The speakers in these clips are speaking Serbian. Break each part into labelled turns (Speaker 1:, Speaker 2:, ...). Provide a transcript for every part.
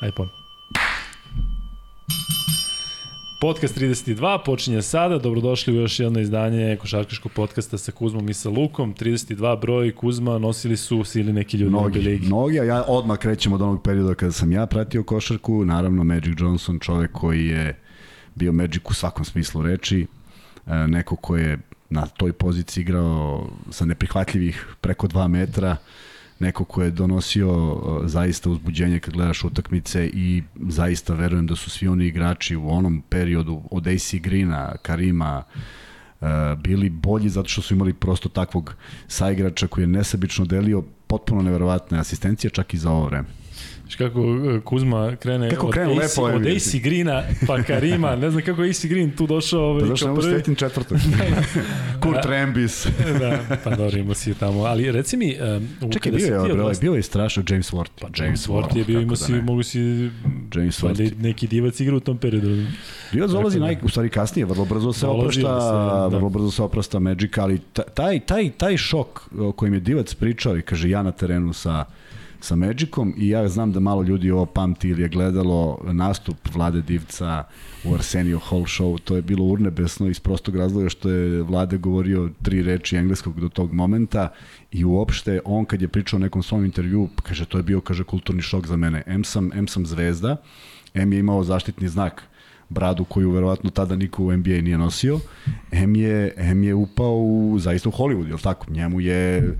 Speaker 1: Ajde pon. Podcast 32 počinje sada. Dobrodošli u još jedno izdanje košarkaškog podcasta sa Kuzmom i sa Lukom. 32 broj Kuzma nosili su sili neki ljudi
Speaker 2: mnogi,
Speaker 1: u ligi.
Speaker 2: Mnogi, a ja odmah krećem od onog perioda kada sam ja pratio košarku. Naravno, Magic Johnson, čovek koji je bio Magic u svakom smislu reči. E, neko ko je na toj poziciji igrao sa neprihvatljivih preko 2 metra neko ko je donosio zaista uzbuđenje kad gledaš utakmice i zaista verujem da su svi oni igrači u onom periodu od AC Greena, Karima, uh, bili bolji zato što su imali prosto takvog saigrača koji je nesebično delio potpuno neverovatne asistencije čak i za ovo vreme.
Speaker 1: Viš kako uh, Kuzma krene
Speaker 2: kako
Speaker 1: od,
Speaker 2: krene
Speaker 1: AC,
Speaker 2: lepo
Speaker 1: od AC Greena pa Karima, ne znam kako je AC Green tu došao ovaj,
Speaker 2: pa došao
Speaker 1: kao prvi.
Speaker 2: Stetin četvrtog. Kurt Rambis.
Speaker 1: da, pa dobro imao si tamo, ali reci mi... Um,
Speaker 2: Čekaj, bio je, ovaj, bio je strašno James Ward.
Speaker 1: Pa James Ward je bio, imao si, da mogu si...
Speaker 2: James Ward.
Speaker 1: Neki divac igra u tom periodu.
Speaker 2: Divac dolazi naj, u stvari kasnije, vrlo brzo se oprašta, se, da. vrlo brzo se oprašta Magic, ali taj, taj, taj šok o kojem je Divac pričao i kaže ja na terenu sa sa Magicom i ja znam da malo ljudi ovo pamti ili je gledalo nastup Vlade Divca u Arsenio Hall show, to je bilo urnebesno iz prostog razloga što je Vlade govorio tri reči engleskog do tog momenta i uopšte on kad je pričao o nekom svom intervju, kaže to je bio kaže kulturni šok za mene. M sam, M sam zvezda, M je imao zaštitni znak bradu koju verovatno tada niko u NBA nije nosio. M je, M je upao u, zaista u Hollywood, je li tako? Njemu je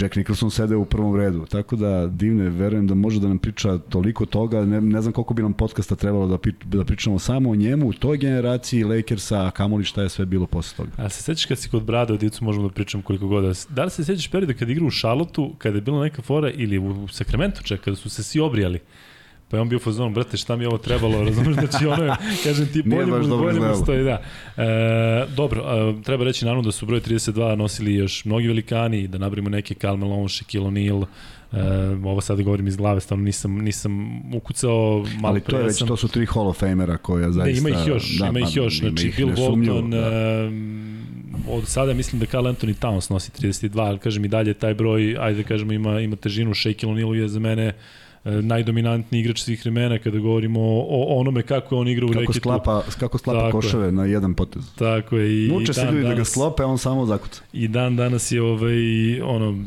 Speaker 2: Jack Nicholson sede u prvom redu. Tako da divne, verujem da može da nam priča toliko toga. Ne, ne znam koliko bi nam podcasta trebalo da, da pričamo samo o njemu, u toj generaciji Lakersa, a kamoli šta je sve bilo posle toga.
Speaker 1: A se sećaš kad si kod Brada o Dicu možemo da pričam koliko god. Da li se sećaš perioda kad igra u Šalotu, kada je bila neka fora ili u Sacramento čak, kada su se svi obrijali? Pa je on bio fazon, brate, šta mi ovo trebalo, razumeš, znači ono je, kažem ti, bolje mu, bolje mu stoji, da. E, dobro, e, treba reći naravno da su broj 32 nosili još mnogi velikani, da nabrimo neke Cal Malone, Shaquille O'Neal, E, ovo sad govorim iz glave, stvarno nisam, nisam ukucao malo
Speaker 2: Ali to, je već,
Speaker 1: sam...
Speaker 2: to su tri Hall of Famera koja zaista...
Speaker 1: Ne, ima ih još, da, ima ih pa, još, znači Bill Walton, da. E, od sada mislim da Carl Anthony Towns nosi 32, ali kažem i dalje taj broj, ajde da kažemo ima, ima težinu, Shaquille O'Neal je za mene E, najdominantniji igrač svih vremena kada govorimo o, onome kako je on igra u
Speaker 2: kako
Speaker 1: reketu.
Speaker 2: Sklapa, kako sklapa tako koševe je. na jedan potez.
Speaker 1: Tako je.
Speaker 2: I, Muče se ljudi da ga slope, on samo zakuca.
Speaker 1: I dan danas je ovaj, ono,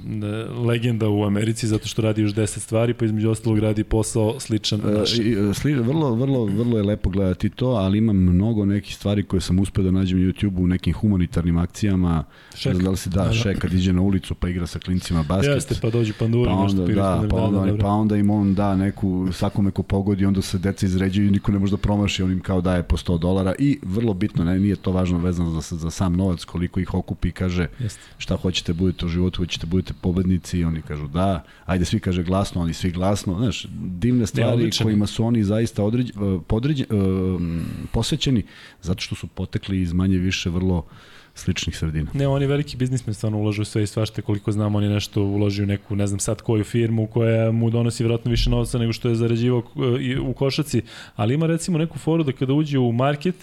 Speaker 1: legenda u Americi zato što radi još 10 stvari, pa između ostalog radi posao sličan
Speaker 2: e, naš. E, sli, vrlo, vrlo, vrlo je lepo gledati to, ali ima mnogo nekih stvari koje sam uspeo da nađem na YouTube-u u nekim humanitarnim akcijama. Šek. Da li se da, da, šek kad iđe na ulicu pa igra sa klincima basket.
Speaker 1: Jeste, pa dođu panduri,
Speaker 2: pa onda,
Speaker 1: nešto
Speaker 2: da, pa onda, da, pa onda im on da neku, svakome ko pogodi, onda se deca izređuju i niko ne može da promaši, on im kao daje po 100 dolara i vrlo bitno, ne, nije to važno vezano za, za sam novac, koliko ih okupi i kaže Jeste. šta hoćete budete u životu, hoćete budete pobednici i oni kažu da, ajde svi kaže glasno, oni svi glasno, znaš, divne stvari ja, kojima su oni zaista određ, podređ, uh, posvećeni zato što su potekli iz manje više vrlo sličnih sredina.
Speaker 1: Ne, on je veliki biznismen, stvarno ulaže u sve i svašte, koliko znam, on je nešto uložio u neku, ne znam sad koju firmu koja mu donosi vjerojatno više novca nego što je zarađivao e, u košaci, ali ima recimo neku foru da kada uđe u market,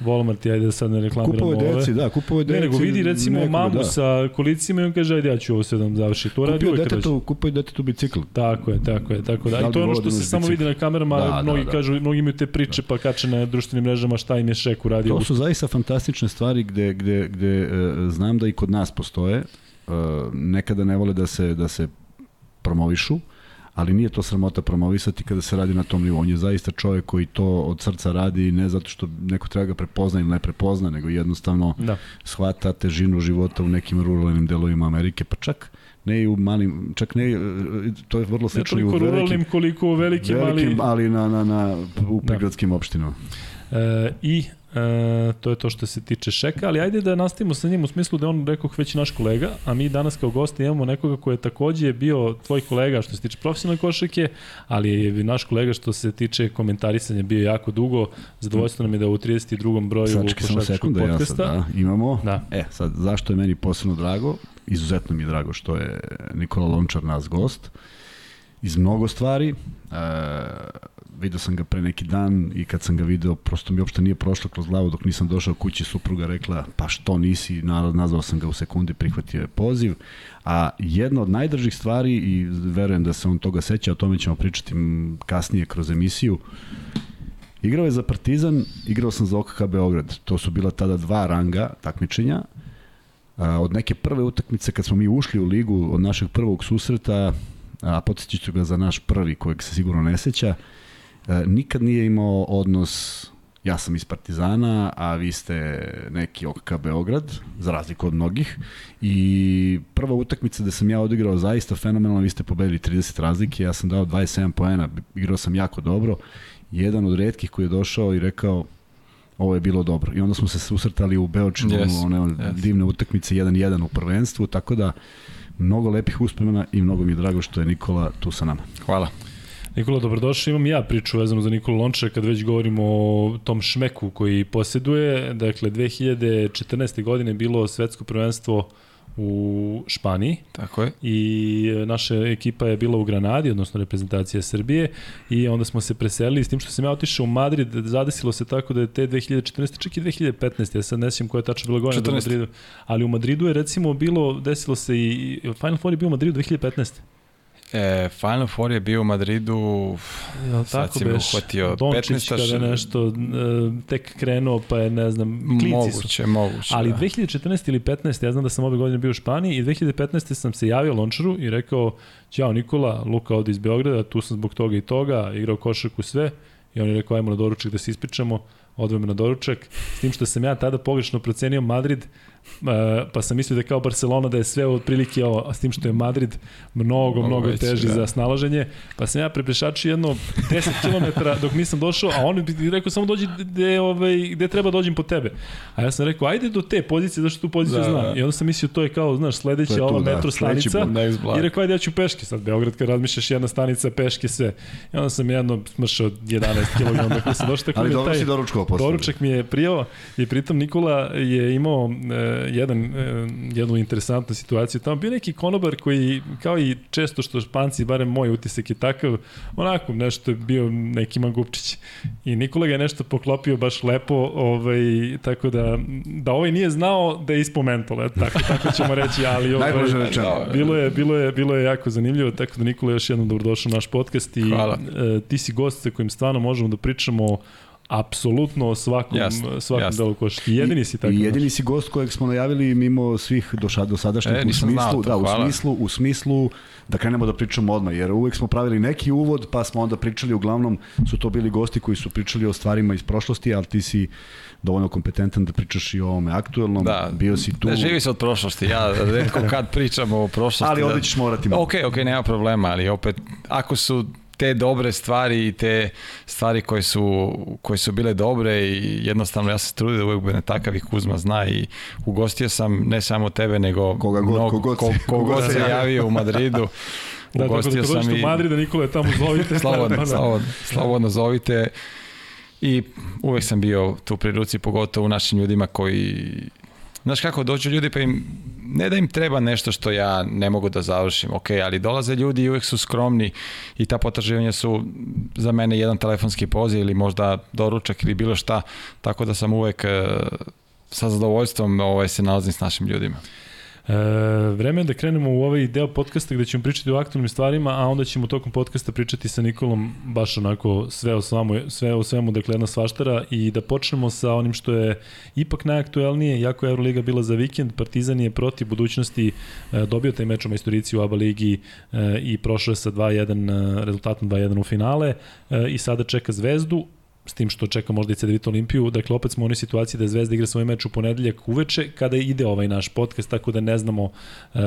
Speaker 1: Walmart, ajde da sad ne reklamiramo
Speaker 2: ove. Kupuje deci, da, kupuje deci.
Speaker 1: Ne, nego vidi recimo nekoga, mamu da. sa kolicima i on kaže, ajde ja ću ovo sve da završi. To radi uvek
Speaker 2: detetu, kupuje detetu bicikl.
Speaker 1: Tako je, tako je, tako da. I to je ono što se samo vidi na kamerama, da, mnogi da, da. kažu, mnogi imaju te priče da. pa kače na društvenim mrežama šta im je Šek uradio.
Speaker 2: To su zaista fantastične stvari gde, gde, gde uh, znam da i kod nas postoje. Uh, nekada ne vole da se, da se promovišu, ali nije to sramota promovisati kada se radi na tom nivou. On je zaista čovjek koji to od srca radi ne zato što neko treba ga prepozna ili ne prepozna, nego jednostavno da. shvata težinu života u nekim ruralnim delovima Amerike, pa čak ne i u malim, čak ne, to je vrlo slično i u velikim, ruralnim
Speaker 1: koliko u velikim,
Speaker 2: velikim ali, ali na, na, na, u da. prigradskim da. opštinama.
Speaker 1: E, I E, to je to što se tiče Šeka, ali ajde da nastavimo sa njim u smislu da on rekao već naš kolega, a mi danas kao gosti imamo nekoga koji je takođe bio tvoj kolega što se tiče profesionalne košake, ali je naš kolega što se tiče komentarisanja bio jako dugo. Zadovoljstvo nam je da u 32. broju
Speaker 2: Sačekaj samo sekundu, ja sad, da, imamo. Da. E, sad, zašto je meni posebno drago? Izuzetno mi je drago što je Nikola Lončar nas gost iz mnogo stvari. E, video sam ga pre neki dan i kad sam ga video, prosto mi uopšte nije prošlo kroz glavu dok nisam došao kući, supruga rekla, pa što nisi, nazvao sam ga u sekundi, prihvatio je poziv, a jedna od najdržih stvari i verujem da se on toga seća, o tome ćemo pričati kasnije kroz emisiju, Igrao je za Partizan, igrao sam za OKK Beograd. To su bila tada dva ranga takmičenja. Od neke prve utakmice kad smo mi ušli u ligu, od našeg prvog susreta, a podsjećat ću ga za naš prvi kojeg se sigurno ne seća, nikad nije imao odnos ja sam iz Partizana, a vi ste neki OKK Beograd, za razliku od mnogih. I prva utakmica da sam ja odigrao zaista fenomenalno, vi ste pobedili 30 razlike, ja sam dao 27 poena, igrao sam jako dobro jedan od redkih koji je došao i rekao ovo je bilo dobro. I onda smo se susretali u Beočinu, yes, one yes. divne utakmice 1-1 u prvenstvu, tako da mnogo lepih uspomena i mnogo mi je drago što je Nikola tu sa nama.
Speaker 3: Hvala.
Speaker 1: Nikola, dobrodošao. Imam ja priču vezanu za Nikola Lončara kad već govorimo o tom šmeku koji posjeduje. Dakle, 2014. godine bilo svetsko prvenstvo u Španiji.
Speaker 3: Tako je.
Speaker 1: I e, naša ekipa je bila u Granadi, odnosno reprezentacija Srbije i onda smo se preselili s tim što sam ja otišao u Madrid, zadesilo se tako da je te 2014. čak i 2015. Ja sad ne sjećam koja je tačno bila godina u Madridu. Ali u Madridu je recimo bilo, desilo se i Final Four je bio u Madridu 2015.
Speaker 3: E, Final Four je bio u Madridu, ja, sad si me uhvatio,
Speaker 1: Dončić kada je nešto e, tek krenuo, pa je, ne znam, klinci
Speaker 3: moguće,
Speaker 1: su.
Speaker 3: Moguće,
Speaker 1: Ali da. 2014. ili 15. ja znam da sam ove godine bio u Španiji i 2015. sam se javio Lončaru i rekao, Ćao Nikola, Luka ovde iz Beograda, tu sam zbog toga i toga, igrao košarku sve. I on je rekao, ajmo na doručak da se ispričamo, odvojme na doručak. S tim što sam ja tada pogrešno procenio Madrid, E, pa sam mislio da kao Barcelona da je sve otprilike ovo, s tim što je Madrid mnogo, mnogo, mnogo teži da. za snalaženje, pa sam ja preprešačio jedno 10 km dok nisam došao, a on bi rekao samo dođi gde, ovaj, gde treba dođem po tebe. A ja sam rekao, ajde do te pozicije, zašto tu poziciju da, znam. Da. I onda sam mislio, to je kao, znaš, sledeća tu, ova da, metro stanica. I rekao, ajde ja ću peške sad, Beograd kad razmišljaš jedna stanica, peške sve. I onda sam jedno smršao 11 kg dok sam došao.
Speaker 2: Tako Ali dobro si doručkao
Speaker 1: posle. Doručak mi je prijao i pritom Nikola je imao e, jedan, e, jednu interesantnu situaciju. Tamo bio neki konobar koji, kao i često što španci, barem moj utisak je takav, onako nešto je bio neki mangupčić. I Nikola ga je nešto poklopio baš lepo, ovaj, tako da, da ovaj nije znao da je ispod mentola, tako, tako ćemo reći, ali ovaj, bilo, je, bilo, je, bilo je jako zanimljivo, tako da Nikola još jednom dobrodošao u naš podcast i Hvala. E, ti si gost sa kojim stvarno možemo da pričamo apsolutno o svakom, jasne, svakom jasne. delu košarke. Jedini si tako.
Speaker 2: I jedini si gost kojeg smo najavili mimo svih do, do sadašnjih e, u smislu, znao to, da, u smislu, u smislu da krenemo da pričamo odmah, jer uvek smo pravili neki uvod, pa smo onda pričali, uglavnom su to bili gosti koji su pričali o stvarima iz prošlosti, ali ti si dovoljno kompetentan da pričaš i o ovome aktuelnom, da, bio si tu.
Speaker 3: Ne živi se od prošlosti, ja redko kad pričam o prošlosti.
Speaker 2: Ali ovde
Speaker 3: da...
Speaker 2: ćeš morati malo.
Speaker 3: Ok, ok, nema problema, ali opet, ako su te dobre stvari i te stvari koje su, koje su bile dobre i jednostavno ja se trudim da uvek bude takav i Kuzma zna i ugostio sam ne samo tebe nego
Speaker 2: koga god, mnogo, kogod,
Speaker 3: ko, kogod se javio u Madridu
Speaker 1: Da, ugostio da, sam i... u Madrida, Nikola je tamo zovite.
Speaker 3: slobodno, da, slobodno, slobodno zovite. I uvek sam bio tu pri ruci, pogotovo u našim ljudima koji Znaš kako, dođu ljudi pa im, ne da im treba nešto što ja ne mogu da završim, ok, ali dolaze ljudi i uvek su skromni i ta potraživanja su za mene jedan telefonski poziv ili možda doručak ili bilo šta, tako da sam uvek eh, sa zadovoljstvom ovaj, se nalazim s našim ljudima.
Speaker 1: E, vreme je da krenemo u ovaj deo podcasta gde ćemo pričati o aktualnim stvarima, a onda ćemo tokom podcasta pričati sa Nikolom baš onako sve o, svemu, sve o svemu, dakle jedna svaštara i da počnemo sa onim što je ipak najaktuelnije, jako je Euroliga bila za vikend, Partizan je protiv budućnosti e, dobio taj meč u majstorici u ABA ligi e, i prošao je sa 2-1 e, rezultatom 2-1 u finale i sada čeka Zvezdu, s tim što čeka možda i CDVita Olimpiju. Dakle, opet smo u onoj situaciji da Zvezda igra svoj meč u ponedeljak uveče kada ide ovaj naš podcast, tako da ne znamo, uh,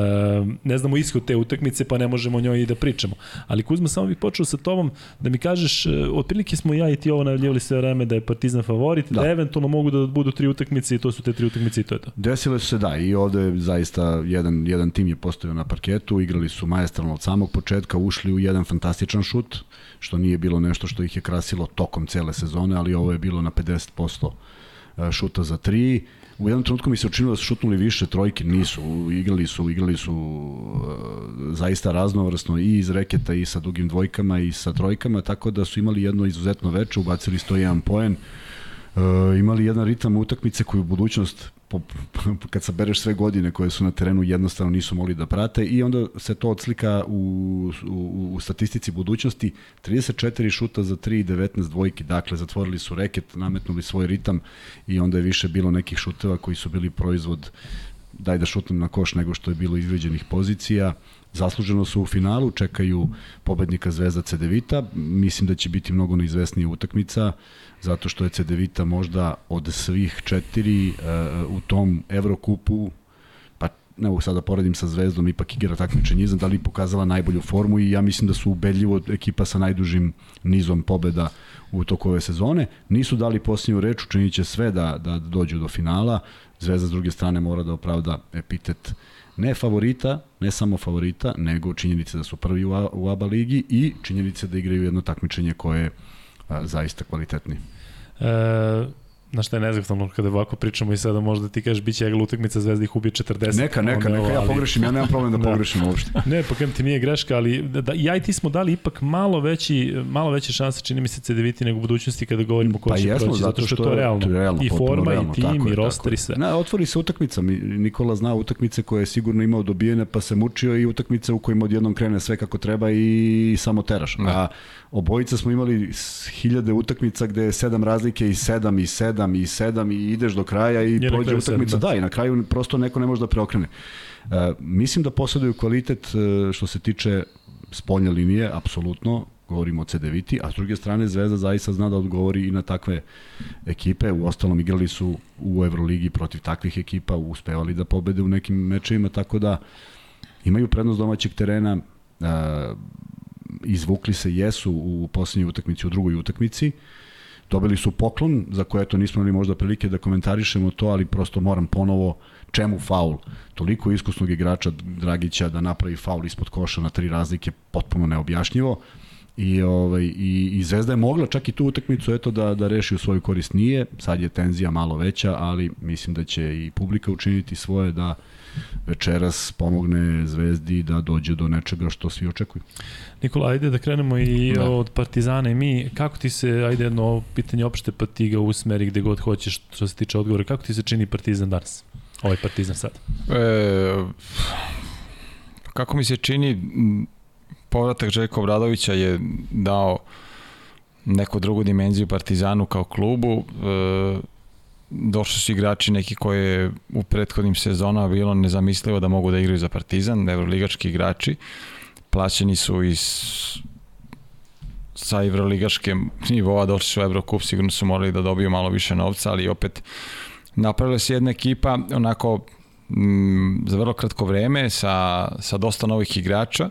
Speaker 1: ne znamo ishod te utakmice, pa ne možemo o njoj i da pričamo. Ali Kuzma, samo bih počeo sa tobom da mi kažeš, uh, otprilike smo ja i ti ovo najavljivali sve vreme da je Partizan favorit, da. da eventualno mogu da budu tri utakmice i to su te tri utakmice i to je to.
Speaker 2: Desilo se da i ovde zaista jedan, jedan tim je postavio na parketu, igrali su majestralno od samog početka, ušli u jedan fantastičan šut, što nije bilo nešto što ih je krasilo tokom cele sezone, ali ovo je bilo na 50% šuta za tri. U jednom trenutku mi se učinilo da su šutnuli više trojke, nisu, igrali su, igrali su uh, zaista raznovrsno i iz reketa i sa dugim dvojkama i sa trojkama, tako da su imali jedno izuzetno veče, ubacili 101 poen, imali jedan ritam utakmice koji u budućnost po, kad sabereš sve godine koje su na terenu jednostavno nisu mogli da prate i onda se to odslika u, u, u statistici budućnosti 34 šuta za 3 i 19 dvojki, dakle zatvorili su reket, nametnuli svoj ritam i onda je više bilo nekih šuteva koji su bili proizvod daj da šutnem na koš nego što je bilo izveđenih pozicija. Zasluženo su u finalu, čekaju pobednika Zvezda Cedevita. Mislim da će biti mnogo neizvesnija utakmica. Uh, zato što je Cedevita možda od svih četiri uh, u tom Evrokupu pa ne mogu sad da poredim sa Zvezdom, ipak igra takmičenje iznad, ali pokazala najbolju formu i ja mislim da su ubedljivo ekipa sa najdužim nizom pobeda u toku ove sezone. Nisu dali posljednju reč, učinit će sve da, da dođu do finala. Zvezda s druge strane mora da opravda epitet ne favorita, ne samo favorita, nego činjenice da su prvi u, u ABA ligi i činjenice da igraju jedno takmičenje koje je zaista kvalitetni.
Speaker 1: E, na šta je nezahvalno kada ovako pričamo i sada možda ti kažeš biće egla utakmica Zvezda ih ubije 40.
Speaker 2: Neka, neka, neka, ja pogrešim, ja nemam problem da, da. pogrešim uopšte.
Speaker 1: Ne, pa kem ti nije greška, ali da, da, ja i ti smo dali ipak malo veći, malo veće šanse, čini mi se CDVT nego u budućnosti kada govorimo ko pa će jesmo, proći, zato što, što je to realno. To je realno I forma, realno, i tim, i roster, i sve.
Speaker 2: Ne, otvori se utakmica, Nikola zna utakmice koje je sigurno imao dobijene, pa se mučio i utakmice u kojima odjednom krene sve kako treba i samo teraš. Ne. A obojica smo imali hiljade utakmica gde je sedam razlike i sedam i sedam i sedam i ideš do kraja i je prođe utakmica. Da. da, i na kraju prosto neko ne može da preokrene. Uh, mislim da posjeduju kvalitet uh, što se tiče spoljne linije, apsolutno, govorimo o CDViti, a s druge strane Zvezda zaista zna da odgovori i na takve ekipe. U ostalom igrali su u Euroligi protiv takvih ekipa, uspevali da pobede u nekim mečevima, tako da imaju prednost domaćeg terena, uh, izvukli se jesu u poslednjoj utakmici, u drugoj utakmici. Dobili su poklon, za koje to nismo imali možda prilike da komentarišemo to, ali prosto moram ponovo čemu faul? Toliko iskusnog igrača Dragića da napravi faul ispod koša na tri razlike, potpuno neobjašnjivo. I, ovaj, i, i Zvezda je mogla čak i tu utakmicu eto da, da reši u svoju korist nije, sad je tenzija malo veća, ali mislim da će i publika učiniti svoje da večeras pomogne Zvezdi da dođe do nečega što svi očekuju.
Speaker 1: Nikola, ajde da krenemo i da. od Partizana i mi. Kako ti se, ajde jedno pitanje opšte, pa ti ga usmeri gde god hoćeš što se tiče odgovora. Kako ti se čini Partizan danas? Ovaj Partizan sad. E,
Speaker 3: kako mi se čini, povratak Željko Bradovića je dao neku drugu dimenziju Partizanu kao klubu. E, došli su igrači neki koje u prethodnim sezonama bilo nezamislivo da mogu da igraju za Partizan, evroligački igrači. Plaćeni su iz sa evroligaške nivoa došli su u Evrokup, sigurno su morali da dobiju malo više novca, ali opet napravila se jedna ekipa onako m, za vrlo kratko vreme sa, sa dosta novih igrača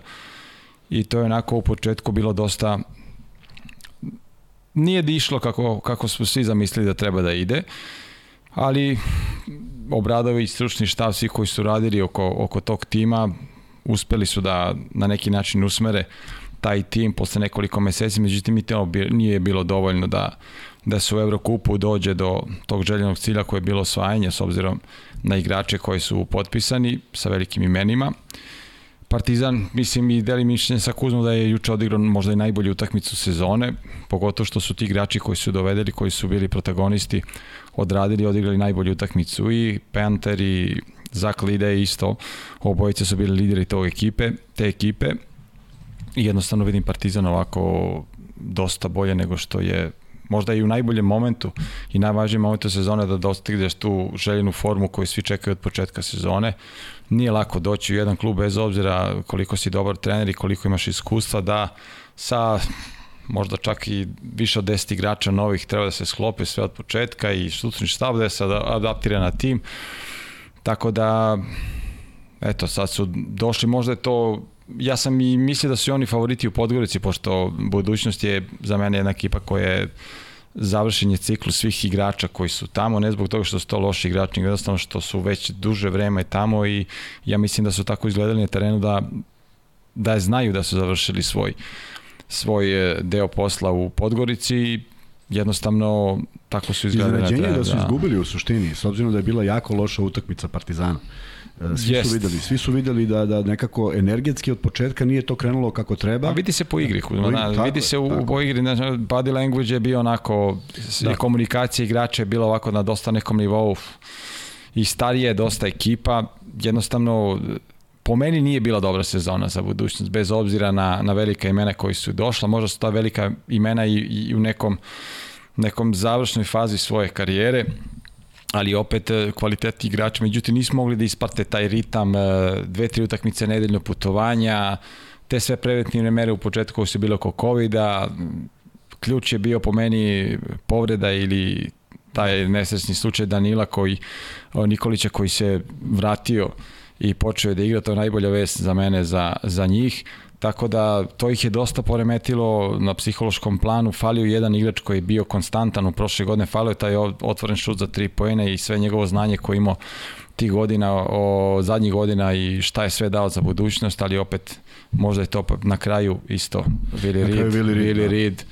Speaker 3: i to je onako u početku bilo dosta nije da išlo kako, kako smo svi zamislili da treba da ide. Uh, ali Obradović, stručni štav, svi koji su radili oko, oko tog tima, uspeli su da na neki način usmere taj tim posle nekoliko meseci, međutim i to nije bilo dovoljno da, da se u Evrokupu dođe do tog željenog cilja koje je bilo osvajanje s obzirom na igrače koji su potpisani sa velikim imenima. Partizan, mislim i deli mišljenje sa Kuzmom da je juče odigrao možda i najbolju utakmicu sezone, pogotovo što su ti igrači koji su dovedeli, koji su bili protagonisti odradili odigrali najbolju utakmicu i Panther i Zak Lide isto, obojice su bili lideri tog ekipe, te ekipe i jednostavno vidim Partizan ovako dosta bolje nego što je možda i u najboljem momentu i najvažnijem momentu sezone da dostigneš tu željenu formu koju svi čekaju od početka sezone. Nije lako doći u jedan klub bez obzira koliko si dobar trener i koliko imaš iskustva da sa možda čak i više od 10 igrača novih treba da se sklope sve od početka i stručni štab da se adaptira na tim. Tako da, eto, sad su došli, možda je to ja sam i mislio da su oni favoriti u Podgorici, pošto budućnost je za mene jedna ekipa koja je završenje ciklu svih igrača koji su tamo, ne zbog toga što su to loši igrači, nego jednostavno što su već duže vreme tamo i ja mislim da su tako izgledali na terenu da da znaju da su završili svoj svoj e, deo posla u Podgorici i jednostavno tako su izgledali.
Speaker 2: Iznenađenje da su da. izgubili u suštini, s obzirom da je bila jako loša utakmica Partizana. E, svi Jest. su videli, svi su videli da da nekako energetski od početka nije to krenulo kako treba.
Speaker 3: A vidi se po igri, po igri tako, vidi se u, tako. po igri, znači body language je bio onako da. komunikacija igrača je bila ovako na dosta nekom nivou i starije dosta ekipa, jednostavno po meni nije bila dobra sezona za budućnost, bez obzira na, na velika imena koji su došla, možda su ta velika imena i, i u nekom, nekom završnoj fazi svoje karijere, ali opet e, kvalitet igrača, međutim nismo mogli da isparte taj ritam, e, dve, tri utakmice nedeljno putovanja, te sve preventivne mere u početku su bile oko COVID-a, ključ je bio po meni povreda ili taj nesrećni slučaj Danila koji, Nikolića koji se vratio i počeo je da igra, to je najbolja vest za mene, za, za njih. Tako da to ih je dosta poremetilo na psihološkom planu. Falio jedan igrač koji je bio konstantan u prošle godine, falio je taj otvoren šut za tri poene i sve njegovo znanje koje imao tih godina, o zadnjih godina i šta je sve dao za budućnost, ali opet možda je to na kraju isto Willi Reed, Willi Reed, Willi da. Reed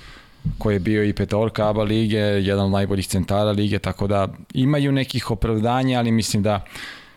Speaker 3: koji je bio i petorka ABA lige, jedan od najboljih centara lige, tako da imaju nekih opravdanja, ali mislim da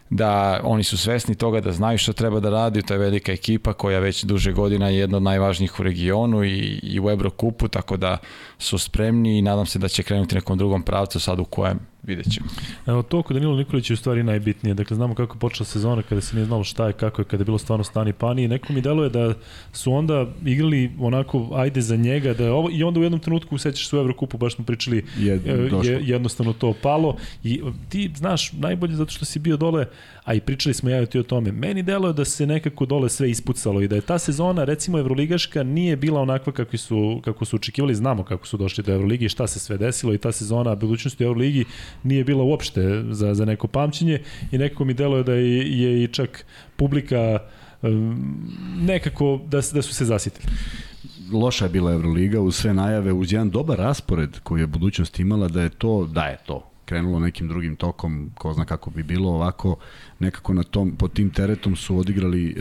Speaker 3: da oni su svesni toga da znaju šta treba da radi, to je velika ekipa koja već duže godina je jedna od najvažnijih u regionu i, i u Evrokupu, tako da su spremni i nadam se da će krenuti nekom drugom pravcu sad u kojem vidjet ćemo.
Speaker 1: Evo to kod Danilo Nikolić je u stvari najbitnije. Dakle, znamo kako je počela sezona kada se nije znalo šta je, kako je, kada je bilo stvarno stani pani i neko mi deluje da su onda igrali onako ajde za njega da je ovo, i onda u jednom trenutku sećaš se u Evrokupu, baš smo pričali je, e, je, jednostavno to palo i ti znaš najbolje zato što si bio dole a i pričali smo ja ti o tome. Meni deluje da se nekako dole sve ispucalo i da je ta sezona, recimo Evroligaška, nije bila onakva kako su, kako su očekivali, znamo kako su došli do Evroligi i šta se sve desilo i ta sezona budućnosti u Evroligi nije bila uopšte za, za neko pamćenje i nekako mi deluje da je, je i čak publika nekako da, da su se zasitili.
Speaker 2: Loša je bila Euroliga uz sve najave, uz jedan dobar raspored koji je budućnost imala da je to, da je to krenulo nekim drugim tokom, ko zna kako bi bilo ovako, nekako na tom, pod tim teretom su odigrali e,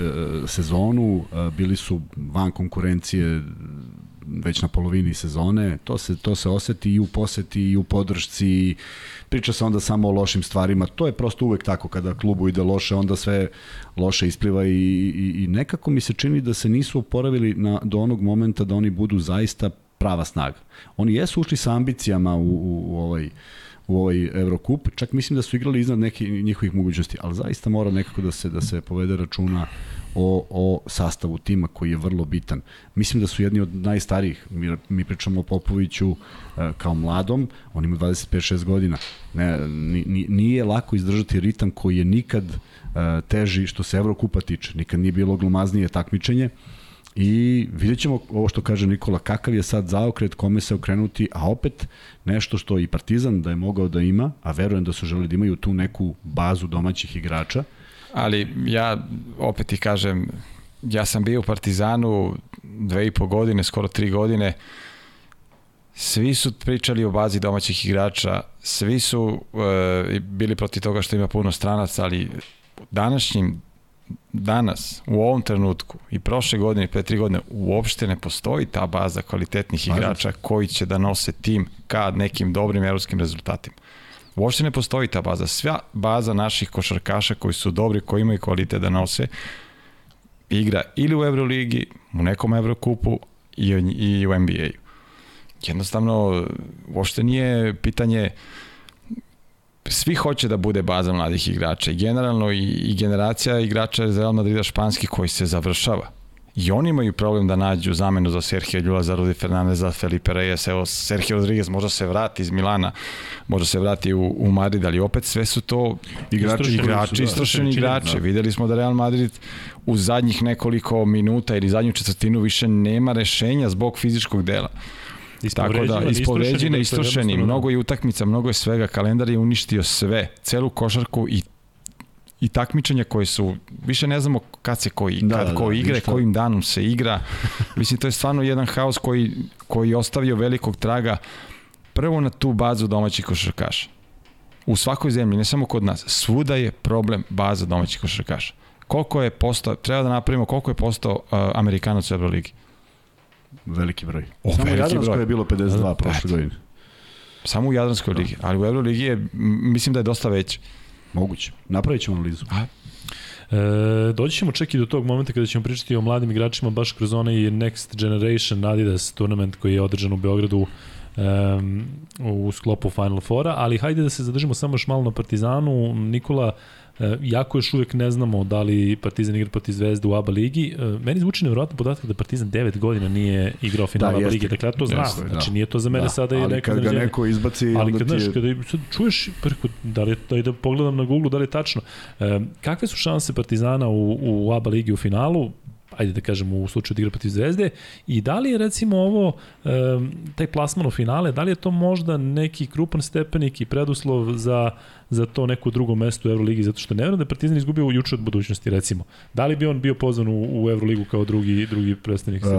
Speaker 2: sezonu, e, bili su van konkurencije već na polovini sezone, to se, to se oseti i u poseti i u podršci, priča se onda samo o lošim stvarima, to je prosto uvek tako, kada klubu ide loše, onda sve loše ispliva i, i, i nekako mi se čini da se nisu oporavili na, do onog momenta da oni budu zaista prava snaga. Oni jesu ušli sa ambicijama u, u, u ovaj u ovaj Evrokup. Čak mislim da su igrali iznad nekih njihovih mogućnosti, ali zaista mora nekako da se da se povede računa o, o sastavu tima koji je vrlo bitan. Mislim da su jedni od najstarijih, mi, mi pričamo o Popoviću uh, kao mladom, on ima 25-6 godina. Ne, nije lako izdržati ritam koji je nikad uh, teži što se Evrokupa tiče. Nikad nije bilo glomaznije takmičenje. I vidjet ćemo ovo što kaže Nikola, kakav je sad zaokret, kome se okrenuti, a opet nešto što i Partizan da je mogao da ima, a verujem da su želi da imaju tu neku bazu domaćih igrača.
Speaker 3: Ali ja opet ti kažem, ja sam bio u Partizanu dve i po godine, skoro tri godine, svi su pričali o bazi domaćih igrača, svi su e, bili protiv toga što ima puno stranaca, ali današnjim danas, u ovom trenutku i prošle godine, pre tri godine, uopšte ne postoji ta baza kvalitetnih igrača koji će da nose tim ka nekim dobrim evropskim rezultatima. Uopšte ne postoji ta baza. Sva baza naših košarkaša koji su dobri, koji imaju kvalitet da nose, igra ili u Euroligi, u nekom Evrokupu i, i u NBA-u. Jednostavno, uopšte nije pitanje uh, svi hoće da bude baza mladih igrača i generalno i, i generacija igrača iz Real Madrida španski koji se završava. I oni imaju problem da nađu zamenu za Sergio Ljula, za Rudi Fernandez, za Felipe Reyes. Evo, Sergio Rodriguez možda se vrati iz Milana, možda se vrati u, u Madrid, ali opet sve su to igrači, igrači, istrošeni igrači. Da. Videli smo da Real Madrid u zadnjih nekoliko minuta ili zadnju četvrtinu više nema rešenja zbog fizičkog dela. Tako da, ispovređene, istrošeni, mnogo je utakmica, mnogo je svega, kalendar je uništio sve, celu košarku i i takmičenja koje su, više ne znamo kad se koji, da, kad da, ko da, igre, ništa. kojim danom se igra. Mislim, to je stvarno jedan haos koji, koji je ostavio velikog traga prvo na tu bazu domaćih košarkaša. U svakoj zemlji, ne samo kod nas, svuda je problem baza domaćih košarkaša. Koliko je postao, treba da napravimo koliko je postao uh, Amerikanac u Euroligi.
Speaker 2: Veliki broj.
Speaker 3: O,
Speaker 2: Samo Jadransko je bilo 52 prošle godine.
Speaker 3: Samo u Jadranskoj ligi, ali u Euroligi je, mislim da je dosta veći.
Speaker 2: Moguće. Napravit ćemo analizu. A,
Speaker 1: E, doći ćemo čak i do tog momenta kada ćemo pričati o mladim igračima baš kroz onaj Next Generation Adidas tournament koji je održan u Beogradu um, u sklopu Final Fora, ali hajde da se zadržimo samo još malo na Partizanu. Nikola, E, jako još uvek ne znamo da li Partizan igra protiv Zvezde u ABA ligi. E, meni zvuči nevjerojatno podatak da Partizan 9 godina nije igrao final da, ABA ligi. Dakle, ja to znam. Jeste, znači, da. nije to za mene da. sada i
Speaker 2: ali
Speaker 1: neka
Speaker 2: kad ga neko izbaci,
Speaker 1: ali kad, znaš, kada sad čuješ, preko, da li, da, da pogledam na Google da li je tačno, e, kakve su šanse Partizana u, u ABA ligi u finalu? ajde da kažemo u slučaju da igra protiv Zvezde i da li je recimo ovo um, taj plasman u finale, da li je to možda neki krupan stepenik i preduslov za za to neko drugo mesto u Euroligi, zato što ne vjerujem da je Partizan izgubio juče od budućnosti, recimo. Da li bi on bio pozvan u, u Euroligu kao drugi, drugi predstavnik? Uh,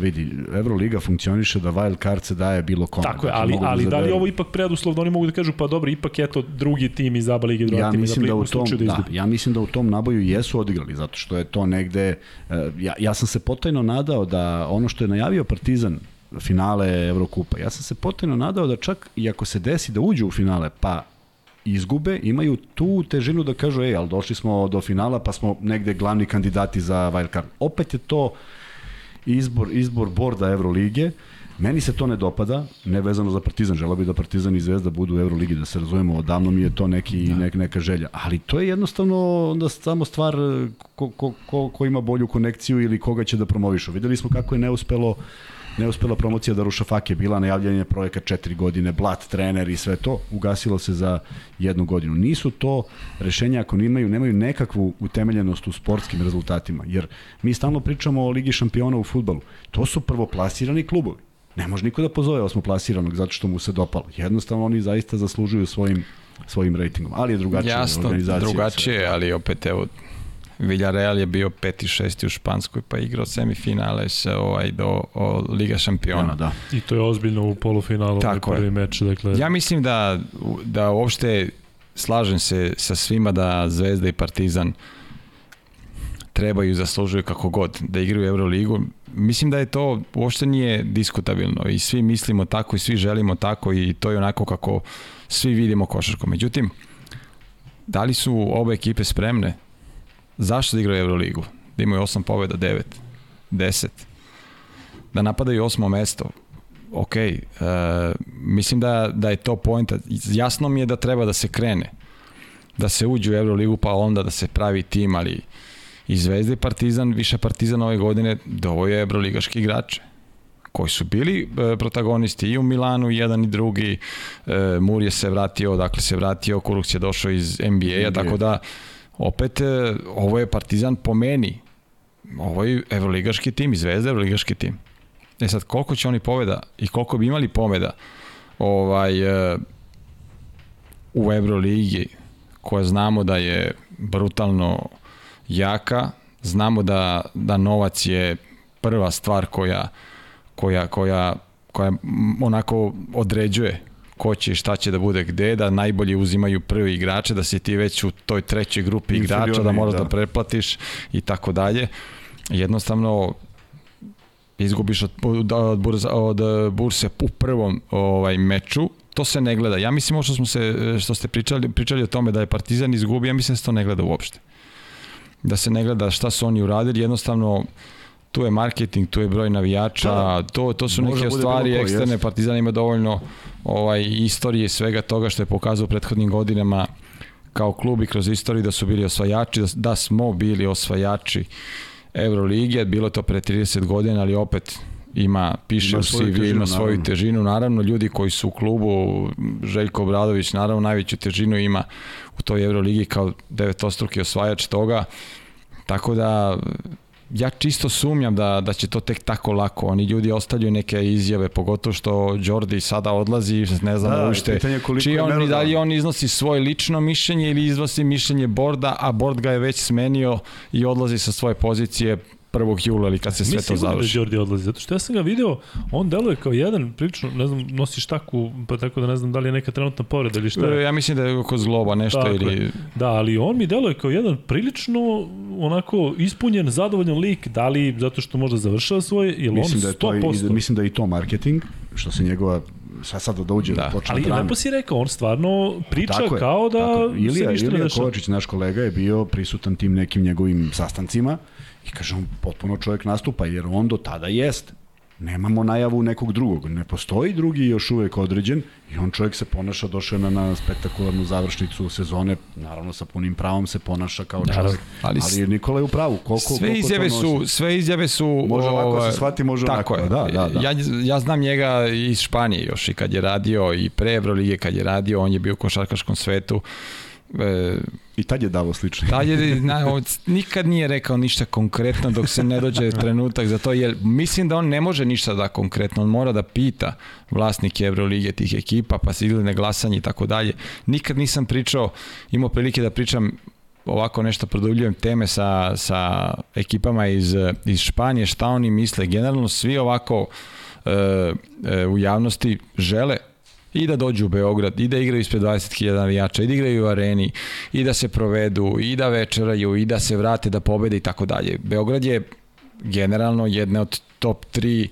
Speaker 2: vidi, Euroliga funkcioniše da wild card se daje bilo kome.
Speaker 1: Tako je, znači, ali, ali da, da li ovo ipak preduslov da oni mogu da kažu pa dobro, ipak je to drugi tim iz ABA lige, drugi
Speaker 2: ja
Speaker 1: tim
Speaker 2: iz ABA da u tom, da, da ja mislim da u tom naboju jesu odigrali, zato što je to negde, uh, ja, ja sam se potajno nadao da ono što je najavio Partizan finale Evrokupa. Ja sam se potajno nadao da čak i ako se desi da uđu u finale, pa izgube, imaju tu težinu da kažu, ej, ali došli smo do finala, pa smo negde glavni kandidati za wild card. Opet je to izbor, izbor borda Evrolige, Meni se to ne dopada, ne vezano za Partizan, želeo bih da Partizan i Zvezda budu u Euroligi, da se razumemo, odavno mi je to neki, da. nek, neka želja. Ali to je jednostavno onda samo stvar ko, ko, ko, ko ima bolju konekciju ili koga će da promovišu. Videli smo kako je neuspelo neuspela promocija Daruša Fake, bila najavljanje projekat četiri godine, blat, trener i sve to, ugasilo se za jednu godinu. Nisu to rešenja ako nemaju, nemaju nekakvu utemeljenost u sportskim rezultatima, jer mi stalno pričamo o Ligi šampiona u futbalu. To su prvoplasirani klubovi. Ne može niko da pozove osmoplasiranog zato što mu se dopalo. Jednostavno oni zaista zaslužuju svojim svojim rejtingom, ali je drugačije
Speaker 3: Jasno,
Speaker 2: organizacija.
Speaker 3: drugačije, ali opet evo Villarreal je bio peti, šesti u Španskoj, pa igrao semifinale se ovaj, do o, Liga šampiona.
Speaker 2: da.
Speaker 1: I to je ozbiljno u polufinalu, Tako prvi je. meč. Dakle...
Speaker 3: Ja mislim da, da uopšte slažem se sa svima da Zvezda i Partizan trebaju i zaslužuju kako god da igraju Euroligu. Mislim da je to uopšte nije diskutabilno i svi mislimo tako i svi želimo tako i to je onako kako svi vidimo košarku. Međutim, da li su obe ekipe spremne Zašto da igraju Euroligu? Da imaju 8 pobjeda, 9, 10. Da napadaju osmo mesto. Ok, uh, mislim da, da je to pojenta. Jasno mi je da treba da se krene. Da se uđe u Euroligu, pa onda da se pravi tim, ali i Zvezda i Partizan, više Partizan ove godine dovoje Euroligaški igrače koji su bili e, protagonisti i u Milanu, jedan i drugi. E, Mur je se vratio, dakle se vratio, Kuruks je došao iz NBA-a, NBA. tako da opet e, ovo je Partizan po meni. Ovo je evroligaški tim i Zvezda evroligaški tim. E sad koliko će oni poveda i koliko bi imali poveda ovaj e, u Evroligi koja znamo da je brutalno jaka znamo da, da novac je prva stvar koja koja, koja, koja onako određuje ko će i šta će da bude gde, da najbolji uzimaju prvi igrače, da si ti već u toj trećoj grupi igrača, da moraš da. da preplatiš i tako dalje. Jednostavno, izgubiš od, od, od, bursa, od burse u prvom ovaj meču, to se ne gleda. Ja mislim što smo se što ste pričali pričali o tome da je Partizan izgubio, ja mislim da se to ne gleda uopšte. Da se ne gleda šta su oni uradili, jednostavno tu je marketing, tu je broj navijača, da, to, to su neke stvari eksterne, jest. Partizan ima dovoljno ovaj, istorije svega toga što je pokazao u prethodnim godinama kao klub i kroz istoriju da su bili osvajači, da, da smo bili osvajači Euroligije, bilo to pre 30 godina, ali opet ima, piše ima u CV, težinu, ima svoju naravno. težinu, naravno ljudi koji su u klubu, Željko Obradović naravno najveću težinu ima u toj Euroligi kao devetostruki osvajač toga, tako da ja čisto sumnjam da, da će to tek tako lako. Oni ljudi ostavljaju neke izjave, pogotovo što Jordi sada odlazi, ne znam da, ušte, čiji on, da li on iznosi svoje lično mišljenje ili iznosi mišljenje borda, a bord ga je već smenio i odlazi sa svoje pozicije 1. jula ili kad se sve to završi.
Speaker 1: Mi da odlazi, zato što ja sam ga video, on deluje kao jedan, prilično, ne znam, nosi štaku, pa tako da ne znam da li je neka trenutna povreda ili šta je.
Speaker 3: E, ja mislim da je oko zgloba nešto tako ili... Je.
Speaker 1: Da, ali on mi deluje kao jedan prilično onako ispunjen, zadovoljan lik, da li zato što možda završava svoje, ili
Speaker 2: mislim
Speaker 1: on
Speaker 2: da je to, 100%... I, mislim da je i to marketing, što se njegova šta sad da uđe, da, da počne
Speaker 1: Ali
Speaker 2: drame.
Speaker 1: lepo si rekao, on stvarno priča tako je, kao da tako
Speaker 2: je. Ilija,
Speaker 1: se ništa
Speaker 2: Ilija
Speaker 1: ne dešava.
Speaker 2: Kovačić, naš kolega, je bio prisutan tim nekim njegovim sastancima i kaže on potpuno čovjek nastupa, jer on do tada jeste nemamo najavu nekog drugog. Ne postoji drugi još uvek određen i on čovjek se ponaša, došao na, na spektakularnu završnicu sezone, naravno sa punim pravom se ponaša kao čovjek. Ali, ali Nikola je u pravu. Koliko,
Speaker 3: sve
Speaker 2: koliko
Speaker 3: izjave su, sve izjave su...
Speaker 2: Može ovako ovaj, se shvati, može
Speaker 3: tako
Speaker 2: onako.
Speaker 3: Je. Da, da, da. Ja, ja znam njega iz Španije još i kad je radio i pre Evrolige kad je radio, on je bio u košarkaškom svetu.
Speaker 2: E, I tad je davo slično.
Speaker 3: Tad je, na, nikad nije rekao ništa konkretno dok se ne dođe trenutak za to, jer mislim da on ne može ništa da konkretno, on mora da pita vlasnike Evrolige tih ekipa, pa se igle na glasanje i tako dalje. Nikad nisam pričao, imao prilike da pričam ovako nešto produbljujem teme sa, sa ekipama iz, iz Španije, šta oni misle. Generalno svi ovako e, e, u javnosti žele i da dođu u Beograd, i da igraju ispred 20.000 navijača, i da igraju u areni, i da se provedu, i da večeraju, i da se vrate, da pobede i tako dalje. Beograd je generalno jedna od top 3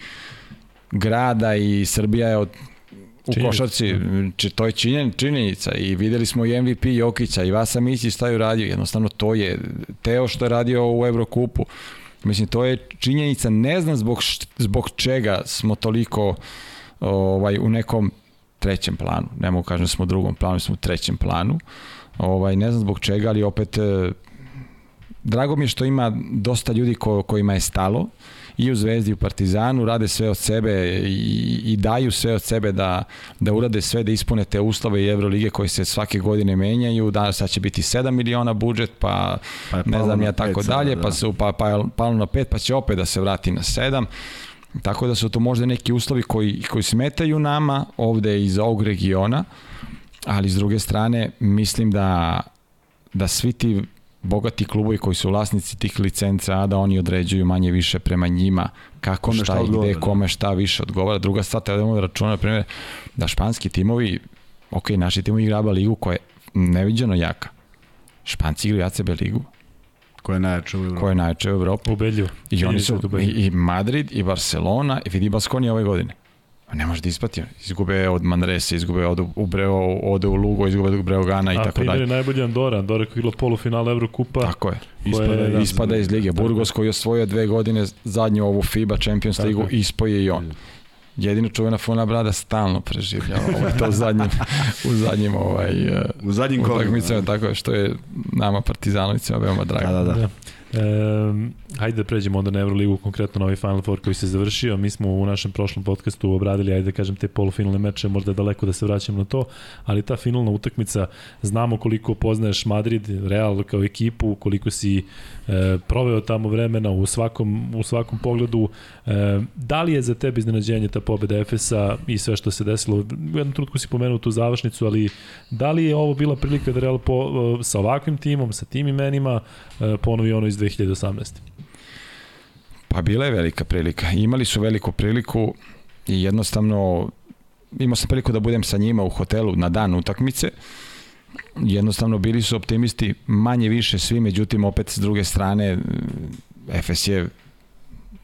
Speaker 3: grada i Srbija je od u činjenica. košarci, či, to je činjen, činjenica i videli smo i MVP Jokića i Vasa Mići staju radio, jednostavno to je Teo što je radio u Evrokupu, mislim to je činjenica, ne znam zbog, zbog čega smo toliko ovaj, u nekom trećem planu. Ne mogu kažem da smo u drugom planu, smo u trećem planu. Ovaj, ne znam zbog čega, ali opet e, drago mi je što ima dosta ljudi ko, kojima je stalo i u Zvezdi i u Partizanu, rade sve od sebe i, i daju sve od sebe da, da urade sve, da ispune te uslove i Evrolige koje se svake godine menjaju, danas sad će biti 7 miliona budžet, pa, pa ne znam ja tako dalje, da. pa, su, pa, pa palo na 5, pa će opet da se vrati na 7. Tako da su to možda neki uslovi koji, koji smetaju nama ovde iz ovog regiona, ali s druge strane mislim da, da svi ti bogati klubovi koji su vlasnici tih licenca, a da oni određuju manje više prema njima kako kome šta, šta i gde, da. kome šta više odgovara. Druga stvar, treba da računa, na primjer, da španski timovi, ok, naši timovi igraba ligu koja je neviđeno jaka. Španci igraju ACB ligu,
Speaker 2: Ko je najjače u Evropi.
Speaker 3: Ko je najjače u Evropi.
Speaker 1: Ubedljivo.
Speaker 3: I oni su, i, i Madrid, i Barcelona, i vidi Baskoni ove godine. Ne može da ispati. Izgube od Manrese, izgube od Ubreo, ode u Lugo, izgube od Breogana i A, tako dalje. A primjer
Speaker 1: je najbolji Andora. Andora koji je igrao polufinala Evrokupa.
Speaker 3: Tako je. Ispada, je, da, ispada iz lige. Burgos koji je osvojio dve godine zadnju ovu FIBA Champions League ispoje i on jedino čuvena Funa Brada stalno preživljava ovaj, to u zadnjim, u zadnjim ovaj,
Speaker 2: u zadnjim utakmicama,
Speaker 3: tako što je nama partizanovicima veoma drago.
Speaker 2: Da, da, da. da.
Speaker 1: E, hajde da pređemo onda na Euroligu, konkretno na ovaj Final Four koji se završio. Mi smo u našem prošlom podcastu obradili, ajde da kažem, te polufinalne meče, možda je daleko da se vraćamo na to, ali ta finalna utakmica, znamo koliko poznaješ Madrid, Real kao ekipu, koliko si e, proveo tamo vremena u svakom, u svakom pogledu. E, da li je za tebe iznenađenje ta pobeda Efesa i sve što se desilo? U jednom trutku si pomenuo tu završnicu, ali da li je ovo bila prilika da Real po, e, sa ovakvim timom, sa tim imenima, e, ponovi ono iz 2018?
Speaker 3: Pa bila je velika prilika. Imali su veliku priliku i jednostavno imao sam priliku da budem sa njima u hotelu na dan utakmice. Jednostavno bili su optimisti manje više svi, međutim opet s druge strane Efes je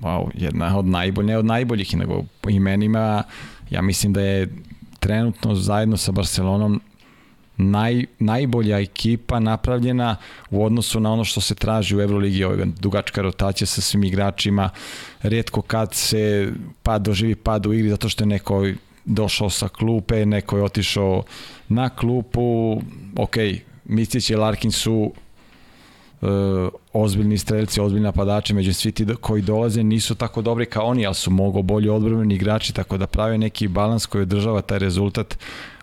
Speaker 3: wow, jedna od najboljih, ne od najboljih, nego po imenima ja mislim da je trenutno zajedno sa Barcelonom naj, najbolja ekipa napravljena u odnosu na ono što se traži u Euroligi, ovaj dugačka rotacija sa svim igračima, redko kad se pad doživi pad u igri zato što je neko došao sa klupe, neko je otišao na klupu, ok, Micić i Larkin su uh, ozbiljni strelci, ozbiljni napadači, među svi ti koji dolaze nisu tako dobri kao oni, ali su mnogo bolji odbrveni igrači, tako da prave neki balans koji održava taj rezultat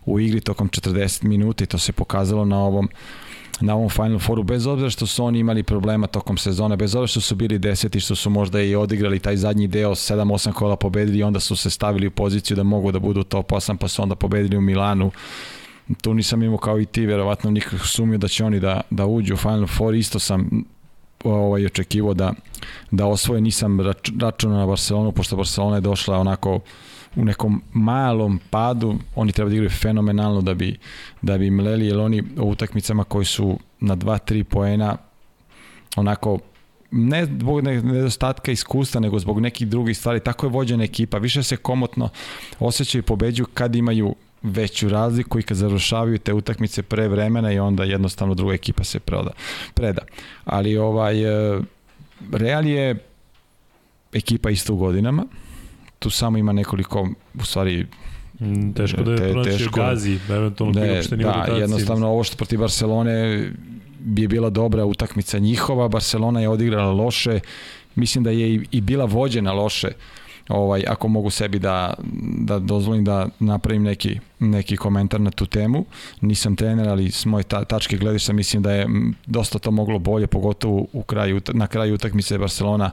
Speaker 3: u igri tokom 40 minuta i to se pokazalo na ovom na ovom Final Fouru, bez obzira što su oni imali problema tokom sezone, bez obzira što su bili deseti, što su možda i odigrali taj zadnji deo, 7-8 kola pobedili i onda su se stavili u poziciju da mogu da budu top 8, pa su onda pobedili u Milanu. Tu nisam imao kao i ti, verovatno nikak sumio da će oni da, da uđu u Final Four, isto sam ovaj, očekivao da, da osvoje, nisam rač, računao na Barcelonu, pošto Barcelona je došla onako u nekom malom padu, oni treba da igraju fenomenalno da bi, da bi mleli, jer oni u utakmicama koji su na 2-3 poena onako ne zbog nedostatka iskustva, nego zbog nekih drugih stvari. Tako je vođena ekipa. Više se komotno osjećaju i pobeđuju kad imaju veću razliku i kad završavaju te utakmice pre vremena i onda jednostavno druga ekipa se preda. preda. Ali ovaj e, Real je ekipa isto u godinama. Tu samo ima nekoliko, u stvari,
Speaker 1: mm, Teško da je te, pronaći teško, Gazi, eventualno da, uopšte
Speaker 3: nije da, jednostavno ovo što protiv Barcelone bi je bila dobra utakmica njihova, Barcelona je odigrala loše, mislim da je i, i bila vođena loše ovaj, ako mogu sebi da, da dozvolim da napravim neki, neki komentar na tu temu. Nisam trener, ali s moje ta, tačke gledišta mislim da je dosta to moglo bolje, pogotovo u kraju, na kraju utakmice Barcelona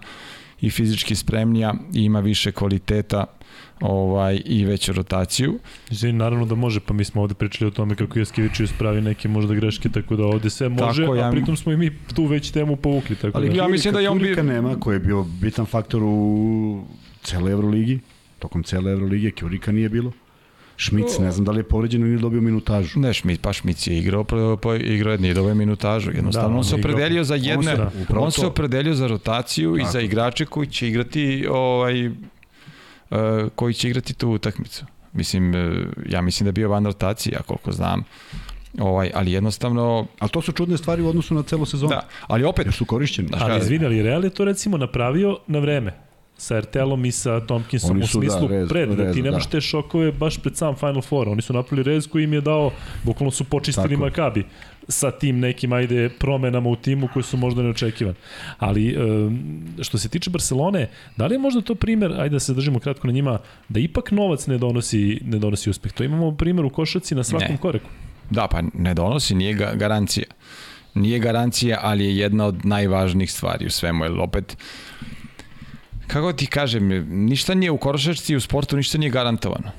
Speaker 3: i fizički spremnija i ima više kvaliteta ovaj i veću rotaciju.
Speaker 1: Izvini, naravno da može, pa mi smo ovde pričali o tome kako Jaskevičius pravi neke možda greške, tako da ovde sve može, tako, ja, a pritom smo i mi tu već temu povukli. Tako
Speaker 2: ali
Speaker 1: da.
Speaker 2: ja mislim da je on bi... nema, koji je bio bitan faktor u celoj Euroligi, tokom cele Euroligi, Kjurika nije bilo. Šmic, ne znam da li je povređen ili dobio minutažu.
Speaker 3: Ne, Šmic, pa Šmic je igrao, pa, pa igrao je, nije dobio minutažu. Jednostavno, da, on, se opredelio za jedne, on se, on se opredelio za rotaciju Tako. i za igrače koji će igrati ovaj, uh, koji će igrati tu utakmicu. Mislim, uh, ja mislim da je bio van rotacije, ja koliko znam. Ovaj, ali jednostavno...
Speaker 2: Ali to su čudne stvari u odnosu na celu sezonu. Da,
Speaker 3: ali opet...
Speaker 2: Jer su korišćeni.
Speaker 1: Ali izvini, ali Real je to recimo napravio na vreme sa RTL-om i sa Tompkinsom u smislu da, rez, pred, da ti nemaš da. te šokove baš pred sam Final Four. Oni su napravili rez koji im je dao, bukvalno su počistili Tako. Makabi sa tim nekim ajde promenama u timu koji su možda neočekivan. Ali što se tiče Barcelone, da li je možda to primer, ajde da se držimo kratko na njima, da ipak novac ne donosi ne donosi uspeh. To imamo primer u košaci na svakom ne. koreku.
Speaker 3: Da, pa ne donosi, nije ga, garancija. Nije garancija, ali je jedna od najvažnijih stvari u svemu, jer opet kako ti kažem, ništa nije u košarci i u sportu ništa nije garantovano.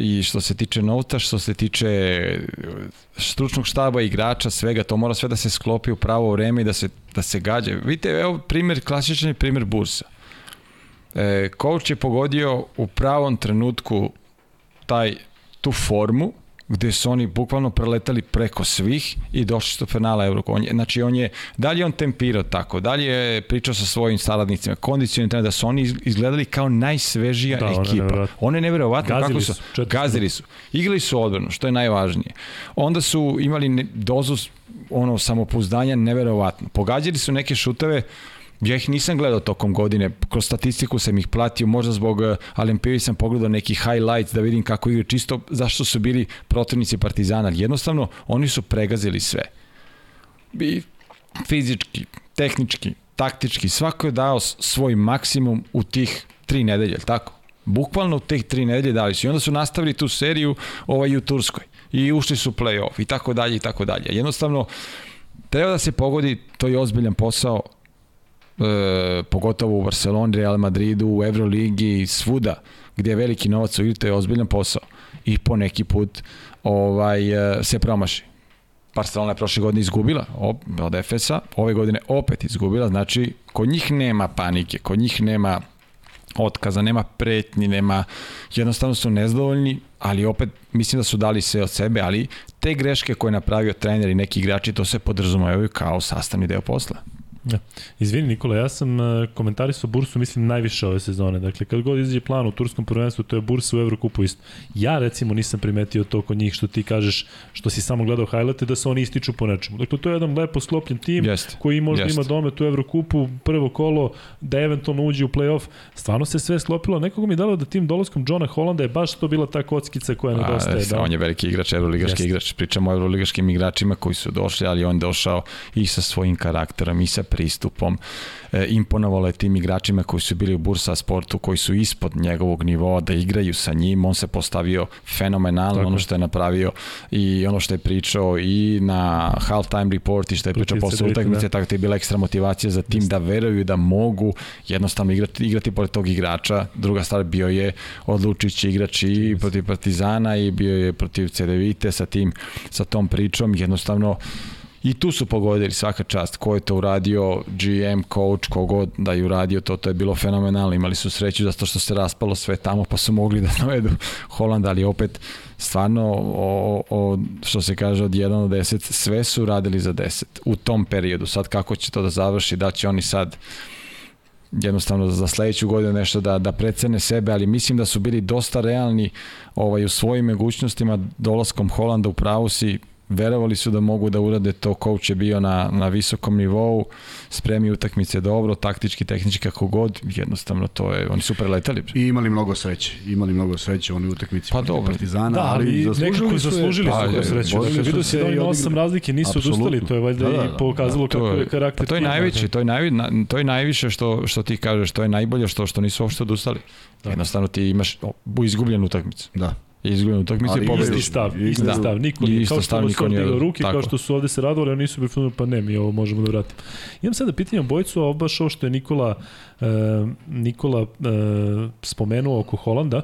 Speaker 3: I što se tiče novca, što se tiče stručnog štaba igrača, svega, to mora sve da se sklopi u pravo vreme i da se, da se gađa. Vidite, evo primjer, klasičan je primjer bursa. E, coach je pogodio u pravom trenutku taj, tu formu gde su oni bukvalno preletali preko svih i došli do finala Eurokonje. Znači on je, dalje on tempirao tako, dalje je pričao sa svojim saradnicima, kondicioni trener, da su oni izgledali kao najsvežija da, ekipa. One je nevjerovatno kako su, su gazili su. Igrali su odbranu, što je najvažnije. Onda su imali dozu ono samopouzdanja neverovatno. Pogađali su neke šuteve Ja ih nisam gledao tokom godine, kroz statistiku sam ih platio, možda zbog uh, Alempevi sam pogledao neki highlights da vidim kako igra, čisto zašto su bili protivnici Partizana, jednostavno oni su pregazili sve. I fizički, tehnički, taktički, svako je dao svoj maksimum u tih tri nedelje, tako? Bukvalno u tih tri nedelje dali su i onda su nastavili tu seriju ovaj, u Turskoj i ušli su u play-off i tako dalje i tako dalje. Jednostavno, treba da se pogodi, to je ozbiljan posao, e, pogotovo u Barceloni, Real Madridu, u Euroligi, svuda gdje je veliki novac u igri, to je ozbiljan posao. I po neki put ovaj, e, se promaši. Barcelona je prošle godine izgubila od Efesa, ove godine opet izgubila, znači kod njih nema panike, kod njih nema otkaza, nema pretnji, nema, jednostavno su nezdovoljni, ali opet mislim da su dali sve od sebe, ali te greške koje je napravio trener i neki igrači, to se podrazumevaju kao sastavni deo posla.
Speaker 1: Ja. Izvini Nikola, ja sam uh, komentarisao bursu mislim najviše ove sezone. Dakle, kad god izađe plan u turskom prvenstvu, to je bursa u Evrokupu isto. Ja recimo nisam primetio to kod njih što ti kažeš, što si samo gledao highlighte, da se oni ističu po nečemu. Dakle, to je jedan lepo sklopljen tim Jest. koji možda Jest. ima domet u Evrokupu, prvo kolo, da eventualno uđe u play-off. Stvarno se sve sklopilo. Nekoga mi je dalo da tim dolaskom Johna Hollanda je baš to bila ta kockica koja nedostaje.
Speaker 3: Da. On je veliki igrač, evroligaški Jest. igrač. Pričamo o evroligaškim igračima koji su došli, ali on došao i sa svojim karakterom i sa pristupom. E, imponovalo je tim igračima koji su bili u Bursa sportu, koji su ispod njegovog nivoa da igraju sa njim. On se postavio fenomenalno, Tako. ono što je napravio i ono što je pričao i na halftime report i što je pričao posle utakmice, da. tako da je bila ekstra motivacija za tim da veruju da mogu jednostavno igrati, igrati pored tog igrača. Druga stvar bio je odlučići igrač i protiv Partizana i bio je protiv CDVite sa tim sa tom pričom jednostavno I tu su pogodili svaka čast. Ko je to uradio, GM, coach, kogod da je uradio to, to je bilo fenomenalno. Imali su sreću zato što se raspalo sve tamo pa su mogli da dovedu Holanda, ali opet stvarno o, o, što se kaže od 1 do 10 sve su radili za 10 u tom periodu sad kako će to da završi da će oni sad jednostavno za sledeću godinu nešto da, da precene sebe, ali mislim da su bili dosta realni ovaj, u svojim mogućnostima dolaskom Holanda u pravu si verovali su da mogu da urade to, coach je bio na, na visokom nivou, spremi utakmice dobro, taktički, tehnički, kako god, jednostavno to je, oni su preletali.
Speaker 2: I imali mnogo sreće, imali mnogo sreće oni utakmici
Speaker 3: pa dobro.
Speaker 2: Partizana,
Speaker 1: da, ali, ali zaslužili su, zaslužili su, pa, sreću. Dakle, vidio se da oni osam razlike nisu Absolutno. odustali, to je valjda da, da, da, i pokazalo da, kako je karakter.
Speaker 3: Pa to je najveće, to je, najvi, to je najviše što, što ti kažeš, to je najbolje što, što nisu uopšte odustali. Da. Jednostavno ti imaš izgubljenu utakmicu.
Speaker 2: Da
Speaker 3: izgledno utakmice
Speaker 1: i pobedi. Isti stav, isti da. stav. Niko nije, kao što su digao ruke, tako. kao što su ovde se radovali, oni nisu bili pa ne, mi ovo možemo da vratimo. Imam sada pitanje o Bojcu, a baš ovo što je Nikola, uh, Nikola uh, spomenuo oko Holanda,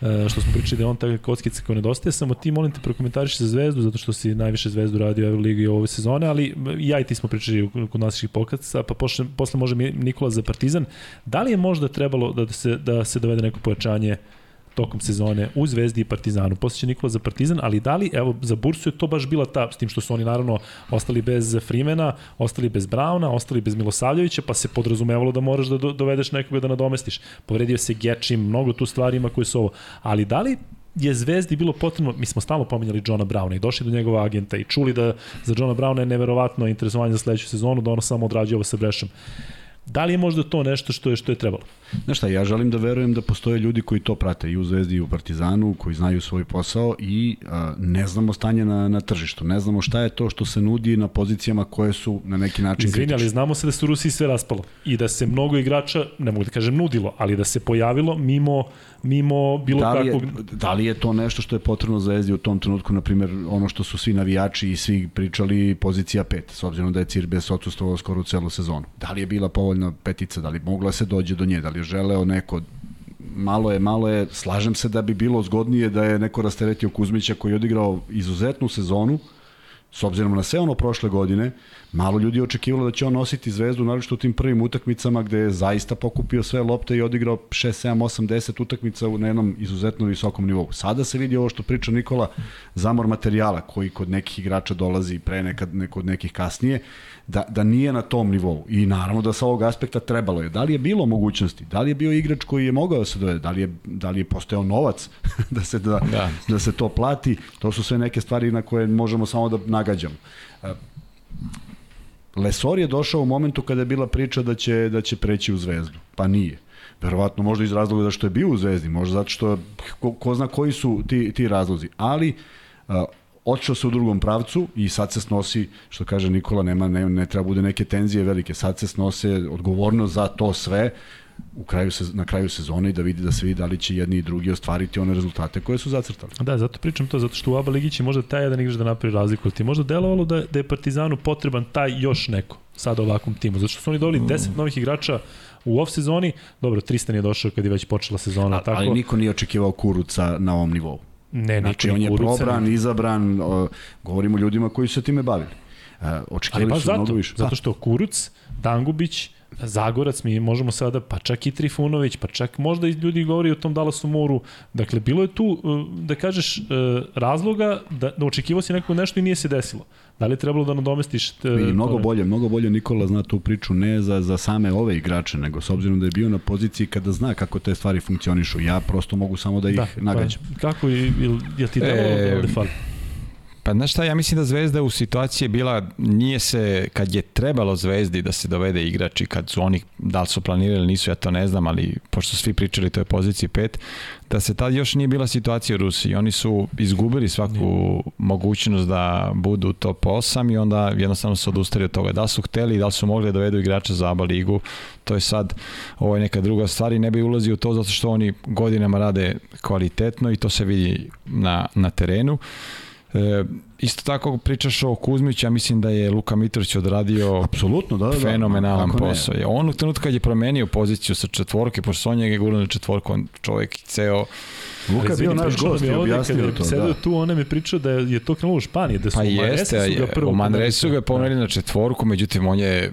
Speaker 1: uh, što smo pričali da on takve kockice koje nedostaje, samo ti molim te prokomentariš za Zvezdu, zato što si najviše Zvezdu radio u Euroligi ove sezone, ali ja i ti smo pričali kod naših pokaca, pa posle, posle može Nikola za Partizan. Da li je možda trebalo da se, da se dovede neko pojačanje uh, tokom sezone u Zvezdi i Partizanu. Posle Nikola za Partizan, ali da li, evo, za Bursu je to baš bila ta, s tim što su oni naravno ostali bez Frimena, ostali bez Brauna, ostali bez Milosavljevića, pa se podrazumevalo da moraš da dovedeš nekoga da nadomestiš. Povredio se Gečim, mnogo tu stvari ima koje su ovo. Ali da li je Zvezdi bilo potrebno, mi smo stalno pominjali Johna Browna i došli do njegova agenta i čuli da za Johna Browna je neverovatno interesovanje za sledeću sezonu, da ono samo odrađuje ovo sa Brešom. Da li je možda to nešto što je što je trebalo?
Speaker 2: Znaš šta, ja želim da verujem da postoje ljudi koji to prate i u Zvezdi i u Partizanu, koji znaju svoj posao i a, ne znamo stanje na, na tržištu. Ne znamo šta je to što se nudi na pozicijama koje su na neki način
Speaker 1: Izvini, ali znamo se da se u Rusiji sve raspalo i da se mnogo igrača, ne mogu da kažem nudilo, ali da se pojavilo mimo mimo bilo
Speaker 2: da kakvog... Da li je to nešto što je potrebno za Zvezdi u tom trenutku, na primjer, ono što su svi navijači i svi pričali pozicija 5, s obzirom da je Cirbes odsustovao skoro u celu sezonu. Da li je bila povoljna petica, da li mogla se dođe do nje, da li je želeo neko malo je, malo je, slažem se da bi bilo zgodnije da je neko rasteretio Kuzmića koji je odigrao izuzetnu sezonu, s obzirom na sve ono prošle godine, malo ljudi je očekivalo da će on nositi zvezdu, naravno u tim prvim utakmicama gde je zaista pokupio sve lopte i odigrao 6, 7, 8, 10 utakmica na jednom izuzetno visokom nivou. Sada se vidi ovo što priča Nikola, zamor materijala koji kod nekih igrača dolazi pre nekad, kod nekih kasnije, da, da nije na tom nivou. I naravno da sa ovog aspekta trebalo je. Da li je bilo mogućnosti? Da li je bio igrač koji je mogao da se dovede? Da li je, da li je postojao novac da, se, da, da. da se to plati? To su sve neke stvari na koje možemo samo da nagađamo. Lesor je došao u momentu kada je bila priča da će, da će preći u zvezdu. Pa nije. Verovatno možda iz razloga da što je bio u zvezdi, možda zato što ko, ko zna koji su ti, ti razlozi. Ali otišao se u drugom pravcu i sad se snosi, što kaže Nikola, nema, ne, ne treba bude neke tenzije velike, sad se snose odgovornost za to sve u kraju se, na kraju sezone i da vidi da se vidi da li će jedni i drugi ostvariti one rezultate koje su zacrtali.
Speaker 1: Da, zato pričam to, zato što u ABA ligi će možda taj jedan igrač da napravi razliku. Ti možda delovalo da, da je Partizanu potreban taj još neko sad ovakvom timu, zato što su oni dobili 10 mm. novih igrača u off sezoni, dobro, Tristan je došao kad je već počela sezona. A, tako.
Speaker 2: Ali niko nije očekivao Kuruca na ovom nivou.
Speaker 1: Ne,
Speaker 2: znači, on je probran, ne. izabran, o, govorimo o ljudima koji su se time bavili. E, očekivali su zato, mnogo više.
Speaker 1: Zato što Kuruc, Dangubić, Zagorac, mi možemo sada, pa čak i Trifunović, pa čak možda i ljudi govori o tom Dallasu Moru. Dakle, bilo je tu, e, da kažeš, e, razloga da, da očekivao si neko nešto i nije se desilo. Da li je trebalo da nadomestiš...
Speaker 2: Te, I mnogo tome? bolje, mnogo bolje Nikola zna tu priču ne za, za same ove igrače, nego s obzirom da je bio na poziciji kada zna kako te stvari funkcionišu. Ja prosto mogu samo da ih da, nagađam.
Speaker 1: Pa, kako je, je ti delo e, da fali?
Speaker 3: Pa znaš šta, ja mislim da Zvezda u situaciji je bila, nije se, kad je trebalo Zvezdi da se dovede igrači, kad su oni, da li su planirali, nisu, ja to ne znam, ali pošto svi pričali, to je poziciji 5, da se tad još nije bila situacija u Rusiji. Oni su izgubili svaku nije. mogućnost da budu top 8 i onda jednostavno su odustali od toga. Da su hteli, da li su mogli da dovedu igrača za ABA ligu, to je sad ovo je neka druga stvar i ne bi ulazio u to zato što oni godinama rade kvalitetno i to se vidi na, na terenu. E, isto tako pričaš o Kuzmiću, ja mislim da je Luka Mitrović odradio
Speaker 2: apsolutno da, da,
Speaker 3: fenomenalan da, posao. Je. On u trenutku kad je promenio poziciju sa četvorke, pošto Sonja je gurno na četvorku, on čovjek ceo
Speaker 2: Luka je bio naš gost i objasnio
Speaker 1: to. Sedeo da. tu, on mi pričao da je to krenulo u Španiji, da su
Speaker 3: pa u Manresu ga prvo... U Manresu ga pomerili na četvorku, međutim on je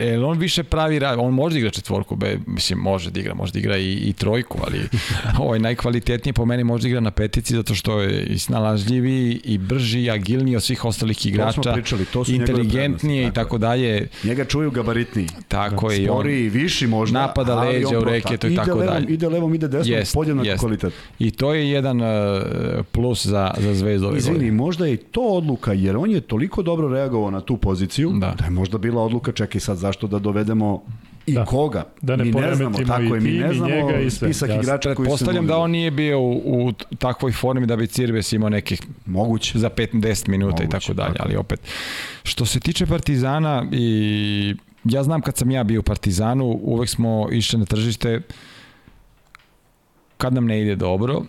Speaker 3: Jel on više pravi rad, on može da igra četvorku, be, mislim može da igra, može da igra i, i trojku, ali ovaj najkvalitetnije po meni može da igra na petici zato što je i snalažljiviji i brži i agilniji od svih ostalih igrača. To
Speaker 2: pričali, to su
Speaker 3: inteligentnije i tako dalje.
Speaker 2: Njega čuju gabaritniji.
Speaker 3: Tako da, je.
Speaker 2: Spori, on, viši možda.
Speaker 3: Napada leđa u reketu i tako
Speaker 2: levom,
Speaker 3: dalje.
Speaker 2: Ide levom, ide desnom, jest, podjednak jest. kvalitet.
Speaker 3: I to je jedan uh, plus za, za zvezdu ove
Speaker 2: Izvini, godine. možda je to odluka, jer on je toliko dobro reagovao na tu poziciju, da, da je možda bila odluka, čekaj sad zašto da dovedemo i da. koga.
Speaker 1: Da ne
Speaker 2: mi ne znamo, tako je, mi ne znamo
Speaker 1: njega i sve.
Speaker 2: spisak Jasne. igrača koji
Speaker 3: Postavljam da on nije bio u, u takvoj formi da bi Cirbes imao nekih
Speaker 2: moguće
Speaker 3: za 5-10 minuta Moguće, i tako dalje, ali opet što se tiče Partizana i ja znam kad sam ja bio u Partizanu, uvek smo išli na tržište kad nam ne ide dobro,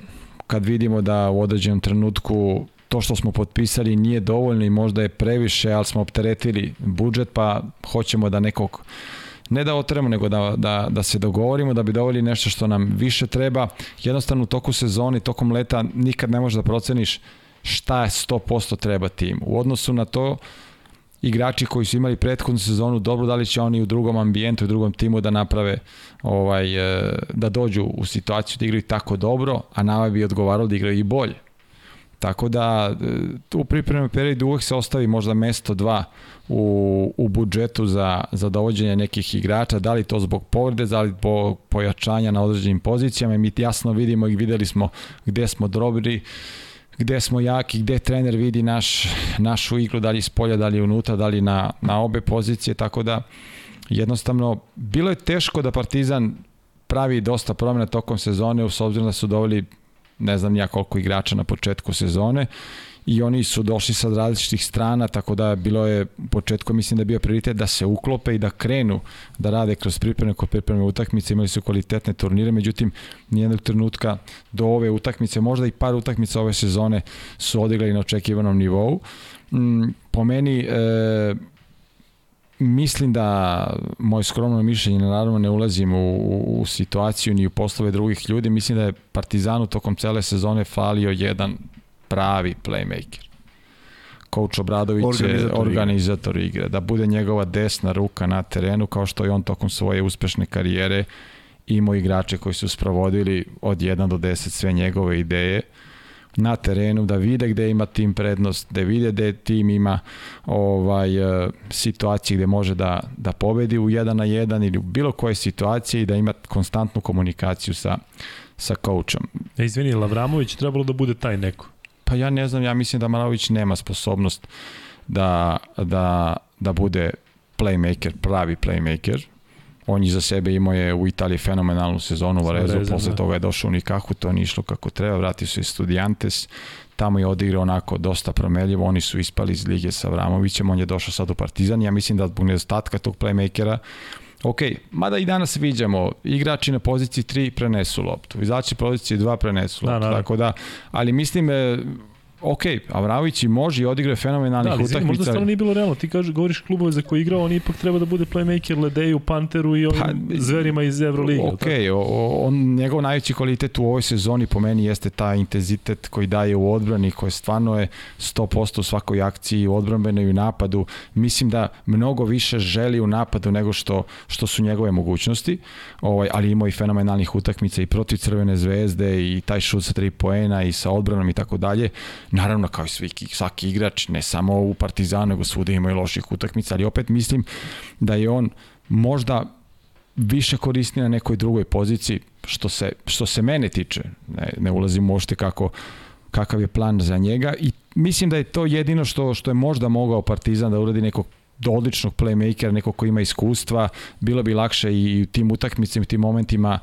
Speaker 3: kad vidimo da u određenom trenutku to što smo potpisali nije dovoljno i možda je previše, ali smo opteretili budžet, pa hoćemo da nekog ne da otremo, nego da, da, da se dogovorimo, da bi dovoljili nešto što nam više treba. Jednostavno u toku sezoni, tokom leta nikad ne možeš da proceniš šta je 100% treba tim. U odnosu na to, igrači koji su imali prethodnu sezonu dobro da li će oni u drugom ambijentu, u drugom timu da naprave ovaj e, da dođu u situaciju da igraju tako dobro, a nama bi odgovaralo da igraju i bolje. Tako da e, u pripremnom periodu uvek se ostavi možda mesto dva u, u budžetu za, za dovođenje nekih igrača, da li to zbog povrede, da li zbog pojačanja na određenim pozicijama. I mi jasno vidimo i videli smo gde smo drobili, gde smo jaki, gde trener vidi naš, našu igru, da li iz polja, da li unutra, da li na, na obe pozicije, tako da jednostavno bilo je teško da Partizan pravi dosta promjena tokom sezone, s obzirom da su doveli ne znam ja koliko igrača na početku sezone i oni su došli sa različitih strana, tako da bilo je u početku mislim da je bio prioritet da se uklope i da krenu da rade kroz pripreme kod pripreme utakmice, imali su kvalitetne turnire, međutim nijednog trenutka do ove utakmice, možda i par utakmica ove sezone su odigrali na očekivanom nivou. Mm, po meni e, mislim da moje skromno mišljenje naravno ne ulazim u, u situaciju ni u poslove drugih ljudi mislim da je Partizanu tokom cele sezone falio jedan pravi playmaker coach Obradović organizator je organizator igre. igre da bude njegova desna ruka na terenu kao što je on tokom svoje uspešne karijere imao igrače koji su sprovodili od 1 do 10 sve njegove ideje na terenu, da vide gde ima tim prednost, da vide gde tim ima ovaj, e, situacije gde može da, da pobedi u jedan na jedan ili u bilo koje situacije i da ima konstantnu komunikaciju sa, sa coachom.
Speaker 1: E, izvini, Lavramović trebalo da bude taj neko?
Speaker 3: Pa ja ne znam, ja mislim da Maravić nema sposobnost da, da, da bude playmaker, pravi playmaker, on je za sebe imao je u Italiji fenomenalnu sezonu u Varezu, posle da. toga je došao u Nikahu, to nije išlo kako treba, vratio se iz Studiantes, tamo je odigrao onako dosta promeljivo, oni su ispali iz lige sa Vramovićem, on je došao sad u Partizan, ja mislim da zbog nedostatka tog playmakera Ok, mada i danas viđamo, igrači na poziciji 3 prenesu loptu, izaći poziciji 2 prenesu da, loptu, da, da. tako da, ali mislim, e, ok, Avramović i može i odigra fenomenalnih da, ali, utakmica.
Speaker 1: Možda stvarno nije bilo realno. Ti kažeš, govoriš klubove za koje igrao, on ipak treba da bude playmaker Ledeju, Panteru i ovim pa, zverima iz Euroligi.
Speaker 3: Ok, o, on, njegov najveći kvalitet u ovoj sezoni po meni jeste taj intenzitet koji daje u odbrani, koji stvarno je 100% u svakoj akciji, u odbranbenoj i u napadu. Mislim da mnogo više želi u napadu nego što, što su njegove mogućnosti, ovaj, ali ima i fenomenalnih utakmica i protiv Crvene zvezde i taj šut sa tri poena i sa odbranom i tako dalje Naravno, kao i svaki, svaki igrač, ne samo u Partizanu, nego svuda ima i loših utakmica, ali opet mislim da je on možda više koristi na nekoj drugoj poziciji, što se, što se mene tiče. Ne, ne ulazim uopšte kako, kakav je plan za njega i mislim da je to jedino što, što je možda mogao Partizan da uradi nekog odličnog playmakera, nekog ko ima iskustva, bilo bi lakše i u tim utakmicama, tim momentima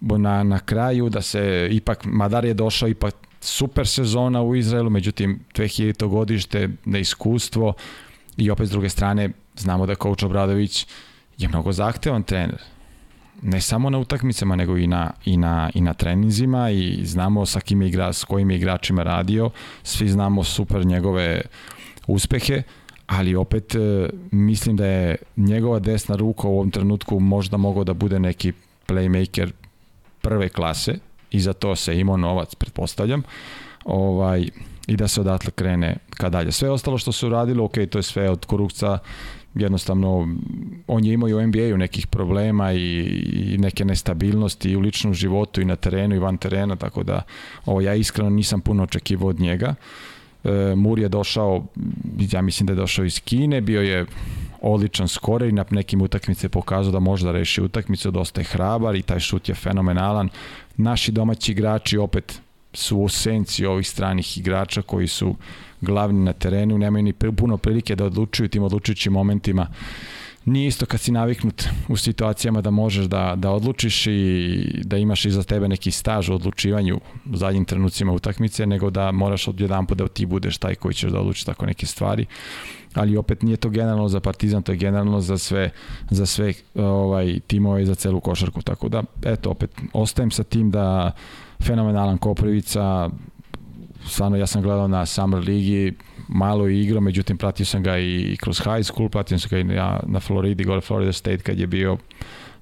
Speaker 3: na, na kraju da se ipak, Madar je došao ipak super sezona u Izraelu, međutim 2000. godište, neiskustvo i opet s druge strane znamo da coach Obradović je mnogo zahtevan trener. Ne samo na utakmicama, nego i na, i na, i na treninzima i znamo sa kim igra, s kojim je igračima radio, svi znamo super njegove uspehe, ali opet e, mislim da je njegova desna ruka u ovom trenutku možda mogao da bude neki playmaker prve klase, i za to se imao novac, pretpostavljam. Ovaj, i da se odatle krene ka dalje. Sve ostalo što su radilo, ok, to je sve od Kurukca, jednostavno on je imao i u NBA-u nekih problema i, i neke nestabilnosti i u ličnom životu i na terenu i van terena, tako da ovo, ja iskreno nisam puno očekivao od njega. E, Mur je došao, ja mislim da je došao iz Kine, bio je odličan skore i na nekim utakmice pokazao da može da reši utakmicu, dosta je hrabar i taj šut je fenomenalan. Naši domaći igrači opet su u senci ovih stranih igrača koji su glavni na terenu, nemaju ni puno prilike da odlučuju tim odlučujućim momentima. Nije isto kad si naviknut u situacijama da možeš da, da odlučiš i da imaš iza tebe neki staž u odlučivanju u zadnjim trenucima utakmice, nego da moraš od jedan put da ti budeš taj koji ćeš da odluči tako neke stvari ali opet nije to generalno za Partizan, to je generalno za sve za sve ovaj timove i za celu košarku. Tako da eto opet ostajem sa tim da fenomenalan Koprivica stvarno ja sam gledao na Summer Ligi malo je igrao, međutim pratio sam ga i kroz high school, pratio sam ga i na, na Floridi, gore Florida State kad je bio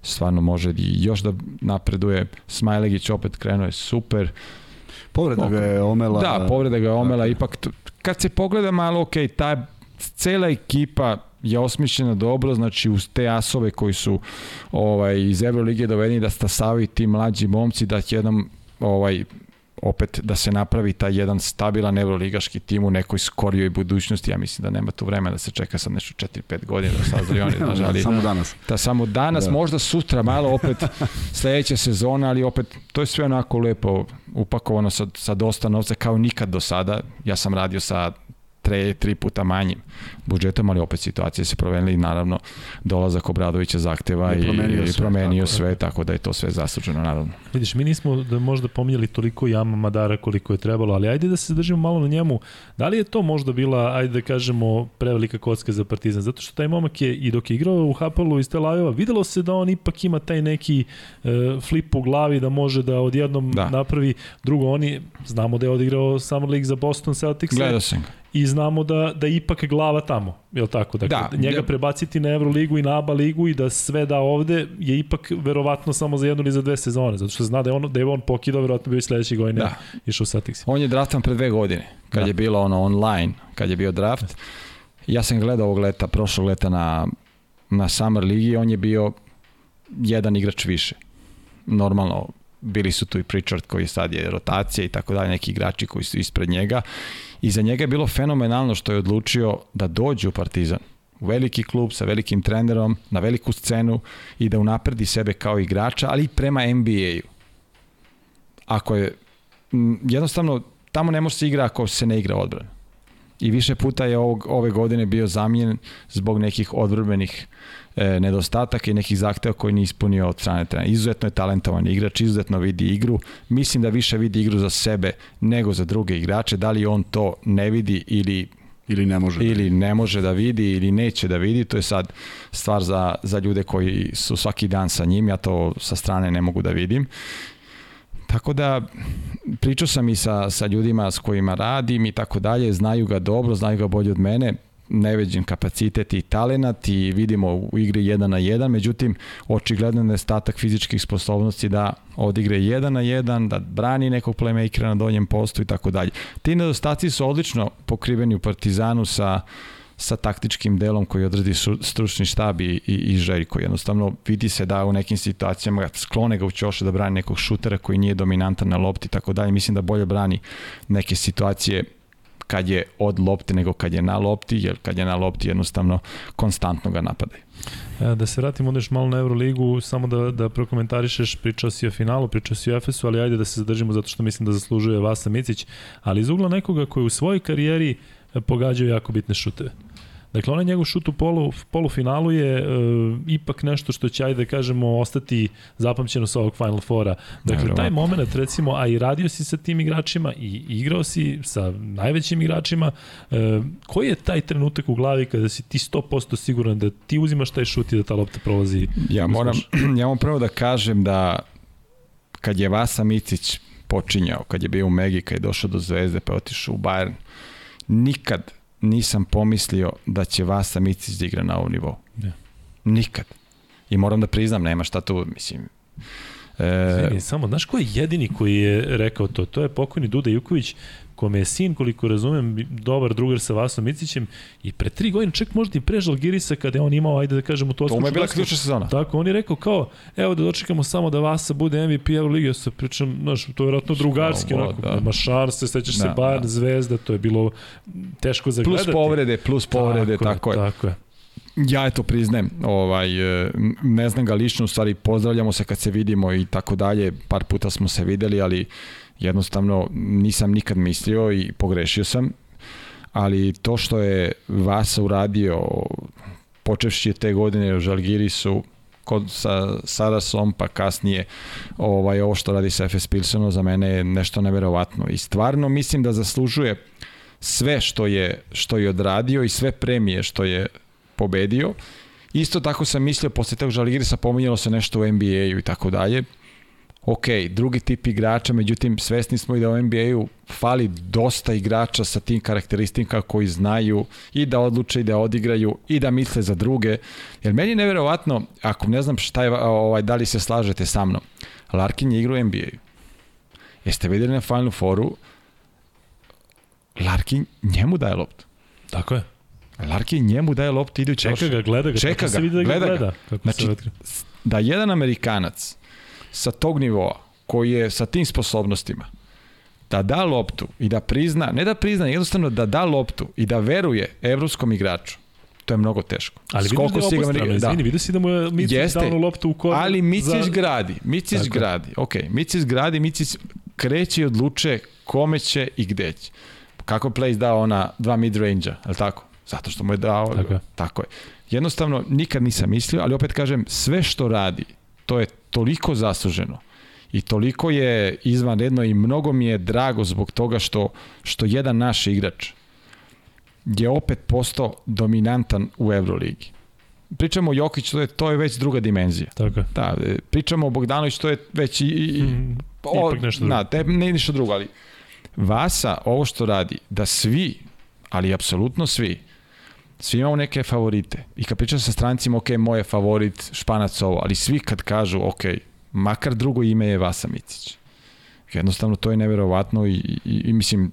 Speaker 3: stvarno može i još da napreduje. Smajlegić opet krenuo je super.
Speaker 2: Povreda ga je omela.
Speaker 3: Da, povreda ga je omela, ipak kad se pogleda malo, ok, ta cela ekipa je osmišljena dobro, znači uz te asove koji su ovaj, iz Evrolige dovedeni da stasavaju ti mlađi momci, da će jednom ovaj, opet da se napravi taj jedan stabilan evroligaški tim u nekoj skorijoj budućnosti. Ja mislim da nema tu vremena da se čeka sad nešto 4-5 godina da sazri oni. Znaš, ali,
Speaker 2: samo danas.
Speaker 3: Da, samo danas, da. možda sutra malo opet sledeća sezona, ali opet to je sve onako lepo upakovano sa, sa dosta novca kao nikad do sada. Ja sam radio sa tre, tri puta manjim budžetom, ali opet situacije se promenili i naravno dolazak Obradovića zahteva i, promenio, i, i promenio sve, sve, tako da je to sve zasluženo naravno.
Speaker 1: Vidiš, mi nismo da možda pominjali toliko Jama Madara koliko je trebalo, ali ajde da se zadržimo malo na njemu. Da li je to možda bila, ajde da kažemo, prevelika kocka za Partizan? Zato što taj momak je i dok je igrao u Hapalu iz Tel Aviva, videlo se da on ipak ima taj neki uh, flip u glavi da može da odjednom da. napravi drugo. Oni, znamo da je odigrao Summer League za Boston Celtics.
Speaker 3: Gledao sam ga
Speaker 1: i znamo da, da ipak glava tamo, je li tako? Dakle, da, njega da. prebaciti na Euroligu i na ABA ligu i da sve da ovde je ipak verovatno samo za jednu ili za dve sezone, zato što zna da je on, da je on pokidao, verovatno bio i sledeće godine da. išao u Celtics.
Speaker 3: On je draftan pre dve godine, kad da. je bilo ono online, kad je bio draft. Ja sam gledao ovog leta, prošlog leta na, na Summer ligi, on je bio jedan igrač više. Normalno, bili su tu i Pritchard koji sad je rotacija i tako dalje, neki igrači koji su ispred njega i za njega je bilo fenomenalno što je odlučio da dođe u Partizan veliki klub sa velikim trenerom, na veliku scenu i da unapredi sebe kao igrača, ali i prema NBA-u. Ako je, jednostavno, tamo ne može se igra ako se ne igra odbrana. I više puta je ovog, ove godine bio zamijen zbog nekih odvrbenih e, nedostataka i nekih zahteva koji nije ispunio od strane trenera. Izuzetno je talentovan igrač, izuzetno vidi igru. Mislim da više vidi igru za sebe nego za druge igrače. Da li on to ne vidi ili
Speaker 2: ili ne može
Speaker 3: ili da ne može da vidi ili neće da vidi, to je sad stvar za, za ljude koji su svaki dan sa njim, ja to sa strane ne mogu da vidim. Tako da pričao sam i sa, sa ljudima s kojima radim i tako dalje, znaju ga dobro, znaju ga bolje od mene, neveđen kapacitet i talenat i vidimo u igri 1 na 1, međutim očigledno nestatak fizičkih sposobnosti da odigre 1 na 1, da brani nekog playmakera na donjem postu i tako dalje. Ti nedostaci su odlično pokriveni u Partizanu sa sa taktičkim delom koji odredi stručni štab i, i, i Željko. Jednostavno vidi se da u nekim situacijama sklone ga u ćoše da brani nekog šutera koji nije dominantan na lopti i tako dalje. Mislim da bolje brani neke situacije kad je od lopte nego kad je na lopti, jer kad je na lopti jednostavno konstantno ga napadaju.
Speaker 1: E, da se vratimo onda još malo na Euroligu, samo da, da prokomentarišeš, pričao si o finalu, pričao si o Efesu, ali ajde da se zadržimo zato što mislim da zaslužuje Vasa Micić, ali iz ugla nekoga koji u svojoj karijeri pogađaju jako bitne šuteve. Dakle, onaj njegov šut u polu, polufinalu je uh, ipak nešto što će, ajde da kažemo, ostati zapamćeno sa ovog Final Fora. Dakle, taj moment, recimo, a i radio si sa tim igračima i igrao si sa najvećim igračima, uh, koji je taj trenutak u glavi kada si ti 100% siguran da ti uzimaš taj šut i da ta lopta prolazi?
Speaker 3: Ja moram, ja moram prvo da kažem da kad je Vasa Micić počinjao, kad je bio u Megi, kad je došao do Zvezde pa je otišao u Bayern, nikad nisam pomislio da će Vasa Micić da igra na ovom nivou. Yeah. Nikad. I moram da priznam, nema šta tu, mislim,
Speaker 1: E... Zvini, samo, znaš ko je jedini koji je rekao to? To je pokojni Duda Juković, kome je sin, koliko razumem, dobar drugar sa Vasom Micićem i pre tri godine, čak možda i pre Žalgirisa, kada je on imao, ajde da kažemo, to
Speaker 3: To mu je bila ključna sezona.
Speaker 1: Tako, on je rekao kao, evo da dočekamo samo da Vasa bude MVP Euroligi, sa pričam, znaš, to je vjerojatno drugarski, Slobo, onako, da. nema šanse, sećaš da, se Bayern, da. Zvezda, to je bilo teško za
Speaker 3: Plus povrede, plus povrede, tako, tako je. Tako je. Ja eto priznajem, ovaj, e, ne znam ga lično, u stvari pozdravljamo se kad se vidimo i tako dalje, par puta smo se videli, ali jednostavno nisam nikad mislio i pogrešio sam, ali to što je Vasa uradio počevši te godine u Žalgirisu kod sa Sarasom pa kasnije ovaj ovo što radi sa FS Pilsenom za mene je nešto neverovatno i stvarno mislim da zaslužuje sve što je što je odradio i sve premije što je pobedio. Isto tako sam mislio posle tog Žalgirisa pominjalo se nešto u NBA-u i tako dalje ok, drugi tip igrača, međutim svesni smo i da u NBA-u fali dosta igrača sa tim karakteristikama koji znaju i da odluče i da odigraju i da misle za druge. Jer meni je neverovatno, ako ne znam šta je, ovaj, da li se slažete sa mnom, Larkin je igra u NBA-u. Jeste videli na Final Fouru, Larkin njemu daje loptu.
Speaker 1: Tako je.
Speaker 3: Larkin njemu daje loptu idući
Speaker 1: Čeka ga, gleda ga.
Speaker 3: Čeka ga,
Speaker 1: gleda,
Speaker 3: gleda
Speaker 1: ga. Gleda.
Speaker 3: Kako znači, da jedan Amerikanac sa tog nivoa, koji je sa tim sposobnostima, da da loptu i da prizna, ne da prizna, jednostavno da da loptu i da veruje evropskom igraču, to je mnogo teško.
Speaker 1: Ali vidiš da je obostrano, izvini, da. vidiš si da mu je Micić dao loptu u koru.
Speaker 3: Ali Micić za... gradi, Micić Tako. gradi, ok, Micić gradi, Micić kreće i odluče kome će i gde će. Kako je Place dao ona dva mid-range-a, je li tako? Zato što mu je dao, tako je. tako je. Jednostavno, nikad nisam mislio, ali opet kažem, sve što radi, to je toliko zasluženo i toliko je izvanredno i mnogo mi je drago zbog toga što, što jedan naš igrač je opet postao dominantan u Euroligi. Pričamo o Jokić, to je, to je već druga dimenzija.
Speaker 1: Tako
Speaker 3: Da, e, pričamo o Bogdanović, to je već i... i mm,
Speaker 1: o, ipak nešto drugo.
Speaker 3: Da, te, ne ništa drugo, ali Vasa, ovo što radi, da svi, ali apsolutno svi, svi imamo neke favorite. I kad pričam sa strancima, ok, moj je favorit Španac ovo, ali svi kad kažu, ok, makar drugo ime je Vasa Micić. Jednostavno to je neverovatno i, i, i mislim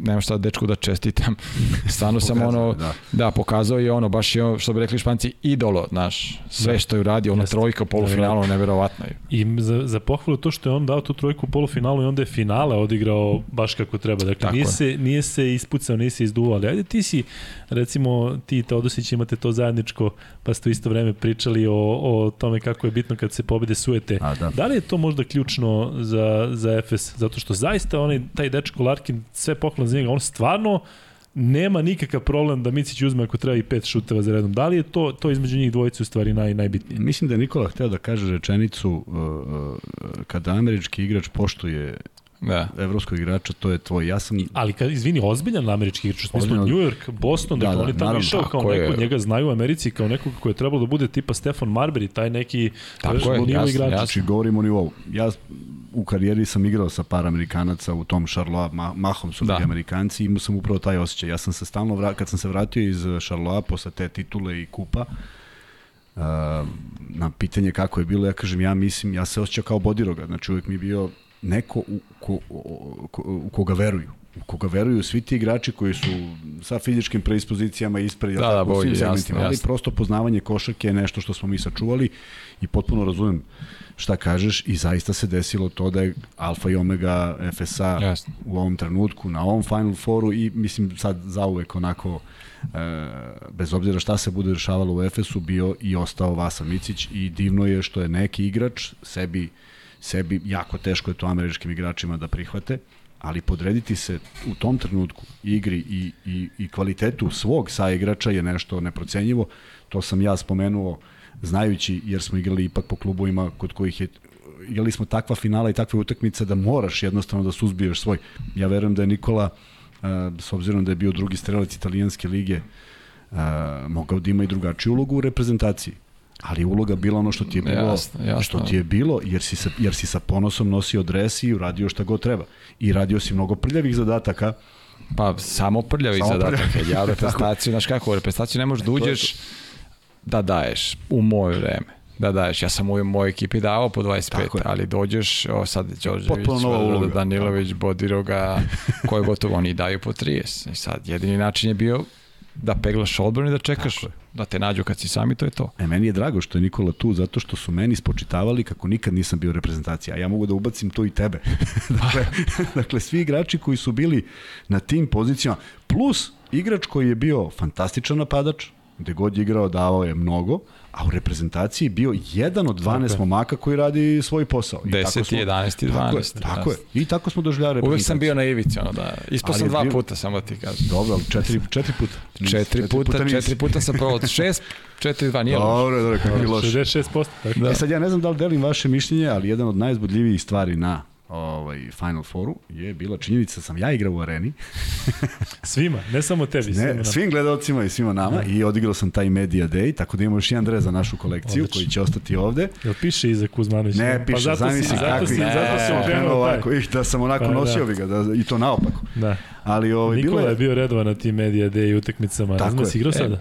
Speaker 3: nemam šta dečku da čestitam. Stvarno sam ono, da. da. pokazao je ono, baš je što bi rekli španci, idolo, znaš, sve da. što je uradio, ona trojka u polufinalu, neverovatno je.
Speaker 1: I za, za pohvalu to što je on dao tu trojku u polufinalu i onda je finale odigrao baš kako treba. Dakle, Tako nije, se, nije se ispucao, nije se izduvao, ali ajde ti si, recimo, ti i Teodosić imate to zajedničko, pa ste u isto vreme pričali o, o tome kako je bitno kad se pobede suete. A, da. da li je to možda ključno za, za Efes? Zato što zaista onaj, taj dečko Larkin sve pohvalan za njega, on stvarno nema nikakav problem da Micić uzme ako treba i pet šuteva za redom. Da li je to, to između njih dvojice u stvari naj, najbitnije?
Speaker 2: Mislim da je Nikola hteo da kaže rečenicu uh, uh kada američki igrač poštuje da. evropskog igrača, to je tvoj. Ja sam...
Speaker 1: Ali, kad, izvini, ozbiljan američki igrač, u smislu New York, Boston, da, dakle, da, on je tamo išao kao neko, je... njega znaju u Americi, kao nekog koji je trebalo da bude tipa Stefan Marbury, taj neki
Speaker 2: tako je, jasno, igrač. Jasno. Znači, govorimo o nivou. Ja u karijeri sam igrao sa par Amerikanaca u tom Charloa, ma, mahom su da. Amerikanci, imao sam upravo taj osjećaj. Ja sam se stalno, vra, kad sam se vratio iz Charloa posle te titule i kupa, uh, na pitanje kako je bilo, ja kažem, ja mislim, ja se osjećao kao bodiroga, znači uvijek mi je bio neko u, ko, ko, u koga veruju u koga veruju svi ti igrači koji su sa fizičkim predispozicijama ispred
Speaker 3: da, da, bolje, jasno,
Speaker 2: ali jasno. prosto poznavanje košarke je nešto što smo mi sačuvali i potpuno razumem šta kažeš i zaista se desilo to da je alfa i omega FSA jasno. u ovom trenutku na ovom Final Fouru i mislim sad zauvek onako e, bez obzira šta se bude dešavalo u Efesu bio i ostao Vasa Micić i divno je što je neki igrač sebi sebi jako teško je to američkim igračima da prihvate, ali podrediti se u tom trenutku igri i, i, i kvalitetu svog saigrača je nešto neprocenjivo. To sam ja spomenuo znajući, jer smo igrali ipak po klubovima kod kojih je igrali smo takva finala i takve utakmice da moraš jednostavno da suzbiješ svoj. Ja verujem da je Nikola, s obzirom da je bio drugi strelac italijanske lige, mogao da ima i drugačiju ulogu u reprezentaciji ali uloga bila ono što ti je bilo, jasno, jasno. što ti je bilo jer si, sa, jer si sa ponosom nosio dres i uradio šta god treba. I radio si mnogo prljavih zadataka.
Speaker 3: Pa samo prljavih samo zadataka. Prljavi. Ja reprezentaciju, znaš kako, u reprezentaciju ne možeš da uđeš da daješ u moje vreme. da daješ. Ja sam u mojoj ekipi dao po 25, ali dođeš, o sad Đorđević, Danilović, Bodiroga, koje gotovo oni daju po 30. I sad jedini način je bio da peglaš odbranu i da čekaš da te nađu kad si sami, to je to.
Speaker 2: E, meni je drago što je Nikola tu, zato što su meni spočitavali kako nikad nisam bio reprezentacija, a ja mogu da ubacim to i tebe. dakle, dakle, svi igrači koji su bili na tim pozicijama, plus igrač koji je bio fantastičan napadač, gde god je igrao davao je mnogo, a u reprezentaciji bio jedan od 12 tako momaka koji radi svoj posao.
Speaker 3: I 10, tako smo, 11 i 12. Tako je,
Speaker 2: tako je. I tako smo doživljali reprezentaciju.
Speaker 3: Uvijek sam bio na ivici, ono da, ispao sam dva bio... puta, samo ti kažem.
Speaker 2: Dobro, ali četiri, četiri puta.
Speaker 3: Četiri, četiri puta, puta četiri puta sam pravo od šest, četiri, dva, nije
Speaker 2: loš. Dobro, dobro, kako je loš.
Speaker 1: 66%. Tako.
Speaker 2: Da. E sad ja ne znam da li delim vaše mišljenje, ali jedan od najzbudljivijih stvari na ovaj, Final Fouru je bila činjenica da sam ja igrao u areni.
Speaker 1: svima, ne samo tebi.
Speaker 2: Ne, svima svim gledalcima i svima nama ne. Da. i odigrao sam taj Media Day, tako da imamo još jedan dres za našu kolekciju Odlično. koji će ostati ovde.
Speaker 1: Jel piše iza Kuzmanović?
Speaker 2: Ne, piše, pa zato zamisli si, kako si, ne, zato si okrenuo ovako, ih, da sam onako pa, nosio da. bi ga, da, i to naopako.
Speaker 1: Da.
Speaker 2: Ali ovaj,
Speaker 1: Nikola
Speaker 2: bilo
Speaker 1: je... je bio redovan na tim Media Day utakmicama. Tako ne znam, si igrao sada?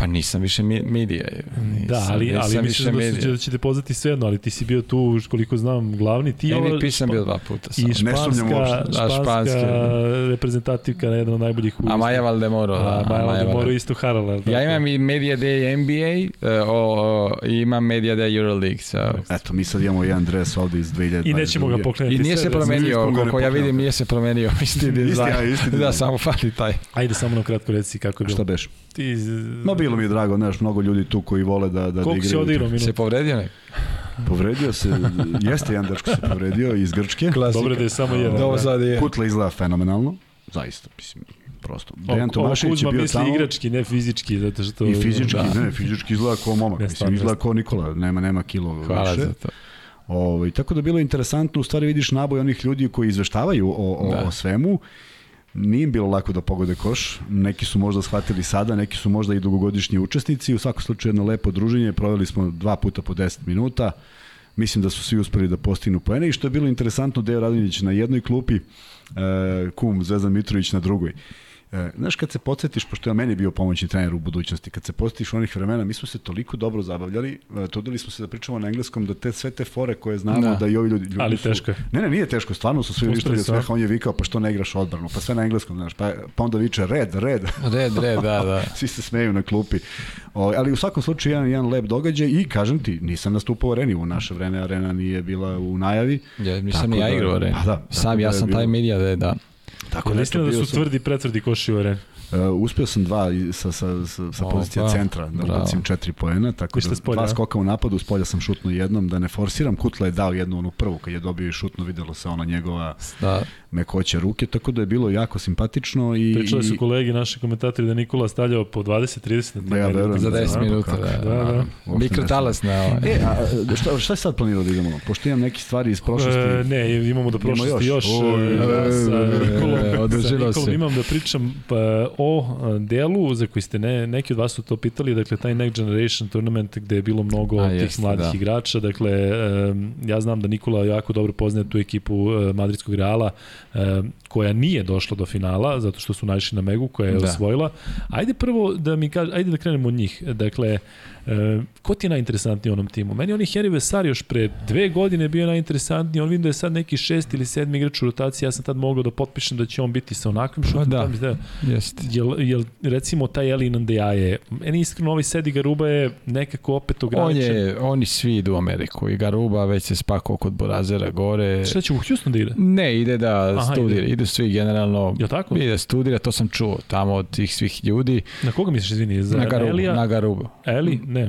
Speaker 1: E,
Speaker 3: Pa nisam više medija.
Speaker 1: Nisam, da, ali, ali mislim da, da, da ćete poznati svejedno, ali ti si bio tu, koliko znam, glavni. Ti
Speaker 3: MVP sam bio dva puta. Sam.
Speaker 1: I španska, da, španska reprezentativka na jedan od najboljih u
Speaker 3: A Maja Valdemoro.
Speaker 1: Da, Maja Valdemoro isto harala.
Speaker 3: Ja imam i Media Day NBA, uh, o, o, i imam Media Day Euroleague. So.
Speaker 2: Eto, mi sad imamo jedan dres ovde iz 2020.
Speaker 1: I nećemo ga pokrenuti.
Speaker 3: I nije se promenio, kako ja vidim, nije se promenio. Isti dizajn.
Speaker 2: Isti,
Speaker 3: da, samo fali taj.
Speaker 1: Ajde, samo na kratko reci kako je bilo.
Speaker 2: Šta beš?
Speaker 1: Ti...
Speaker 2: Ma bilo mi je drago, znaš, mnogo ljudi tu koji vole da, da, da
Speaker 1: Koliko si odigrao minuta?
Speaker 3: Se povredio nek?
Speaker 2: Povredio se, jeste jedan dečko se povredio iz Grčke.
Speaker 1: Klasika. Dobro da je samo jedan.
Speaker 3: Dobro sad je.
Speaker 2: Kutla izgleda fenomenalno, zaista, mislim, prosto. Dejan
Speaker 1: Tomašević je bio tamo. igrački, ne fizički, zato što...
Speaker 2: I fizički, da. ne, fizički izgleda kao momak, mislim, izgleda kao Nikola, nema, nema kilo
Speaker 3: Hvala više. za to.
Speaker 2: Ovo, ovaj, tako da bilo interesantno, u stvari vidiš naboj onih ljudi koji izveštavaju o, o, da. o svemu Nije bilo lako da pogode koš, neki su možda shvatili sada, neki su možda i dugogodišnji učesnici, u svakom slučaju jedno lepo druženje, proveli smo dva puta po 10 minuta, mislim da su svi uspeli da postignu poene i što je bilo interesantno, Deo Radonjić na jednoj klupi, e, kum Zvezdan Mitrović na drugoj. E, znaš, kad se podsjetiš, pošto je meni bio pomoćni trener u budućnosti, kad se podsjetiš onih vremena, mi smo se toliko dobro zabavljali, e, trudili smo se da pričamo na engleskom, da te sve te fore koje znamo, da, da i ovi ljudi, ljudi
Speaker 1: Ali
Speaker 2: su,
Speaker 1: teško
Speaker 2: Ne, ne, nije teško, stvarno su svi vištali od sveha, on je vikao, pa što ne igraš odbranu, pa sve na engleskom, znaš, pa, pa onda viče red, red.
Speaker 3: Red, red, da, da.
Speaker 2: svi se smeju na klupi. O, ali u svakom slučaju jedan, jedan lep događaj i kažem ti, nisam nastupao u areni, u naše vreme arena nije bila u najavi.
Speaker 3: Ja, nisam ni ja da- igrao u areni. Pa da, Sam, ja da sam taj medija da, da.
Speaker 1: Tako da, da su tvrdi, pretvrdi koši u areni.
Speaker 2: Uh, uspeo sam dva sa, sa, sa, sa pozicije Opa, centra da ubacim četiri poena, tako da spolja, dva skoka u napadu, s polja sam šutnuo jednom, da ne forsiram, Kutla je dao jednu onu prvu, kad je dobio i šutno, videlo se ona njegova da. mekoće ruke, tako da je bilo jako simpatično. I,
Speaker 1: Pričali su kolegi, naši komentatori, da Nikola stavljao po 20-30 na
Speaker 2: da, ja verujem,
Speaker 3: za 10 da, minuta. Da, da, da. Mikrotalas na ovo.
Speaker 2: E, a šta, šta je sad planirao da idemo? Pošto imam neke stvari iz prošlosti. E,
Speaker 1: ne, imamo da prošlosti još. još o, e, da, sa Nikolom, sa Nikolom imam da pričam pa, o delu za koji ste ne, neki od vas su to pitali, dakle taj Next Generation Tournament gde je bilo mnogo A, tih jeste, mladih da. igrača, dakle ja znam da Nikola jako dobro poznaje tu ekipu e, Madridskog Reala koja nije došla do finala zato što su naišli na Megu koja je da. osvojila. Ajde prvo da mi kaže, ajde da krenemo od njih. Dakle, E, ko ti je najinteresantniji u onom timu? Meni on je Henry Vesar još pre dve godine bio najinteresantniji, on vidim da je sad neki šest ili sedmi igrač u rotaciji, ja sam tad mogao da potpišem da će on biti sa onakvim šutom.
Speaker 3: Pa da, da,
Speaker 1: jest. Jel, jel, recimo taj Elin Andejaje, meni iskreno ovaj Sedi Garuba je nekako opet ograničen.
Speaker 3: On je, oni svi idu u Ameriku i Garuba već se spakao kod Borazera gore.
Speaker 1: Šta će u Houston da ide?
Speaker 3: Ne, ide da Aha, studira, ide. idu svi generalno.
Speaker 1: Je tako?
Speaker 3: Ide da studira, to sam čuo tamo od tih svih ljudi.
Speaker 1: Na koga misliš, izvini? Za
Speaker 3: na Garubu,
Speaker 1: Elija?
Speaker 3: na Garubu.
Speaker 1: Eli? Ne,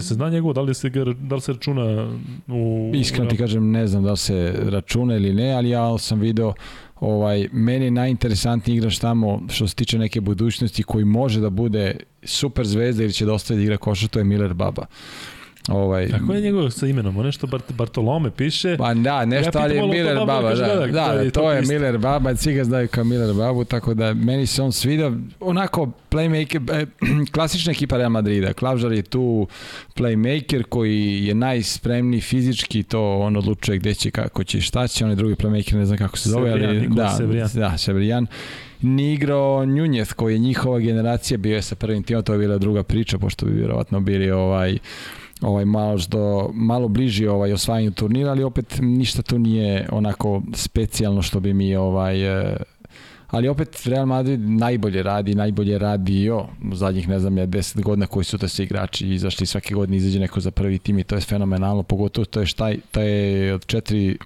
Speaker 1: se zna njegovo, da li se, da li se računa u...
Speaker 3: Iskreno ti kažem, ne znam da li se računa ili ne, ali ja sam video ovaj, meni najinteresantniji igrač tamo što se tiče neke budućnosti koji može da bude super zvezda ili će da ostaje da igra koša, to je Miller Baba.
Speaker 1: Ovaj, Kako je njegov sa imenom? Nešto Bart, Bartolome piše?
Speaker 3: Pa da, nešto, ja ali je Miller Baba. Baba da, da, da, da, to je isto. Miller Baba, svi ga znaju kao Miller Babu, tako da meni se on svidio. Onako, playmaker, eh, klasična ekipa Real Madrida. Klavžar je tu playmaker koji je najspremniji fizički, to on odlučuje gde će, kako će, šta će, on je drugi playmaker, ne znam kako se zove,
Speaker 1: Sebrijan, ali
Speaker 3: da,
Speaker 1: Sebrijan.
Speaker 3: da, Sebrijan ni igrao Njunjeth koji je njihova generacija bio je sa prvim timom, to je bila druga priča pošto bi vjerovatno bili ovaj ovaj malo što malo bliži ovaj osvajanju turnira, ali opet ništa tu nije onako specijalno što bi mi ovaj e, ali opet Real Madrid najbolje radi, najbolje radio zadnjih, ne znam, ja, 10 godina koji su to svi igrači izašli, svake godine izađe neko za prvi tim i to je fenomenalno, pogotovo to je šta, to je od četiri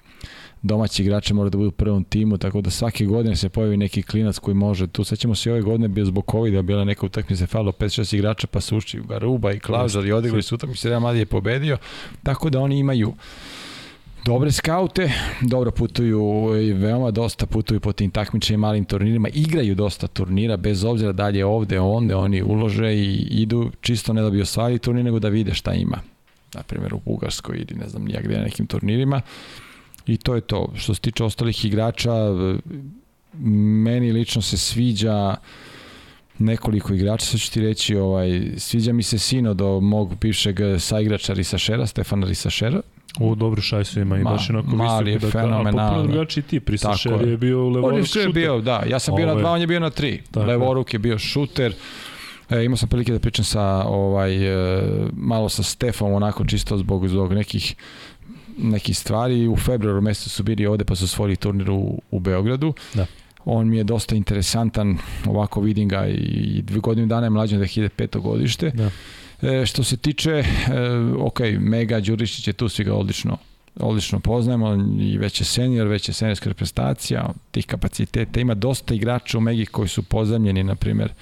Speaker 3: domaći igrači mora da budu u prvom timu, tako da svake godine se pojavi neki klinac koji može. Tu sećamo se ove godine bio zbog COVID-a, bila neka utakmica falo 5-6 igrača, pa su uči Garuba i Klaužar i odigrali su utakmicu, Real Madrid je pobedio, tako da oni imaju dobre skaute, dobro putuju i veoma dosta putuju po tim takmičnim malim turnirima, igraju dosta turnira, bez obzira da li je ovde, onde, oni ulože i idu čisto ne da bi osvajali turnir, nego da vide šta ima. Na primjer u Bugarskoj ili ne znam nijak gde na nekim turnirima. I to je to. Što se tiče ostalih igrača, meni lično se sviđa nekoliko igrača, sad ću ti reći, ovaj, sviđa mi se sino do mog bivšeg saigrača Risašera, Stefana Risašera,
Speaker 1: U dobru šajsu ima i Ma, baš onako
Speaker 3: mali
Speaker 1: visok.
Speaker 3: je dakle, fenomenalno. A
Speaker 1: popuno drugačiji tip, Risašer je bio levoruk
Speaker 3: On je
Speaker 1: šuter.
Speaker 3: bio, da, ja sam bio na dva, on je bio na tri. Levoruk je bio šuter. E, imao sam prilike da pričam sa ovaj e, malo sa Stefom onako čisto zbog zbog nekih nekih stvari. U februaru mesecu su bili ovde pa su svojili turnir u, u Beogradu.
Speaker 1: Da.
Speaker 3: On mi je dosta interesantan, ovako vidim ga i dve godine dana je mlađan 2005. godište.
Speaker 1: Da.
Speaker 3: E, što se tiče, e, ok, Mega Đurišić je tu, svi ga odlično odlično poznajemo i već je senior, već je seniorska reprezentacija, tih kapaciteta. Ima dosta igrača u Megi koji su pozemljeni, na primjer,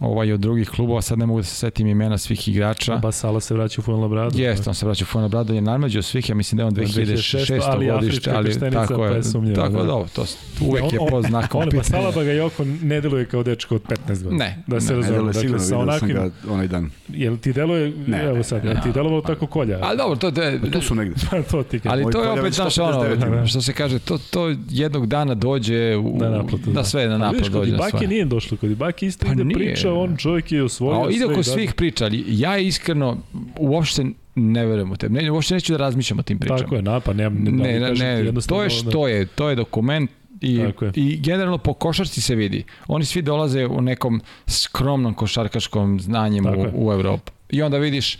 Speaker 3: ovaj od drugih klubova, sad ne mogu da se setim imena svih igrača.
Speaker 1: Basala se vraća u Fuenlabradu.
Speaker 3: Jeste, on se vraća u Fuenlabradu, je najmlađi od svih, ja mislim da je on 2006.
Speaker 1: ali
Speaker 3: godište, ali tako
Speaker 1: pa
Speaker 3: je,
Speaker 1: sumnjivo,
Speaker 3: tako
Speaker 1: da.
Speaker 3: da, to uvek je pod znakom
Speaker 1: On,
Speaker 3: pitanja.
Speaker 1: Basala Bagajoko ne deluje kao dečko od 15 godina.
Speaker 3: Ne,
Speaker 1: Da se
Speaker 2: Ne,
Speaker 1: razumemo.
Speaker 2: delo je
Speaker 1: Dakle,
Speaker 2: sigurno,
Speaker 1: sa
Speaker 2: vidio sam
Speaker 1: onakvim,
Speaker 2: ga onaj dan.
Speaker 1: jel ti deluje,
Speaker 2: Ne,
Speaker 1: evo
Speaker 2: ne,
Speaker 1: sad,
Speaker 2: ne,
Speaker 1: ti delovalo tako kolja?
Speaker 3: Ali dobro, to, je,
Speaker 2: Tu su negde.
Speaker 1: Pa to ti.
Speaker 3: Ali to je opet, znaš,
Speaker 2: 159
Speaker 3: ono, što se kaže, to, to jednog dana dođe u,
Speaker 1: Na naplatu,
Speaker 3: da
Speaker 1: da.
Speaker 3: sve na
Speaker 1: kod
Speaker 3: dođe.
Speaker 1: Ibake
Speaker 3: sve.
Speaker 1: nije došlo, kod Ibake isto
Speaker 3: Pa
Speaker 1: ide
Speaker 3: nije.
Speaker 1: Priča, on čovjek je osvojio
Speaker 3: ide
Speaker 1: sve i
Speaker 3: oko svih priča, ali ja iskreno uopšte ne verujem u te. Ne, uopšte neću da razmišljam o tim pričama.
Speaker 1: Tako je, na, pa nemam, ne,
Speaker 3: Ne, ne,
Speaker 1: kažem ti
Speaker 3: ne, to je
Speaker 1: da-
Speaker 3: što je, to je dokument i, i generalno po košarci se vidi. Oni svi dolaze u nekom skromnom košarkaškom znanjem
Speaker 1: Tako je.
Speaker 3: u, u Evropu. I onda vidiš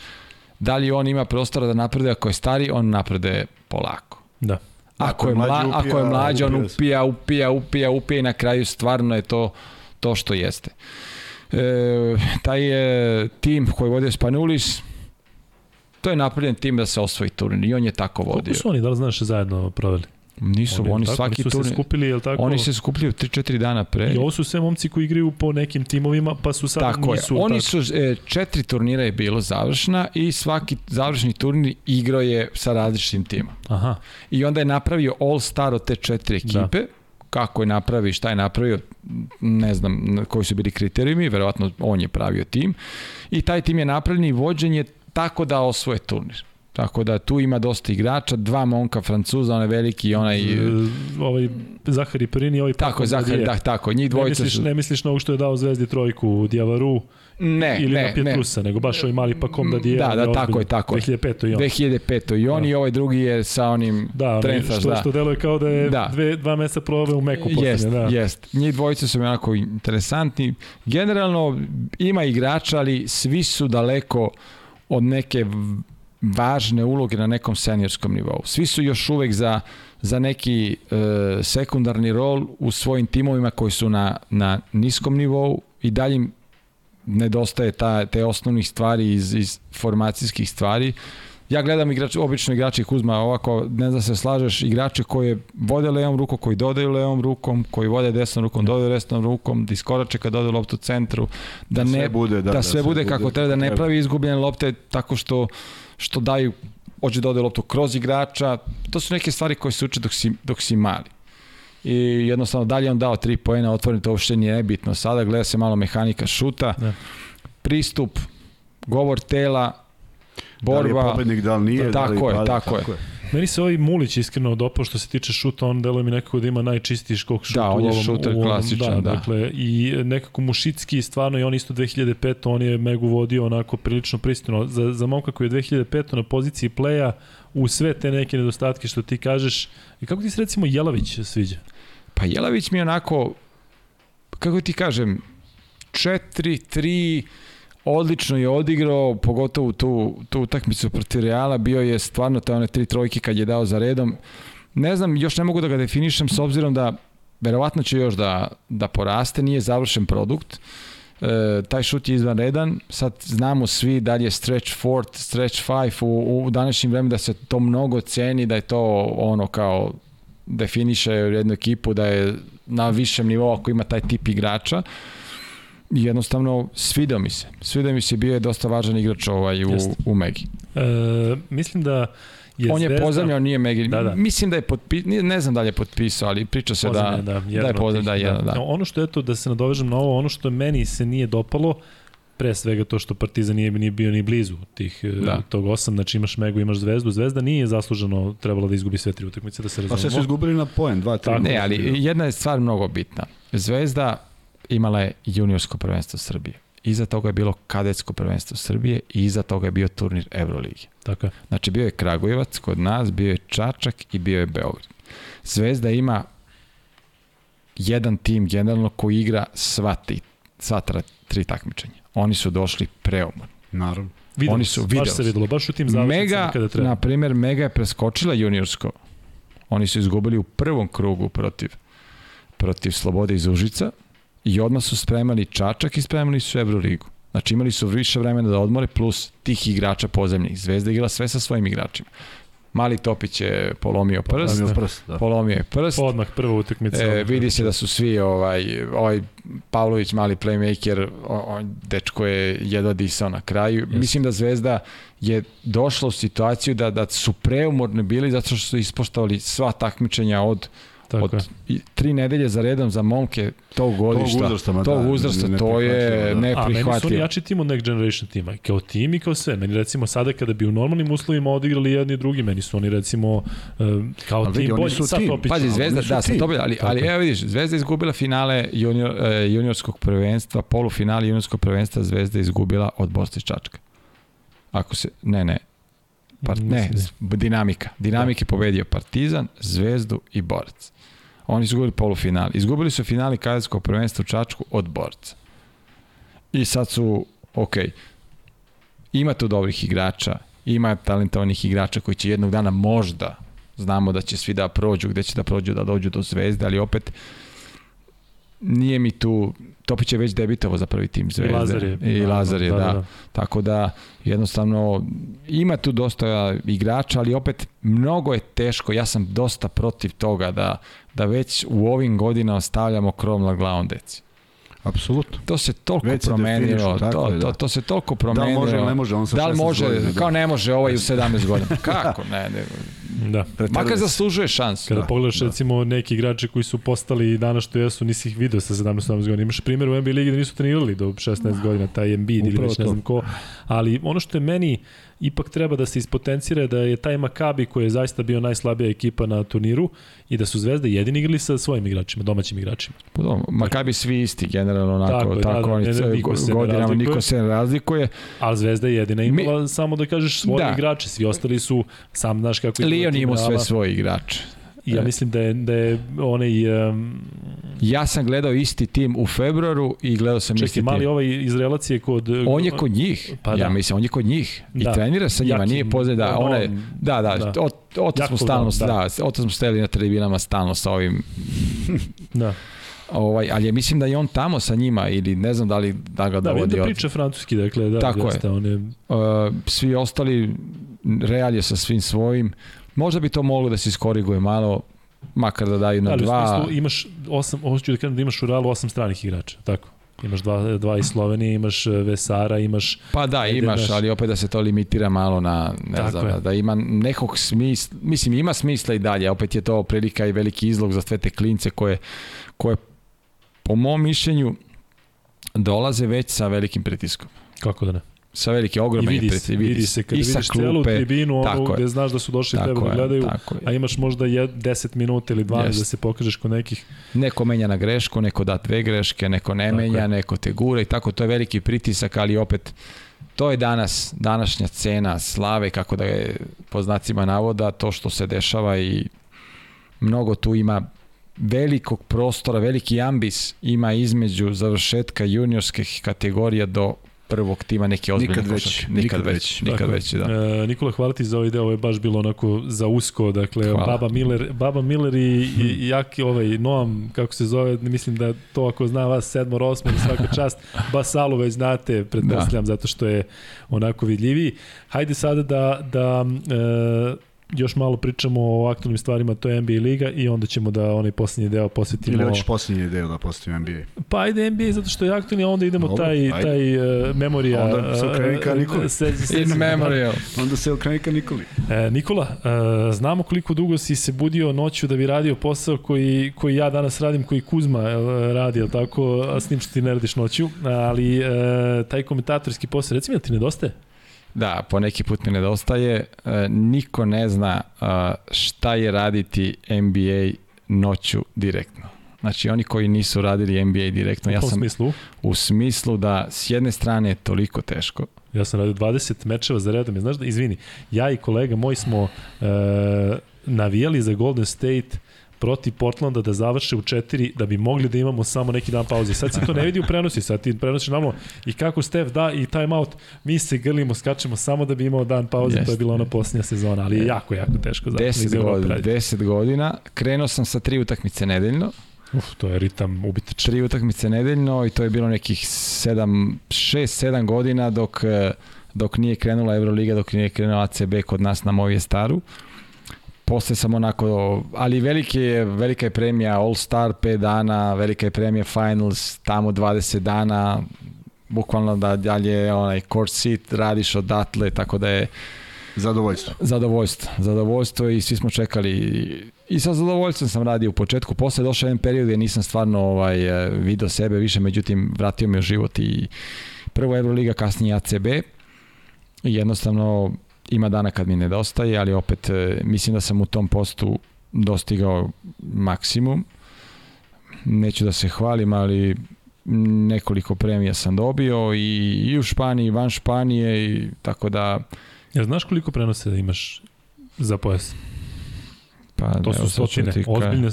Speaker 3: da li on ima prostora da napreduje, ako je stari, on napreduje polako.
Speaker 1: Da.
Speaker 3: Ako je, mla, ako je mlađi, on upija, upija, upija, upija i na kraju stvarno je to to što jeste. E, taj je tim koji vodio Spanulis, to je napravljen tim da se osvoji turnir i on je tako vodio.
Speaker 1: Koliko su oni, da li znaš, zajedno proveli?
Speaker 3: Nisu, oni,
Speaker 1: tako,
Speaker 3: svaki
Speaker 1: oni su
Speaker 3: turnir...
Speaker 1: se skupili, jel tako?
Speaker 3: Oni se skupljaju 3-4 dana pre.
Speaker 1: I ovo su sve momci koji igraju po nekim timovima, pa su sad
Speaker 3: Tako je.
Speaker 1: nisu...
Speaker 3: Oni
Speaker 1: tako.
Speaker 3: su, e, četiri turnira je bilo završna i svaki završni turnir igrao je sa različitim timom.
Speaker 1: Aha,
Speaker 3: I onda je napravio all star od te četiri ekipe. Da. Kako je napravio šta je napravio, ne znam koji su bili kriterijumi, verovatno on je pravio tim. I taj tim je napravljen i vođen je tako da osvoje turnir. Tako da tu ima dosta igrača, dva monka Francuza, onaj veliki i onaj...
Speaker 1: E, ovaj Zahari Perini, ovaj
Speaker 3: Tako,
Speaker 1: Paco
Speaker 3: Zahar,
Speaker 1: Nadije.
Speaker 3: da, tako, njih
Speaker 1: Ne
Speaker 3: dvojica
Speaker 1: misliš,
Speaker 3: su...
Speaker 1: ne misliš na ovog što je dao Zvezdi trojku, Dijavaru
Speaker 3: Ne,
Speaker 1: ili
Speaker 3: ne,
Speaker 1: na
Speaker 3: ne.
Speaker 1: Pietrusa, nego baš ovaj mali Pakom da Dijeva.
Speaker 3: Da, da, tako je, tako je.
Speaker 1: 2005. i on.
Speaker 3: 2005. I on
Speaker 1: Da.
Speaker 3: i ovaj drugi je sa onim
Speaker 1: Da, onaj
Speaker 3: Trenfaš,
Speaker 1: što,
Speaker 3: da.
Speaker 1: što deluje kao da je
Speaker 3: Da.
Speaker 1: dve, dva meseca proveo u Meku
Speaker 3: Jest,
Speaker 1: posljednje. Da.
Speaker 3: jest. Njih dvojice su mi onako interesantni. Generalno ima igrača, ali svi su daleko od neke važne uloge na nekom seniorskom nivou. Svi su još uvek za, za neki e, sekundarni rol u svojim timovima koji su na, na niskom nivou i dalje im nedostaje ta, te osnovnih stvari iz, iz formacijskih stvari. Ja gledam igrač, obično igrači Kuzma ovako, ne znam da se slažeš, igrače koje vode levom rukom, koji dodaju levom rukom, koji vode desnom rukom, dodaju desnom rukom, da iskorače kad dode loptu centru, da,
Speaker 2: Da sve
Speaker 3: ne,
Speaker 2: bude, da,
Speaker 3: da,
Speaker 2: da
Speaker 3: sve
Speaker 2: sve
Speaker 3: bude
Speaker 2: bude
Speaker 3: kako treba, da ne pravi izgubljene lopte tako što, što daju, hoće da ode loptu kroz igrača, to su neke stvari koje se uče dok si, dok si mali. I jednostavno dalje on dao tri poena, otvoren to uopšte nije nebitno. Sada gleda se malo mehanika šuta,
Speaker 1: Da.
Speaker 3: pristup, govor tela,
Speaker 2: Da li je
Speaker 3: borba.
Speaker 2: pobednik, da li nije, da li
Speaker 3: Tako je,
Speaker 2: pada,
Speaker 3: tako je.
Speaker 1: Meni se ovaj Mulić iskreno dopao što se tiče šuta, on deluje mi nekako da ima najčistiji skok šuta
Speaker 3: Da, on
Speaker 1: u
Speaker 3: je
Speaker 1: ovom,
Speaker 3: šuter
Speaker 1: u ovom,
Speaker 3: klasičan, da.
Speaker 1: Dakle, I nekako Mušicki stvarno i on isto 2005. On je Megu vodio onako prilično pristojno. Za, za momka koji je 2005. na poziciji pleja u sve te neke nedostatke što ti kažeš. I kako ti se recimo Jelavić sviđa?
Speaker 3: Pa Jelavić mi je onako, kako ti kažem, 4, 3, odlično je odigrao, pogotovo tu, tu utakmicu protiv Reala, bio je stvarno te one tri trojke kad je dao za redom. Ne znam, još ne mogu da ga definišem s obzirom da verovatno će još da, da poraste, nije završen produkt. E, taj šut je izvanredan, sad znamo svi da li je stretch 4, stretch 5 u, u današnjem vremenu da se to mnogo ceni, da je to ono kao definiše jednu ekipu da je na višem nivou ako ima taj tip igrača. Jednostavno, svidao mi se. Svidao mi se, bio je dosta važan igrač ovaj u, u Megi.
Speaker 1: E, mislim da je
Speaker 3: On je
Speaker 1: Zvezda...
Speaker 3: pozemljao, nije Megi.
Speaker 1: Da, da.
Speaker 3: Mislim da je potpisao, ne znam da li je potpisao, ali priča se da,
Speaker 1: da,
Speaker 3: da je pozemljao, da, jedan, da.
Speaker 1: da. Ono što je to, da se nadovežem na ovo, ono što meni se nije dopalo, pre svega to što Partizan nije, nije bio ni blizu tih, e, da. tog osam, znači imaš Megu, imaš Zvezdu. Zvezda nije zasluženo trebalo da izgubi sve tri utakmice, da se razumemo.
Speaker 2: Pa sve su izgubili na poen, dva, tri.
Speaker 3: Ne, ali jedna je stvar mnogo bitna. Zvezda imala je juniorsko prvenstvo Srbije. Iza toga je bilo kadetsko prvenstvo Srbije i iza toga je bio turnir Euroligi.
Speaker 1: Tako je.
Speaker 3: Znači bio je Kragujevac kod nas, bio je Čačak i bio je Beograd. Zvezda ima jedan tim generalno koji igra sva, ti, sva tri takmičenja. Oni su došli preumorni.
Speaker 2: Naravno.
Speaker 1: Videlo, Oni su videli. Baš se videlo, baš u tim
Speaker 3: Mega,
Speaker 1: kada treba.
Speaker 3: na primjer, Mega je preskočila juniorsko. Oni su izgubili u prvom krugu protiv protiv Slobode iz Užica i odmah su spremali Čačak i spremali su Euroligu. Znači imali su više vremena da odmore plus tih igrača pozemnih. Zvezda igrala sve sa svojim igračima. Mali Topić je polomio prst. Polomio prst, da. Polomio je prst.
Speaker 1: Odmah prva utakmica.
Speaker 3: E, vidi se da su svi ovaj ovaj Pavlović mali playmaker, on dečko je jedva disao na kraju. Yes. Mislim da Zvezda je došla u situaciju da da su preumorni bili zato što su ispoštovali sva takmičenja od Tako od je. tri nedelje za redom za momke tog godišta, tog uzrasta, tog da, uzrasta ne, to je da. neprihvatljivo. A meni su oni
Speaker 1: jači tim od Next Generation tima, kao tim i kao sve. Meni recimo sada kada bi u normalnim uslovima odigrali jedni i drugi, meni su oni recimo uh, kao ali tim bolji sa Topićem.
Speaker 3: Pazi, Zvezda, da, sa Topićem, ali, ali evo vidiš, Zvezda izgubila finale junior, uh, juniorskog prvenstva, polufinale juniorskog prvenstva Zvezda izgubila od Bosne Čačka. Ako se, ne, ne, Part, ne, dinamika. Dinamike da. pobedio Partizan, Zvezdu i Borac. Oni su izgubili polufinali. Izgubili su finali kadetskog prvenstva u Čačku od borca. I sad su, ok, ima tu dobrih igrača, ima talentovanih igrača koji će jednog dana možda, znamo da će svi da prođu, gde će da prođu, da dođu do zvezde, ali opet nije mi tu Topić je već debitovo za prvi tim Zvezde. I
Speaker 1: Lazar je.
Speaker 3: I da, Lazar je, da, da. da. Tako da, jednostavno, ima tu dosta igrača, ali opet mnogo je teško. Ja sam dosta protiv toga da, da već u ovim godinama stavljamo krov na glavom deci.
Speaker 2: Apsolutno.
Speaker 3: To se toliko Već promenilo, to, to, to, to se toliko promenilo. Da li može,
Speaker 2: ne može, on sa
Speaker 3: da li može, godina, da. kao ne može ovaj u 17 godina. Kako? Ne, ne.
Speaker 1: Da.
Speaker 3: Makar zaslužuje šansu.
Speaker 1: Kada
Speaker 3: da,
Speaker 1: pogledaš da. recimo neki igrači koji su postali danas što jesu, nisi ih video sa 17 godina. Imaš primjer u NBA ligi da nisu trenirali do 16 godina, taj Embiid ili već ne znam ko. Ali ono što je meni ipak treba da se ispotencira da je taj Makabi koji je zaista bio najslabija ekipa na turniru i da su Zvezda jedini igrali sa svojim igračima, domaćim igračima.
Speaker 3: Pudo, Makabi svi isti generalno onako, tako, tako da, da, ne, niko godinama ne niko se ne razlikuje.
Speaker 1: Ali Zvezda je jedina imala Mi, samo da kažeš svoje da. igrače, svi ostali su sam znaš kako
Speaker 3: je Lion imao sve svoje igrače.
Speaker 1: Ja mislim da je, da je onaj... Um,
Speaker 3: ja sam gledao isti tim u februaru i gledao sam
Speaker 1: Čekaj,
Speaker 3: isti tim.
Speaker 1: Čekaj, mali ovaj iz relacije kod...
Speaker 3: On je kod njih. Pa ja da. mislim, on je kod njih. I da. trenira sa njima, Jaki, nije pozad, da, on, je, da, da, da. Od, od smo stalno, da, da, od smo steli na tribinama stalno sa ovim...
Speaker 1: da.
Speaker 3: Ovaj, ali ja mislim da je on tamo sa njima ili ne znam da li da ga
Speaker 1: da,
Speaker 3: dovodi.
Speaker 1: Da, vidim da priča francuski, dakle, da,
Speaker 3: Tako jeste, je. On je... Uh, svi ostali, Real je sa svim svojim, možda bi to moglo da se iskoriguje malo, makar da daju na Ali, dva.
Speaker 1: Ali u smislu imaš osam, hoću da kažem da imaš u Realu osam stranih igrača, tako? Imaš dva, dva iz Slovenije, imaš e, Vesara, imaš...
Speaker 3: Pa da, imaš, imaš, ali opet da se to limitira malo na, ne Tako znam, je. da ima nekog smisla, mislim ima smisla i dalje, opet je to prilika i veliki izlog za sve te klince koje, koje po mom mišljenju dolaze već sa velikim pritiskom.
Speaker 1: Kako da ne?
Speaker 3: Sa velike ogromne
Speaker 1: I vidi se, vidi se, kada vidiš klupe, celu tribinu, ono gde znaš da su došli tebe da gledaju, a imaš možda jed, 10 minuta ili 12 yes. da se pokažeš kod nekih.
Speaker 3: Neko menja na grešku, neko da dve greške, neko ne tako menja, je. neko te gura i tako, to je veliki pritisak, ali opet to je danas, današnja cena slave, kako da je po znacima navoda, to što se dešava i mnogo tu ima velikog prostora, veliki ambis ima između završetka juniorskih kategorija do prvog tima neki ozbiljni
Speaker 2: nikad već,
Speaker 3: nikad, nikad već, nikad već, da.
Speaker 1: E, Nikola, hvala ti za ovaj deo, ovo je baš bilo onako za usko, dakle, hvala. Baba Miller, Baba Miller i, hmm. i Jaki, ovaj, Noam, kako se zove, mislim da to ako zna vas sedmor, osmor, svaka čast, Basalu već znate, pretpostavljam, da. zato što je onako vidljiviji. Hajde sada da, da e, još malo pričamo o aktualnim stvarima, to je NBA liga i onda ćemo da onaj poslednji deo posvetimo...
Speaker 2: Ili hoćeš poslednji deo da posvetimo NBA?
Speaker 1: Pa ajde NBA zato što je aktualni, a onda idemo Dobro, taj, ajde. taj uh, memorija...
Speaker 2: Onda se okreni ka Nikoli.
Speaker 3: Se, se, In memorial.
Speaker 2: onda se okreni ka Nikoli.
Speaker 1: E, Nikola, uh, znamo koliko dugo si se budio noću da bi radio posao koji, koji ja danas radim, koji Kuzma radi, ali tako, a s njim što ti ne radiš noću, ali uh, taj komentatorski posao, recimo, da ti nedostaje?
Speaker 3: Da, po neki put mi nedostaje. E, niko ne zna e, šta je raditi NBA noću direktno. Znači oni koji nisu radili NBA direktno, ja sam
Speaker 1: u smislu
Speaker 3: u smislu da s jedne strane je toliko teško.
Speaker 1: Ja sam radio 20 mečeva za redom, znaš da izvini, ja i kolega moj smo e, navijali za Golden State protiv Portlanda da završe u 4 da bi mogli da imamo samo neki dan pauze. Sad se to ne vidi u prenosi, sad ti prenosiš namo i kako Steph da i time out, mi se grlimo, skačemo samo da bi imao dan pauze, yes. to je bila ona posljednja sezona, ali je jako, jako teško.
Speaker 3: 10 godina, 10 godina, krenuo sam sa tri utakmice nedeljno,
Speaker 1: Uf, to je ritam ubitačan.
Speaker 3: Tri utakmice nedeljno i to je bilo nekih 7, 6, 7 godina dok, dok nije krenula Euroliga, dok nije krenula ACB kod nas na Movije Staru posle sam onako, ali veliki je, velika je premija All Star 5 dana, velika je premija Finals tamo 20 dana, bukvalno da dalje onaj court seat radiš odatle, tako da je
Speaker 2: Zadovoljstvo.
Speaker 3: Zadovoljstvo. Zadovoljstvo i svi smo čekali i sa zadovoljstvom sam radio u početku. Posle je došao jedan period gde nisam stvarno ovaj, video sebe više, međutim vratio me u život i prvo Euroliga, kasnije ACB. I jednostavno ima dana kad mi nedostaje, ali opet e, mislim da sam u tom postu dostigao maksimum. Neću da se hvalim, ali nekoliko premija sam dobio i, i u Španiji, i van Španije i tako da...
Speaker 1: Ja znaš koliko prenose da imaš za pojas?
Speaker 3: Pa,
Speaker 1: to su stotine, ozbiljne,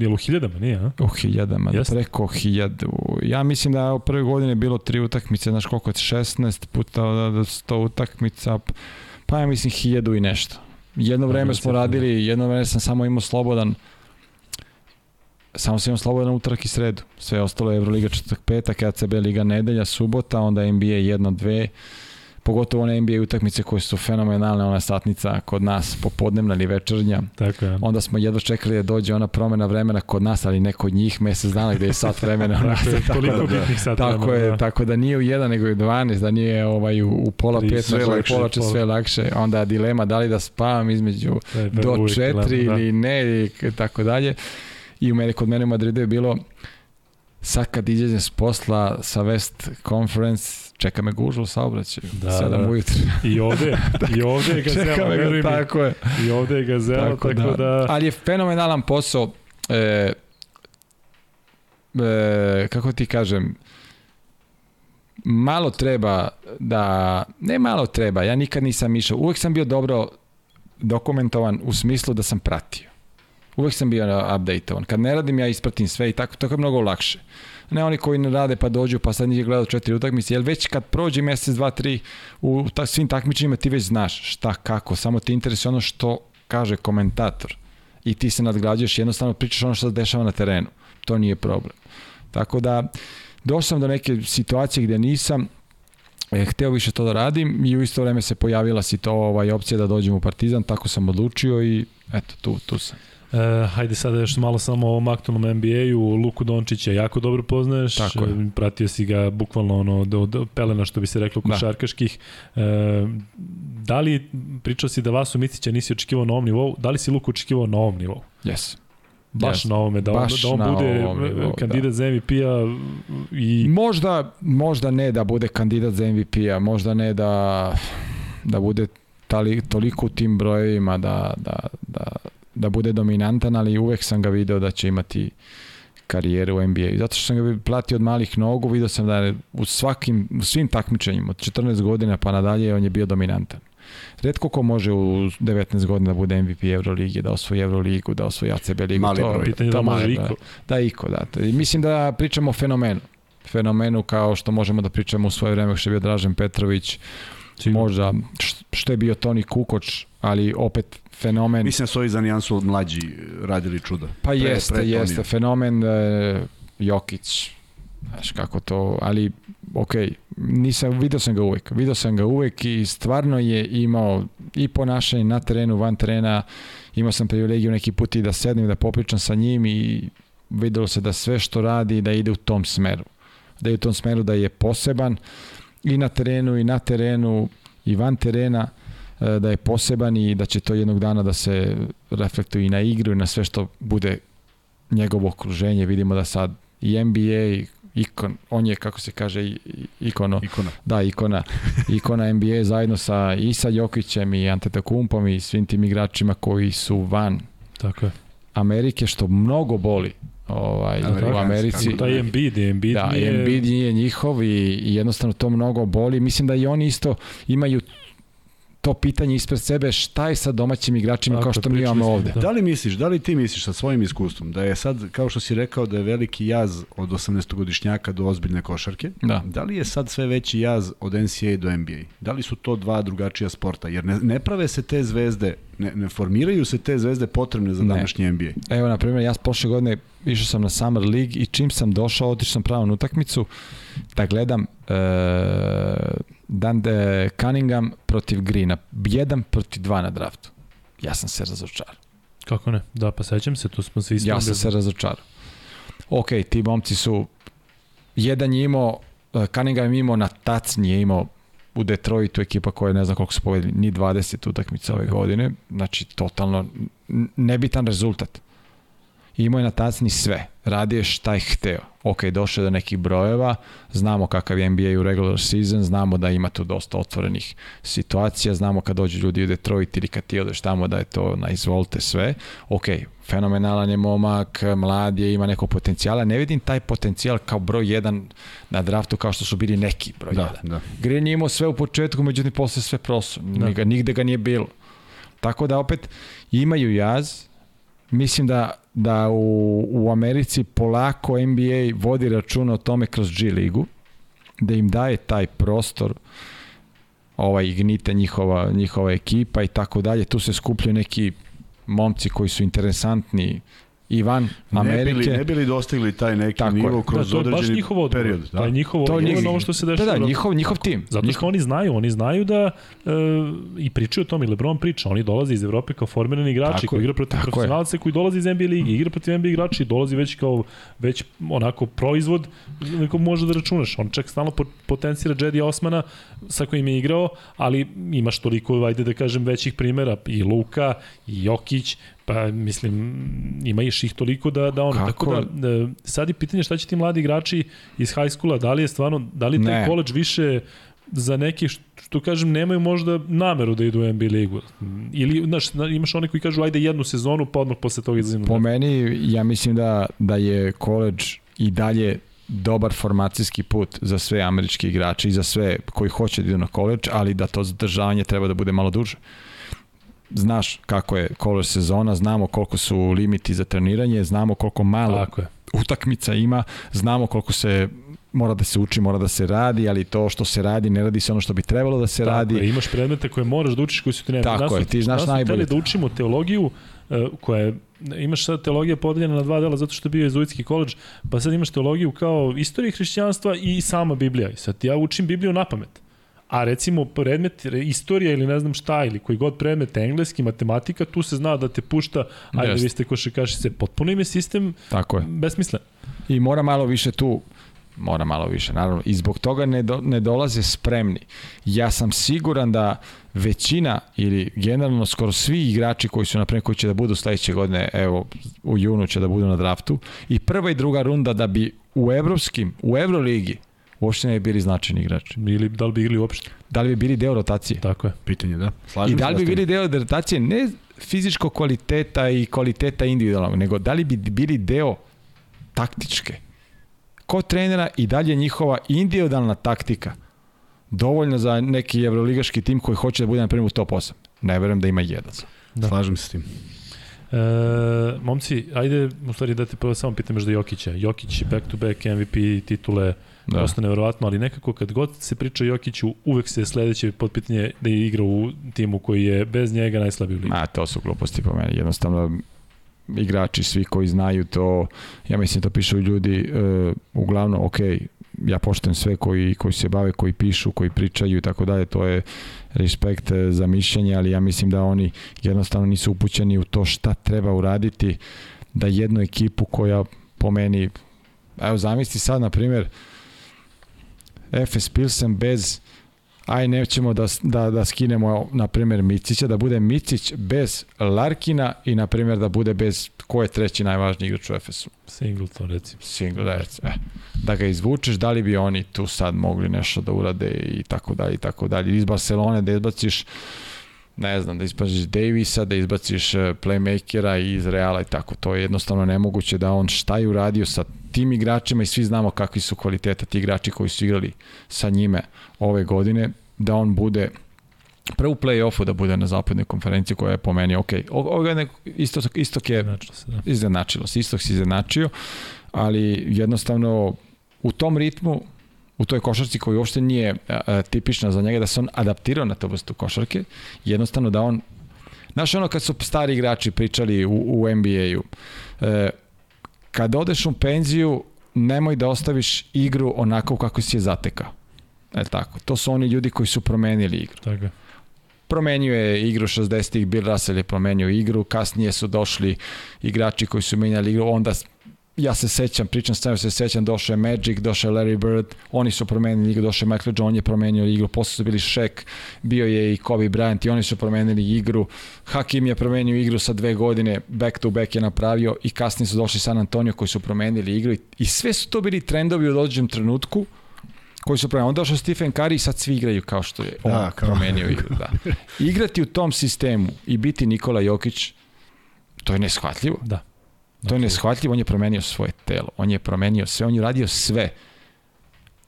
Speaker 1: je li u hiljadama, nije? A?
Speaker 3: U hiljadama, Jest? preko hiljadu. Ja mislim da je u prve godine bilo tri utakmice, znaš koliko je 16 puta 100 utakmica, Pa ja mislim hiljadu i nešto. Jedno vreme smo radili, jedno vreme sam samo imao slobodan samo sam imao slobodan utorak i sredu. Sve ostalo je Euroliga četvrtak, petak, ACB Liga nedelja, subota, onda NBA jedno, dve pogotovo one NBA utakmice koje su fenomenalne, ona satnica kod nas popodnevna ili večernja.
Speaker 1: Tako je.
Speaker 3: Onda smo jedva čekali da dođe ona promena vremena kod nas, ali neko od njih mesec dana gde je sat vremena.
Speaker 1: tako, je, tako, da, bitnih sat
Speaker 3: tako je, da. tako da nije u jedan nego u 12, da nije ovaj u, u pola Tri, pet, nego u pola če sve lakše. Onda dilema da li da spavam između do četiri da. ili ne i tako dalje. I u mene, kod mene u Madridu je bilo sad kad izađem s posla sa West Conference, čeka me gužva u saobraćaju, da, 7 da. ujutru.
Speaker 1: I ovde, i ovde je gazela, čeka me ga,
Speaker 3: tako je.
Speaker 1: I ovde je gazela, tako, tako da. da.
Speaker 3: Ali je fenomenalan posao, e, e, kako ti kažem, malo treba da, ne malo treba, ja nikad nisam išao, uvek sam bio dobro dokumentovan u smislu da sam pratio. Uvek sam bio updateovan. Kad ne radim, ja ispratim sve i tako, tako je mnogo lakše. Ne oni koji ne rade pa dođu pa sad nije gledao četiri utakmice, jer već kad prođe mesec, dva, tri u ta, svim takmičenjima ti već znaš šta, kako, samo ti interesuje ono što kaže komentator i ti se nadgrađuješ, jednostavno pričaš ono što se dešava na terenu. To nije problem. Tako da, došao sam do neke situacije gde nisam, e, hteo više to da radim i u isto vreme se pojavila si to ovaj, opcija da dođem u Partizan, tako sam odlučio i eto, tu, tu sam.
Speaker 1: E, hajde sada još malo samo o ovom aktualnom NBA-u. Luku Dončića jako dobro poznaješ.
Speaker 3: Tako je.
Speaker 1: Pratio si ga bukvalno ono, do, do pelena, što bi se reklo, da. košarkaških. Da. E, da li, pričao si da Vasu Micića nisi očekivao na ovom nivou, da li si Luku očekivao na ovom nivou?
Speaker 3: Yes.
Speaker 1: Baš yes. na ovome, da, Baš da on bude nivou, kandidat da. za MVP-a i...
Speaker 3: Možda, možda ne da bude kandidat za MVP-a, možda ne da, da bude tali, toliko u tim brojevima da, da, da, da bude dominantan, ali uvek sam ga video da će imati karijeru u NBA. Zato što sam ga platio od malih nogu, video sam da je u, svakim, u svim takmičenjima, od 14 godina pa nadalje, on je bio dominantan. Redko ko može u 19 godina da bude MVP Euroligi, da osvoji Euroligu, da osvoji ACB ligu.
Speaker 1: Mali to,
Speaker 3: broj.
Speaker 1: Pitanje
Speaker 3: to
Speaker 1: da može
Speaker 3: da,
Speaker 1: Iko.
Speaker 3: Da, Iko, da. Mislim da pričamo o fenomenu. fenomenu kao što možemo da pričamo u svoje vreme što je bio Dražen Petrović, Sigurno. možda što je bio Toni Kukoč, ali opet fenomen.
Speaker 2: Mislim da su ovi za nijansu mlađi radili čuda.
Speaker 3: Pa pre, jeste, pre jeste. Fenomen e, Jokić, znaš kako to, ali ok, nisam, video sam ga uvek, video sam ga uvek i stvarno je imao i ponašanje na terenu, van terena, imao sam privilegiju neki put i da sednem, da popričam sa njim i videlo se da sve što radi da ide u tom smeru. Da je u tom smeru da je poseban i na terenu i na terenu i van terena e, da je poseban i da će to jednog dana da se reflektuje i na igru i na sve što bude njegovo okruženje. Vidimo da sad i NBA ikon, on je kako se kaže ikono,
Speaker 2: ikona.
Speaker 3: da ikona, ikona NBA zajedno sa i sa Jokićem i Antetokumpom i svim tim igračima koji su van
Speaker 1: Tako je.
Speaker 3: Amerike što mnogo boli ovaj, u Americi.
Speaker 1: Taj Embiid, Embiid
Speaker 3: da, nije... Embiid nije njihov i, i jednostavno to mnogo boli. Mislim da i oni isto imaju to pitanje ispred sebe šta je sa domaćim igračima Tako, kao što mi imamo ovde.
Speaker 2: Da. da li misliš, da li ti misliš sa svojim iskustvom da je sad, kao što si rekao, da je veliki jaz od 18-godišnjaka do ozbiljne košarke?
Speaker 3: Da.
Speaker 2: Da li je sad sve veći jaz od NCAA do NBA? Da li su to dva drugačija sporta? Jer ne, ne prave se te zvezde, ne, ne formiraju se te zvezde potrebne za ne. današnji NBA.
Speaker 3: Evo, na primjer, ja prošle godine išao sam na Summer League i čim sam došao, otišao sam pravo na utakmicu da gledam e, Dan de Cunningham protiv Greena. Jedan protiv dva na draftu. Ja sam se razočarao.
Speaker 1: Kako ne? Da, pa sećam se, tu smo svi
Speaker 3: Ja sam se razočarao. Ok, ti momci su jedan je imao, e, Cunningham je imao na tac, nije imao u Detroitu ekipa koja ne znam koliko su povedali, ni 20 utakmica ove godine, znači totalno nebitan rezultat. Imao je na tacni sve. Radio je šta je hteo. Ok, došao do nekih brojeva, znamo kakav je NBA u regular season, znamo da ima tu dosta otvorenih situacija, znamo kad dođu ljudi u Detroit ili kad ti odeš tamo da je to na izvolte sve. Ok, fenomenalan je momak, mlad je, ima neko potencijala. Ne vidim taj potencijal kao broj 1 na draftu kao što su bili neki broj 1. Da, da. Green je imao sve u početku, međutim posle sve prosu. Da. Nigde ga nije bilo. Tako da opet imaju jaz, mislim da, da u, u Americi polako NBA vodi računa o tome kroz G ligu, da im daje taj prostor ovaj ignite njihova, njihova ekipa i tako dalje. Tu se skupljaju neki momci koji su interesantni i van Amerike.
Speaker 2: Ne bili, ne bili dostigli taj neki Tako nivo kroz da, određeni baš period.
Speaker 1: Da. To je njihovo, to je ovo što se dešava.
Speaker 3: Da, da, njihov, njihov tim.
Speaker 1: Zato što
Speaker 3: njihov...
Speaker 1: oni znaju, oni znaju da uh, i pričaju o tome, i Lebron priča, oni dolaze iz Evrope kao formirani igrači, tako koji igra protiv profesionalce, koji dolaze iz NBA ligi, igra protiv NBA igrača i dolazi već kao već onako proizvod neko može da računaš. On čak stalno potencira Jedi Osmana sa kojim je igrao, ali imaš toliko, ajde da kažem, većih primera i Luka, i Jokić, Pa, mislim, ima iš ih toliko da, da ono, Kako? tako da, da, sad je pitanje šta će ti mladi igrači iz high schoola, da li je stvarno, da li taj college više za neki što kažem nemaju možda nameru da idu u NBA ligu. Ili znaš, imaš one koji kažu ajde jednu sezonu pa odmah posle toga izazinu.
Speaker 3: Po meni ja mislim da da je college i dalje dobar formacijski put za sve američke igrače i za sve koji hoće da idu na college, ali da to zadržavanje treba da bude malo duže znaš kako je kolor sezona, znamo koliko su limiti za treniranje, znamo koliko malo Tako je. utakmica ima, znamo koliko se mora da se uči, mora da se radi, ali to što se radi, ne radi se ono što bi trebalo da se Tako radi.
Speaker 1: Je, imaš predmete koje moraš da učiš koji su ti nema.
Speaker 3: Tako nas, je, ti znaš najbolje.
Speaker 1: da učimo teologiju uh, koja je imaš sad teologija podeljena na dva dela zato što je bio jezuitski koleđ, pa sad imaš teologiju kao istorije hrišćanstva i sama Biblija. I sad ja učim Bibliju na pamet. A recimo predmet istorija ili ne znam šta ili koji god predmet engleski, matematika, tu se zna da te pušta, ajde Just. vi ste košarkašice, potpuno im je sistem
Speaker 3: Tako je.
Speaker 1: besmislen.
Speaker 3: I mora malo više tu mora malo više, naravno. I zbog toga ne, do, ne dolaze spremni. Ja sam siguran da većina ili generalno skoro svi igrači koji su napred koji će da budu sledeće godine, evo u junu će da budu na draftu i prva i druga runda da bi u evropskim, u Euroligi uopšte ne bi bili značajni igrači.
Speaker 1: Ili da li bi bili uopšte?
Speaker 3: Da li bi bili deo rotacije?
Speaker 1: Tako je.
Speaker 2: Pitanje, da.
Speaker 3: Slažem I da li bi bili deo rotacije ne fizičko kvaliteta i kvaliteta individualnog, nego da li bi bili deo taktičke. Ko trenera i dalje njihova individualna taktika dovoljno za neki evroligaški tim koji hoće da bude na primjer u top 8. Ne verujem da ima jedan.
Speaker 2: Da. Slažem se s tim.
Speaker 1: E, momci, ajde, u stvari da te prvo samo pitam još da Jokića. Jokić back to back MVP titule, da. prosto neverovatno, ali nekako kad god se priča Jokiću, uvek se sledeće potpitanje da je igra u timu koji je bez njega najslabiji u ligi.
Speaker 3: A, to su gluposti po meni, jednostavno igrači, svi koji znaju to, ja mislim to pišu ljudi, uh, uglavnom, ok, ja poštujem sve koji, koji se bave, koji pišu, koji pričaju i tako dalje, to je respekt e, za mišljenje, ali ja mislim da oni jednostavno nisu upućeni u to šta treba uraditi da jednu ekipu koja po meni, evo zamisli sad na primjer FS Pilsen bez aj nećemo da, da, da skinemo na primjer Micića, da bude Micić bez Larkina i na primjer da bude bez ko je treći najvažniji igrač u Efesu?
Speaker 1: Singleton recimo.
Speaker 3: Singleton, recimo. Eh. Da ga izvučeš, da li bi oni tu sad mogli nešto da urade i tako dalje i tako dalje. Iz Barcelone da izbaciš ne znam, da izbaciš Davisa, da izbaciš eh, playmakera iz Reala i tako. To je jednostavno nemoguće da on šta je uradio sa tim igračima i svi znamo kakvi su kvaliteta ti igrači koji su igrali sa njime ove godine, da on bude prvo u play-offu da bude na zapadnoj konferenciji koja je po meni ok. Ovo je isto, istok je se, da. iznenačilo se, istok se iznenačio, ali jednostavno u tom ritmu u toj košarci koji uopšte nije a, a, tipična za njega, da se on adaptirao na to vrstu košarke, jednostavno da on Znaš ono kad su stari igrači pričali u, u NBA-u, e, kad odeš u penziju, nemoj da ostaviš igru onako kako si je zatekao. E tako, to su oni ljudi koji su promenili igru.
Speaker 1: Tako
Speaker 3: promenio je igru 60-ih, Bill Russell je promenio igru, kasnije su došli igrači koji su menjali igru, onda ja se sećam, pričam stavio se sećam, došao je Magic, došao je Larry Bird, oni su promenili igru, došao je Michael John je promenio igru, posle su bili Shaq, bio je i Kobe Bryant i oni su promenili igru, Hakim je promenio igru sa dve godine, back to back je napravio i kasnije su došli San Antonio koji su promenili igru i sve su to bili trendovi u određenom trenutku, koji su promenili. Onda došao Stephen Curry i sad svi igraju kao što je on da, kao... promenio igru. Da. Igrati u tom sistemu i biti Nikola Jokić, to je neshvatljivo.
Speaker 1: Da.
Speaker 3: To je neshvatljivo, on je promenio svoje telo, on je promenio sve, on je radio sve.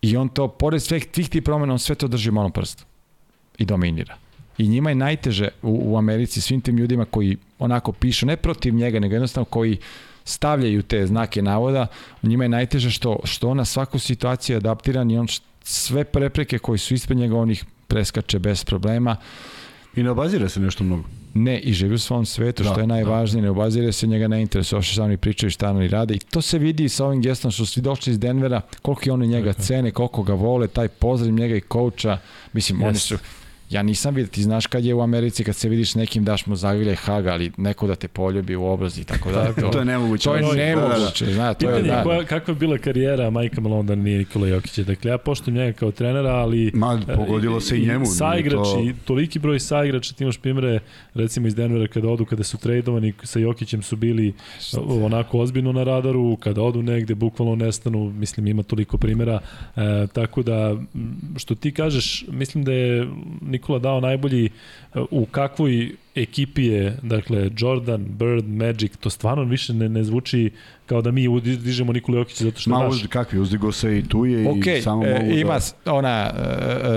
Speaker 3: I on to, pored sveh tih ti promena, on sve to drži malom prstu. I dominira. I njima je najteže u, u Americi, svim tim ljudima koji onako pišu, ne protiv njega, nego jednostavno koji stavljaju te znake navoda, njima je najteže što, što ona svaku situaciju je adaptiran i on sve prepreke koji su ispred njega, on ih preskače bez problema.
Speaker 2: I ne obazira se nešto mnogo.
Speaker 3: Ne, i živi u svom svetu, da, što je najvažnije, da. ne obazira se, njega ne interesuje, što oni pričaju šta oni rade i to se vidi sa ovim gestom što su svi došli iz Denvera, koliko oni njega cene, koliko ga vole, taj pozdrav njega i kouča, mislim, yes. oni su, Ja nisam vidio, ti znaš kad je u Americi, kad se vidiš nekim daš mu zagrlje haga, ali neko da te poljubi u obraz i tako da.
Speaker 2: To, to je nemoguće.
Speaker 3: To je nemoguće, da, da. Zna, to
Speaker 1: Pitanje
Speaker 3: je, da.
Speaker 1: koja, kakva je bila karijera Majka Malone da nije Nikola Jokića. Dakle, ja poštujem njega kao trenera, ali...
Speaker 2: Ma, pogodilo se i njemu.
Speaker 1: Saigrači, to... toliki broj saigrača, ti imaš primere, recimo iz Denvera kada odu, kada su tradovani sa Jokićem su bili onako ozbiljno na radaru, kada odu negde, bukvalno nestanu, mislim ima toliko primera, e, tako da, što ti kažeš, mislim da je Nikola dao najbolji vidi u kakvoj ekipi je, dakle, Jordan, Bird, Magic, to stvarno više ne, ne zvuči kao da mi dižemo Nikola Jokića zato što Ma, naš.
Speaker 2: Uzdi, kakvi, uzdigo se i tu je
Speaker 3: okay,
Speaker 2: i samo
Speaker 3: e,
Speaker 2: mogu
Speaker 3: ima da... ona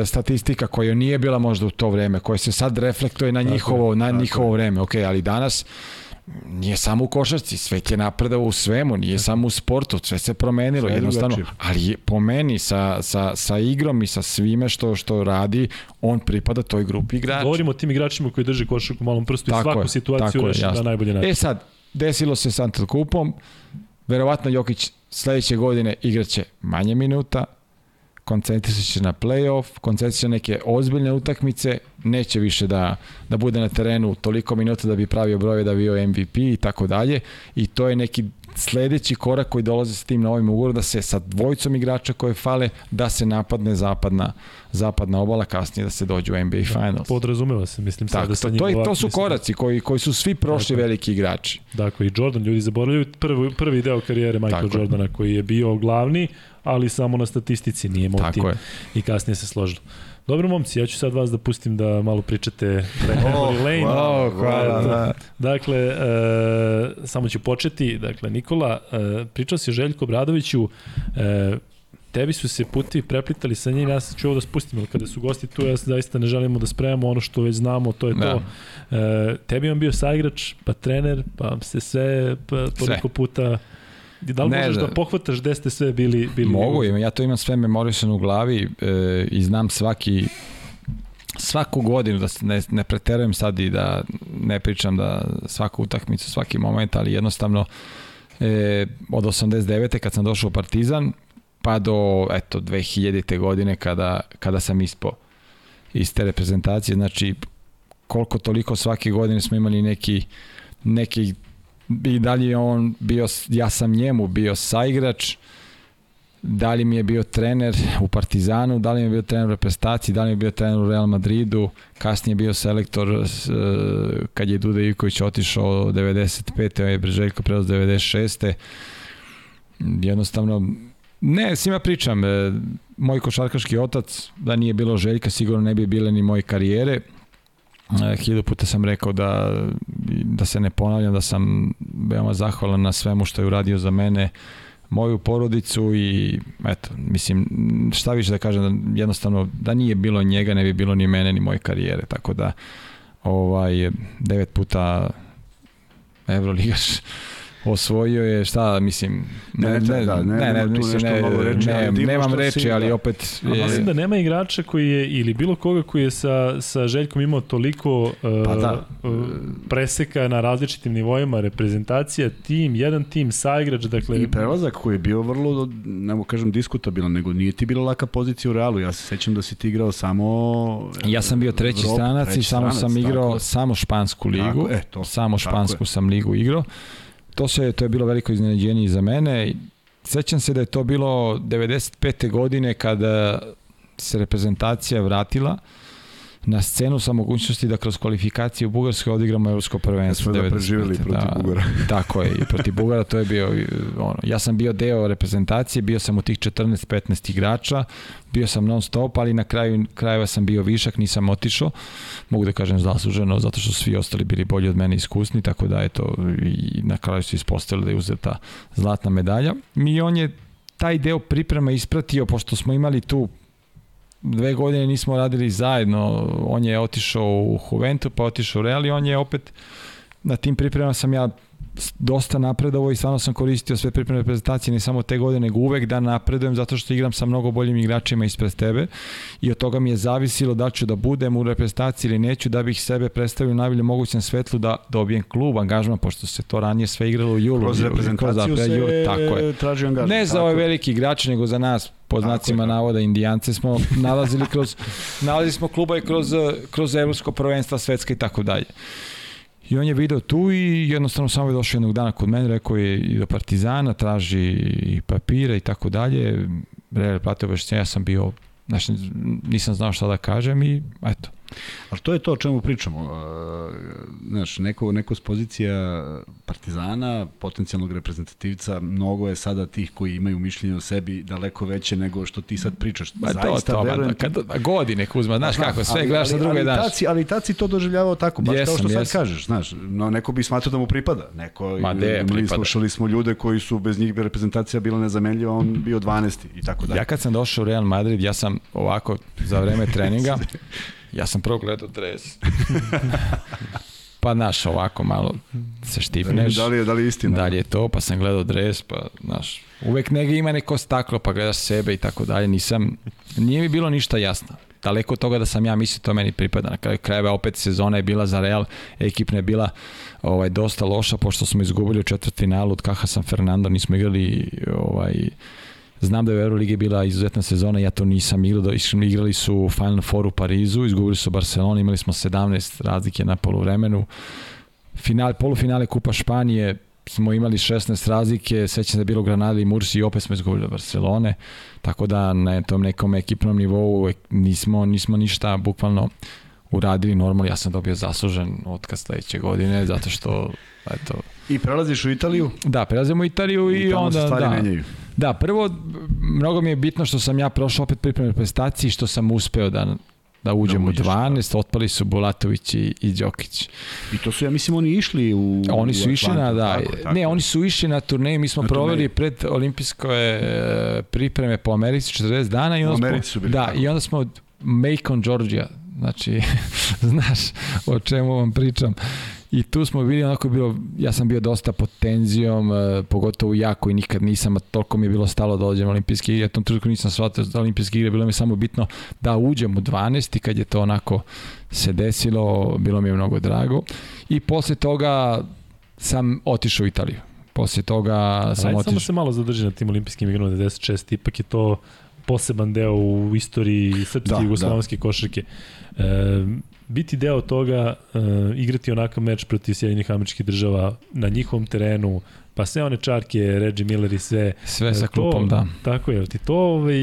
Speaker 3: e, statistika koja nije bila možda u to vreme, koja se sad reflektuje na njihovo, na njihovo vreme, ok, ali danas nije samo u košarci, svet je napredao u svemu, nije Tako. samo u sportu, sve se promenilo sve jednostavno, ali po meni sa, sa, sa igrom i sa svime što što radi, on pripada toj grupi igrača.
Speaker 1: Govorimo o tim igračima koji drže košarku u malom prstu tako i svaku je, situaciju reši na najbolji način.
Speaker 3: E sad, desilo se sa Antetokoupom, verovatno Jokić sledeće godine igraće manje minuta, koncentriše se na playoff, koncentriše neke ozbiljne utakmice, neće više da, da bude na terenu toliko minuta da bi pravio broje da bi bio MVP i tako dalje i to je neki sledeći korak koji dolazi sa tim novim ugovorom da se sa dvojicom igrača koje fale da se napadne zapadna zapadna obala kasnije da se dođe u NBA da, Finals.
Speaker 1: Podrazumeva se, mislim
Speaker 3: sad da sa njim to, je, to su koraci koji koji su svi prošli dakle, veliki igrači.
Speaker 1: Dakle i Jordan ljudi zaboravljaju prvi prvi deo karijere Michael Tako Jordana koji je bio glavni, ali samo na statistici nije motiv. Tako je. I kasnije se složilo. Dobro, momci, ja ću sad vas da pustim da malo pričate da oh, Lane.
Speaker 3: Wow, hvala, da.
Speaker 1: Dakle, e, samo ću početi. Dakle, Nikola, e, pričao si o Željko Bradoviću, e, tebi su se puti preplitali sa njim, ja sam ću ovo da spustim, ali kada su gosti tu, ja zaista ne želimo da spremamo ono što već znamo, to je da. to. E, tebi on bio saigrač, pa trener, pa se sve, pa toliko sve. puta Da li ne, možeš da, da pohvataš gde ste sve bili? bili
Speaker 3: Mogu, ima, ja to imam sve memorisano u glavi e, i znam svaki svaku godinu, da ne, ne preterujem sad i da ne pričam da svaku utakmicu, svaki moment, ali jednostavno e, od 89. kad sam došao u Partizan, pa do eto 2000. godine kada, kada sam ispo iz te reprezentacije, znači koliko toliko svake godine smo imali neki neki i dalje on bio, ja sam njemu bio saigrač, da li mi je bio trener u Partizanu, da li mi je bio trener u reprezentaciji, da li mi je bio trener u Real Madridu, kasnije bio selektor uh, kad je Duda Ivković otišao 95. je Breželjko prelaz 96. Jednostavno, ne, svima pričam, e, moj košarkaški otac, da nije bilo Željka, sigurno ne bi bile ni moje karijere. E, hiljadu puta sam rekao da, da se ne ponavljam, da sam veoma zahvalan na svemu što je uradio za mene, moju porodicu i eto, mislim, šta više da kažem, da jednostavno, da nije bilo njega, ne bi bilo ni mene, ni moje karijere, tako da ovaj, devet puta Euroligaš osvojio je šta mislim
Speaker 2: ne ne ne, da, ne, ne, ne, mislim, ne, reči,
Speaker 3: ne, ali nemam reči si, ali da. opet
Speaker 1: je... mislim da nema igrača koji je ili bilo koga koji je sa sa Željkom imao toliko uh, pa da. uh, preseka na različitim nivoima reprezentacija tim jedan tim saigrač dakle
Speaker 2: i prelazak koji je bio vrlo ne mogu kažem diskutabilan nego nije ti bila laka pozicija u Realu ja se sećam da si ti igrao samo
Speaker 3: ja sam bio treći Evrop, stranac treći i samo stranac, sam igrao tako. samo špansku ligu tako, e, to, samo špansku sam ligu igrao to se to je bilo veliko iznenađenje za mene. Sećam se da je to bilo 95. godine kada se reprezentacija vratila na scenu sa mogućnosti da kroz kvalifikacije u Bugarskoj odigramo evropsko prvenstvo.
Speaker 2: Da smo da preživjeli protiv da, Bugara.
Speaker 3: tako je, i protiv Bugara to je bio ono, ja sam bio deo reprezentacije, bio sam u tih 14-15 igrača, bio sam non stop, ali na kraju krajeva sam bio višak, nisam otišao. Mogu da kažem zasluženo zato što svi ostali bili bolji od mene iskusni, tako da eto i na kraju su ispostavili da je uzeta zlatna medalja. I on je taj deo priprema ispratio pošto smo imali tu dve godine nismo radili zajedno, on je otišao u Juventus, pa otišao u Real i on je opet na tim pripremama sam ja dosta napredovao i stvarno sam koristio sve pripremne prezentacije, ne samo te godine, nego uvek da napredujem zato što igram sa mnogo boljim igračima ispred tebe i od toga mi je zavisilo da ću da budem u reprezentaciji ili neću da bih sebe predstavio u najbolje mogućem svetlu da dobijem klub, angažman, pošto se to ranije sve igralo u julu.
Speaker 2: Kroz reprezentaciju kroz se tako je. traži angažman.
Speaker 3: Ne za ove veliki igrače, nego za nas po znacima da. navoda indijance smo nalazili kroz nalazili smo kluba i kroz kroz evropsko prvenstvo svetska i tako dalje. I on je video tu i jednostavno samo je došao jednog dana kod mene, rekao je i do Partizana, traži i papire i tako dalje. Real platio ja sam bio, znači nisam znao šta da kažem i eto,
Speaker 2: Ali to je to o čemu pričamo. Znaš, neko, neko s pozicija partizana, potencijalnog reprezentativca, mnogo je sada tih koji imaju mišljenje o sebi daleko veće nego što ti sad pričaš.
Speaker 3: Ba, Zaista to, to, verujem... Kad, godine Kuzma, znaš Aha, kako, sve ali, gledaš sa druge daš.
Speaker 2: Taci, ali taci to doživljavao tako, baš jesam, kao što jesam. sad kažeš, znaš, no, neko bi smatrao da mu pripada. Neko, Ma de, pripada. Slušali smo ljude koji su bez njih reprezentacija bila nezamenljiva, on bio 12. i tako dalje.
Speaker 3: Ja kad sam došao u Real Madrid, ja sam ovako za vreme treninga Ja sam prvo gledao dres. pa naš ovako malo se štipneš.
Speaker 2: Da li je, da li je istina?
Speaker 3: Da li je to, pa sam gledao dres, pa znaš, uvek nega ima neko staklo, pa gledaš sebe i tako dalje. Nisam, nije mi bilo ništa jasno. Daleko od toga da sam ja mislio to meni pripada. Na kraju krajeva opet sezona je bila za Real, ekipna je bila ovaj, dosta loša, pošto smo izgubili u četvrtfinalu od Kaha San Fernando, nismo igrali ovaj, Znam da je u Euroligi bila izuzetna sezona, ja to nisam igrao, igrali su Final Four u Parizu, izgubili su Barcelona, imali smo 17 razlike na poluvremenu. Final, polufinale Kupa Španije smo imali 16 razlike, sećam se da je bilo Granada i Mursi i opet smo izgubili Barcelone, tako da na tom nekom ekipnom nivou nismo, nismo ništa bukvalno uradili normalno, ja sam dobio zaslužen otkaz sledeće godine, zato što, eto...
Speaker 2: I prelaziš u Italiju?
Speaker 3: Da, prelazimo u Italiju i, i onda, da,
Speaker 2: menjaju.
Speaker 3: Da, prvo, mnogo mi je bitno što sam ja prošao opet pripremne prestaciji, što sam uspeo da da uđem da uđeš, u 12, da. otpali su Bulatović i, i Đokić.
Speaker 2: I to su, ja mislim, oni išli u
Speaker 3: Oni su
Speaker 2: u
Speaker 3: išli na, da, tako, tako. ne, oni su išli na turneju, mi smo na proveli pred olimpijske pripreme po Americi 40 dana i onda
Speaker 2: Americi su
Speaker 3: bili da, tako. i onda smo Macon, Georgia, znači, znaš o čemu vam pričam. I tu smo bili onako bilo, ja sam bio dosta pod tenzijom, e, pogotovo ja koji nikad nisam, a toliko mi je bilo stalo da dođem u olimpijske igre, u tom trenutku nisam shvatio da olimpijske igre, bilo mi samo bitno da uđem u 12 i kad je to onako se desilo, bilo mi je mnogo drago. I posle toga sam otišao u Italiju. Posle toga sam otišao.
Speaker 1: Samo se malo zadrži na tim olimpijskim igrama 96, ipak je to poseban deo u istoriji srpske da, jugoslovenske da. košarke. E, biti deo toga, e, igrati onakav meč protiv Sjedinih američkih država na njihovom terenu, pa sve one čarke, Reggie Miller i sve.
Speaker 3: Sve sa klupom, da.
Speaker 1: Tako je, ti to ovaj,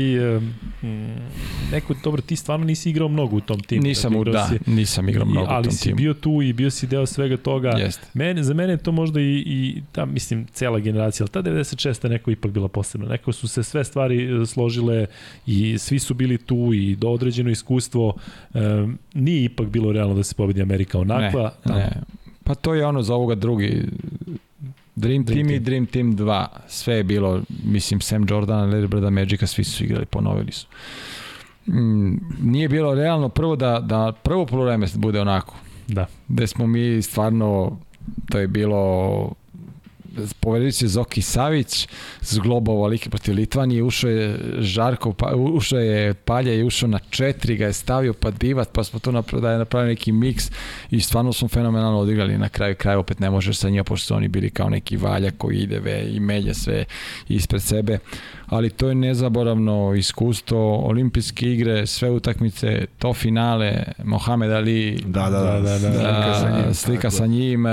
Speaker 1: neko, dobro, ti stvarno nisi igrao mnogo u tom timu.
Speaker 3: Nisam, dakle, da, si, nisam igrao mnogo u tom timu.
Speaker 1: Ali si bio tu i bio si deo svega toga.
Speaker 3: Jest.
Speaker 1: Mene, za mene je to možda i, i ta, mislim, cela generacija, ali ta 96. neko ipak bila posebna. Neko su se sve stvari e, složile i svi su bili tu i do određeno iskustvo. Um, nije ipak bilo realno da se pobedi Amerika onakva.
Speaker 3: Ne, ne. Pa to je ono za ovoga drugi Dream, Dream Team, Team i Dream Team 2, sve je bilo, mislim, Sam Jordana, Larry Brada, Magica, svi su igrali, ponovili su. Mm, nije bilo realno prvo da, da prvo polovreme bude onako.
Speaker 1: Da.
Speaker 3: Gde smo mi stvarno, to je bilo povedeći se Zoki Savić, zglobao like protiv Litvanije, ušao je Žarko, pa, ušao je Palja i ušao na četiri, ga je stavio pa divat, pa smo to napravili, da je napravili neki miks i stvarno smo fenomenalno odigrali. Na kraju kraja, opet ne možeš sa njima, pošto su oni bili kao neki valja koji ide ve i melje sve ispred sebe, ali to je nezaboravno iskustvo, olimpijske igre, sve utakmice, to finale, Mohamed Ali,
Speaker 2: da, da, da, da, da, da,
Speaker 3: slika sa njim, slika sa njim.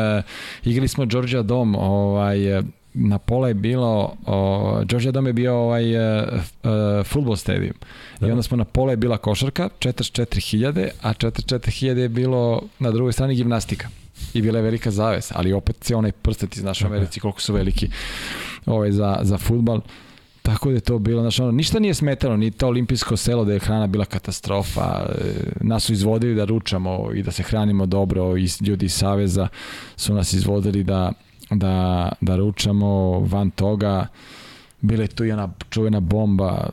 Speaker 3: igrali smo Georgia Dom, ovaj, na pola je bilo o, Georgia Dome je bio ovaj uh, uh, futbol stadium da. i onda smo na pola je bila košarka 44.000 a 44.000 je bilo na drugoj strani gimnastika. I bila je velika zavesa ali opet se onaj prstet iz naše Americi koliko su veliki ovaj, za, za futbal Tako da je to bilo, znači ono, ništa nije smetalo, ni to olimpijsko selo da je hrana bila katastrofa, e, nas su izvodili da ručamo i da se hranimo dobro, i ljudi iz Saveza su nas izvodili da, da, da ručamo van toga, bila je tu i ona čuvena bomba,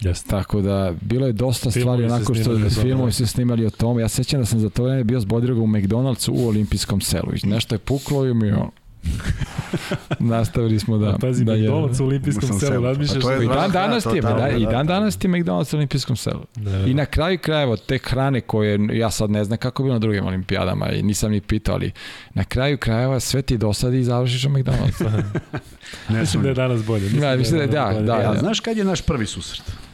Speaker 1: Yes.
Speaker 3: Tako da, bilo je dosta filmovi stvari onako što filmovi se snimali o tome. Ja sećam da sam za to vreme bio s Bodirogom u McDonald'su u olimpijskom selu. I nešto je puklo i mi on, Nastavili smo da...
Speaker 1: A pazi, da McDonald's u olimpijskom selu, razmišljaš...
Speaker 3: Pa I dan danas ti je, da, i dan danas ti je McDonald's u olimpijskom selu. Da. I na kraju krajeva te hrane koje, ja sad ne znam kako je bilo na drugim olimpijadama i nisam ni pitao, ali na kraju krajeva sve ti dosadi i završiš u McDonald's.
Speaker 1: ne mislim da je danas bolje.
Speaker 3: Mislim da, mislim da, da, da, da,
Speaker 2: da. Znaš kad je naš prvi susret?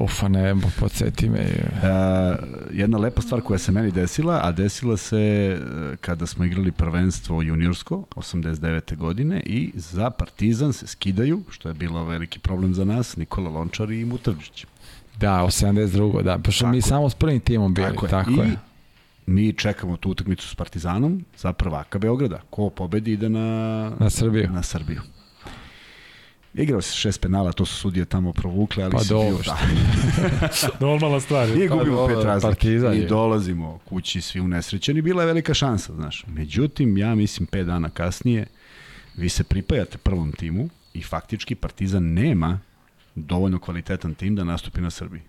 Speaker 3: Ufa, ne, podsjeti me.
Speaker 2: Uh, jedna lepa stvar koja se meni desila, a desila se e, kada smo igrali prvenstvo juniorsko, 89. godine, i za Partizan se skidaju, što je bilo veliki problem za nas, Nikola Lončar i Mutavđić.
Speaker 3: Da, 82. da, pošto mi samo s prvim timom bili, tako je. Tako I je.
Speaker 2: mi čekamo tu utakmicu s Partizanom za prvaka Beograda. Ko pobedi ide na,
Speaker 3: na Srbiju.
Speaker 2: Na Srbiju. Igrao se šest penala, to su sudije tamo provukle, ali
Speaker 3: pa
Speaker 2: se bio da.
Speaker 1: Normalna stvar.
Speaker 2: I gubimo pa, pet razlike i dolazimo kući svi unesrećeni. Bila je velika šansa, znaš. Međutim, ja mislim pet dana kasnije vi se pripajate prvom timu i faktički Partizan nema dovoljno kvalitetan tim da nastupi na Srbiji.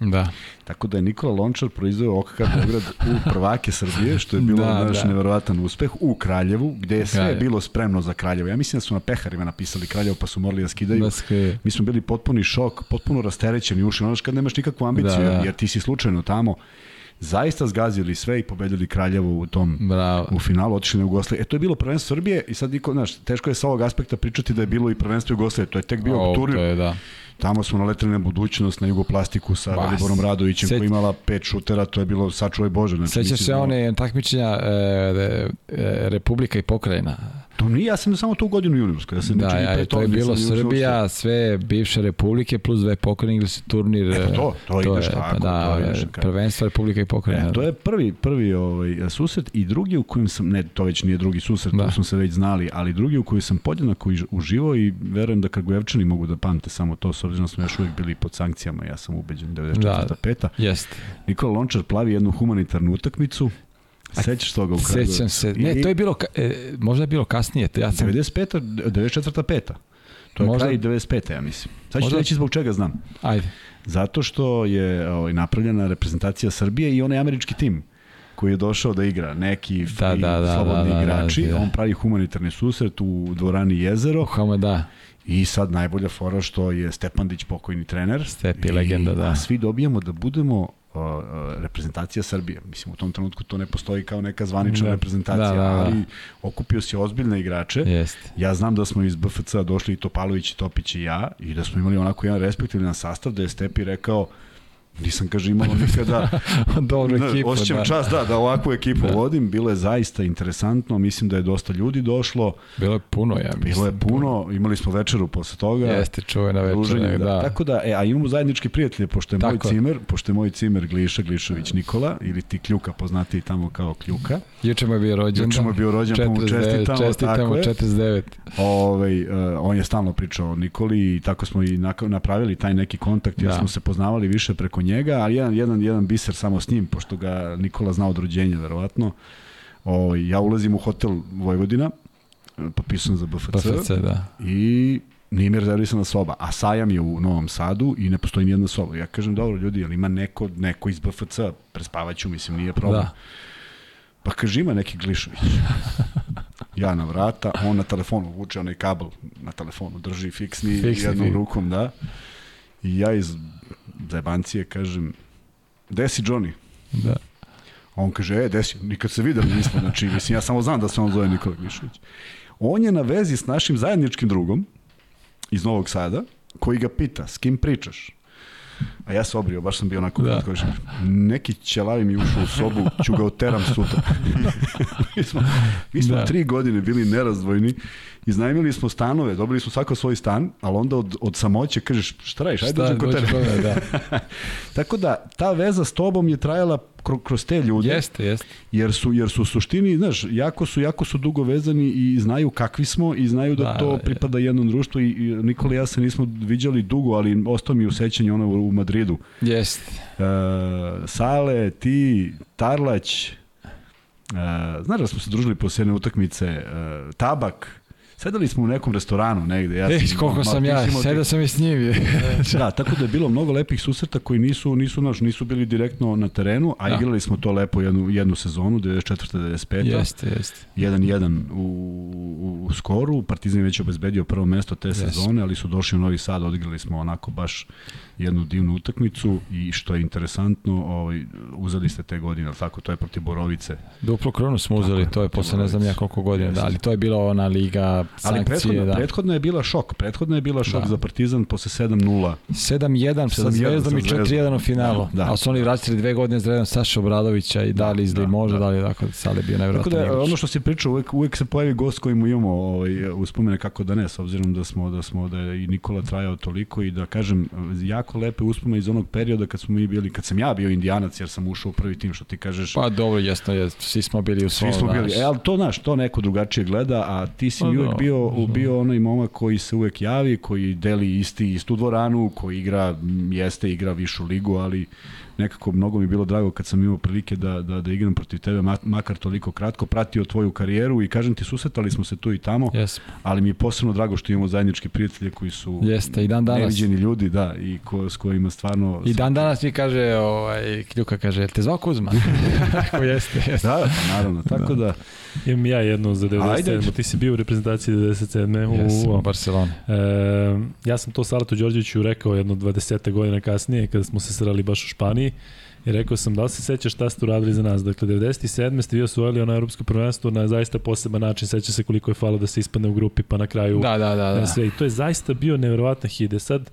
Speaker 3: Da.
Speaker 2: Tako da je Nikola Lončar proizveo OKK Beograd u prvake Srbije, što je bilo da, naš da. neverovatan uspeh, u Kraljevu, gde je sve Kraljev. bilo spremno za Kraljevo. Ja mislim da su na peharima napisali Kraljevo, pa su morali da skidaju. Da Mi smo bili potpuni šok, potpuno rasterećeni uši, ono kad nemaš nikakvu ambiciju, da, da. jer ti si slučajno tamo zaista zgazili sve i pobedili Kraljevo u tom Bravo. u finalu, otišli na Jugoslaviju. E to je bilo prvenstvo Srbije i sad niko, znaš, teško je sa ovog aspekta pričati da je bilo i prvenstvo Jugoslavije. To je tek bio o, To je, da. Tamo smo naleteli na budućnost, na jugoplastiku sa Bas. Veliborom Radovićem Seć... koji imala pet šutera, to je bilo sačuvaj Bože.
Speaker 3: Znači, Sećaš se one takmičenja e, e, Republika i pokrajina?
Speaker 2: To nije, ja sam samo tu godinu juniorsko. Ja sam
Speaker 3: da, ja, to je bilo Srbija, sve bivše republike plus dve pokrajine se turnir.
Speaker 2: E, to, to, to ideš
Speaker 3: je,
Speaker 2: tako.
Speaker 3: Da,
Speaker 2: to ideš,
Speaker 3: prvenstvo republike i pokrajine.
Speaker 2: E, to je prvi, prvi ovaj, susret i drugi u kojem sam, ne, to već nije drugi susret, da. to smo se već znali, ali drugi u kojem sam podjednako uživao i verujem da Kragujevčani mogu da pamte samo to, s obzirom da smo još uvijek bili pod sankcijama, ja sam ubeđen 94. Da, peta.
Speaker 3: Jeste.
Speaker 2: Nikola Lončar plavi jednu humanitarnu utakmicu, Sećaš toga u
Speaker 3: Kragujevcu? Sećam se. Ne, to je bilo, e, možda je bilo kasnije. Ja
Speaker 2: sam... 95. 94. peta. To je možda... kraj 95. ja mislim. Sad ću možda... reći zbog čega znam.
Speaker 3: Ajde.
Speaker 2: Zato što je ovaj, napravljena reprezentacija Srbije i onaj američki tim koji je došao da igra, neki da, da, da, slobodni da, da, igrači, da, da, da. on pravi humanitarni susret u dvorani Jezero.
Speaker 3: Hama, da.
Speaker 2: I sad najbolja fora što je Stepandić pokojni trener.
Speaker 3: Stepi legenda, da.
Speaker 2: A svi dobijamo da budemo reprezentacija Srbije. Mislim, u tom trenutku to ne postoji kao neka zvanična da. reprezentacija, da, da, da. ali okupio si ozbiljne igrače.
Speaker 3: Jest.
Speaker 2: Ja znam da smo iz BFC došli i Topalović, i Topić i ja i da smo imali onako jedan respektivan sastav da je Stepi rekao Nisam, kaže, imao nikada
Speaker 3: Dobro ekipu,
Speaker 2: osjećam
Speaker 3: da.
Speaker 2: čast, da, da ovakvu ekipu da. vodim. Bilo je zaista interesantno, mislim da je dosta ljudi došlo.
Speaker 3: Bilo je puno, ja mislim.
Speaker 2: Bilo je puno, imali smo večeru posle toga.
Speaker 3: Jeste, čuvena večera, da. da.
Speaker 2: Tako da, e, a imamo zajednički prijatelje, pošto je Tako. moj cimer, pošto je moj cimer Gliša Glišović Nikola, ili ti Kljuka, poznati tamo kao Kljuka.
Speaker 3: Juče mu je bio rođen.
Speaker 2: Juče mu je bio rođen, pa mu čestitamo.
Speaker 3: Čestitamo, 49.
Speaker 2: Ove, uh, on je stalno pričao o Nikoli i tako smo i napravili taj neki kontakt, jer da. smo se poznavali više preko njega, ali jedan, jedan, jedan biser samo s njim, pošto ga Nikola zna od rođenja, verovatno. O, ja ulazim u hotel Vojvodina, potpisan za BFC,
Speaker 3: BFC da.
Speaker 2: i nije mi rezervisana soba, a sajam je u Novom Sadu i ne postoji nijedna soba. Ja kažem, dobro ljudi, ali ima neko, neko iz BFC, prespavaću, mislim, nije problem. Da. Pa kaže, ima neki Glišović. ja na vrata, on na telefonu vuče onaj kabel na telefonu, drži fiksni, fiksni jednom rukom, da. I ja iz zajebancije kažem, gde si Johnny?
Speaker 3: Da.
Speaker 2: On kaže, e, gde si? Nikad se videli nismo, znači, mislim, ja samo znam da se on zove Nikola Glišović. On je na vezi s našim zajedničkim drugom iz Novog Sada, koji ga pita, s kim pričaš? A ja se obrio, baš sam bio onako da. koji neki ćelavi mi ušao u sobu, ću ga oteram sutra. mi smo, mi smo da. tri godine bili nerazdvojni iznajmili smo stanove, dobili smo svako svoj stan, ali onda od, od samoće kažeš šta radiš, ajde dođem kod tebe. Da. Tako da ta veza s tobom je trajala kroz te ljude.
Speaker 3: Jeste, jeste.
Speaker 2: Jer su, jer su u suštini, znaš, jako su, jako su dugo vezani i znaju kakvi smo i znaju da, da to da, pripada jednom društvu i, i Nikola i ja se nismo viđali dugo, ali ostao mi u sećanju ono u Madridu.
Speaker 3: Jeste.
Speaker 2: Uh, Sale, ti, Tarlać, uh, znaš da smo se družili po jedne utakmice, uh, Tabak, Sedeli smo u nekom restoranu negde.
Speaker 3: Ja Eš, koliko sam ja, sedao sam i s njim.
Speaker 2: da, tako da je bilo mnogo lepih susreta koji nisu, nisu, naš, nisu bili direktno na terenu, a da. igrali smo to lepo jednu, jednu sezonu, 94. 95.
Speaker 3: Jeste, jeste.
Speaker 2: 1-1 u, u, u skoru, Partizan je već obezbedio prvo mesto te jeste. sezone, ali su došli u Novi Sad, odigrali smo onako baš jednu divnu utakmicu i što je interesantno, ovaj, uzeli ste te godine, ali tako, to je protiv Borovice.
Speaker 3: Duplo kronu smo uzeli, tako, to je posle ne znam ja koliko godina, da, ali to je bila ona liga sankcije. Ali
Speaker 2: prethodna,
Speaker 3: da.
Speaker 2: prethodna je bila šok, prethodna je bila šok da. za Partizan posle 7-0.
Speaker 3: 7-1 sa Zvezdom i 4-1 u finalu, da, da. ali su oni vratili dve godine za redom Saša Obradovića i da li izli da, može, da, da li dakle, Sale bio nevjerojatno.
Speaker 2: Tako da, ono što se priča, uvek, uvek se pojavi gost koji mu imamo ovaj, uspomene kako da ne, s obzirom da smo, da smo, da je i Nikola trajao toliko i da kažem, jako lepe uspomene iz onog perioda kad smo mi bili, kad sam ja bio indijanac jer sam ušao u prvi tim što ti kažeš.
Speaker 3: Pa dobro, jasno je, svi smo bili u svom,
Speaker 2: Svi smo bili, e, ali to znaš, to neko drugačije gleda, a ti si pa, uvek no, bio, no. bio onaj momak koji se uvek javi, koji deli isti, istu dvoranu, koji igra, jeste, igra višu ligu, ali nekako mnogo mi bilo drago kad sam imao prilike da, da, da igram protiv tebe, makar toliko kratko, pratio tvoju karijeru i kažem ti, susretali smo se tu i tamo,
Speaker 3: yes.
Speaker 2: ali mi je posebno drago što imamo zajednički prijatelje koji su
Speaker 3: Jeste, i dan danas.
Speaker 2: neviđeni ljudi, da, i ko, s kojima stvarno...
Speaker 3: I dan danas mi kaže, ovaj, Kljuka kaže, te zvao Kuzma? Tako jeste, jeste.
Speaker 2: Da, pa naravno, tako da... da
Speaker 1: Imam ja jednu za 97. Ti si bio u reprezentaciji 97.
Speaker 3: Yes, u, u Barceloni.
Speaker 1: E, ja sam to Salatu Đorđeviću rekao jedno 20. godina kasnije, kada smo se srali baš u Španiji. I rekao sam, da li se sećaš šta ste uradili za nas? Dakle, 97. ste vi osvojili ono evropsko prvenstvo na zaista poseban način. Seća se koliko je falo da se ispadne u grupi, pa na kraju
Speaker 3: da, da, da, da.
Speaker 1: sve. I to je zaista bio nevjerovatna hide. Sad,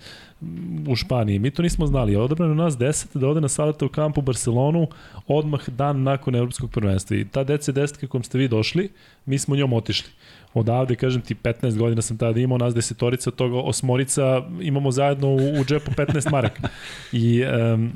Speaker 1: u Španiji. Mi to nismo znali. Odabrano nas 10 da ode na salata u kampu u Barcelonu odmah dan nakon evropskog prvenstva. I ta DC10 kom ste vi došli, mi smo njom otišli. Odavde, kažem ti, 15 godina sam tada imao, nas desetorica, od toga osmorica imamo zajedno u, u džepu 15 maraka. I um,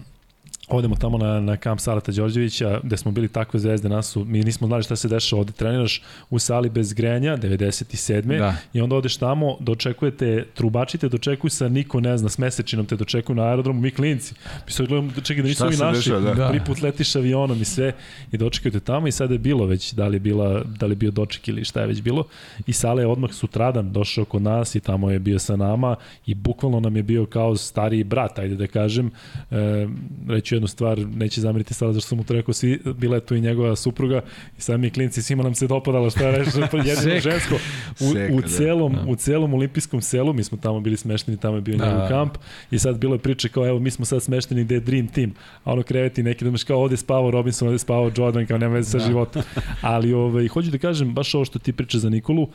Speaker 1: odemo tamo na, na kamp Salata Đorđevića, gde smo bili takve zvezde, nas su, mi nismo znali šta se dešava, ovde treniraš u sali bez grejanja, 97. Da. I onda odeš tamo, dočekujete, trubači te dočekuju sa niko ne zna, s mesečinom te dočekuju na aerodromu, mi klinci. Mi se gledamo, čekaj, da nisu ovi naši, dešava, da. da. prvi put letiš avionom i sve, i dočekujete tamo i sada je bilo već, da li je, bila, da li je bio doček ili šta je već bilo. I Sale je odmah sutradan došao kod nas i tamo je bio sa nama i bukvalno nam je bio kao stariji brat, ajde da kažem, e, reću jednu stvar, neće zameriti sada zašto sam mu to rekao, svi, bila je tu i njegova supruga i sad mi klinci, svima nam se dopadalo šta je jedino žensko. U, Seka, u, da. celom, da. u celom olimpijskom selu, mi smo tamo bili smešteni, tamo je bio da. njegov kamp i sad bilo je priče kao, evo, mi smo sad smešteni gde je Dream Team, a ono kreveti neki, da kao ovde spavao Robinson, ovde spavao Jordan, kao nema veze sa da. životom. Ali ovaj, hoću da kažem, baš ovo što ti priča za Nikolu, uh,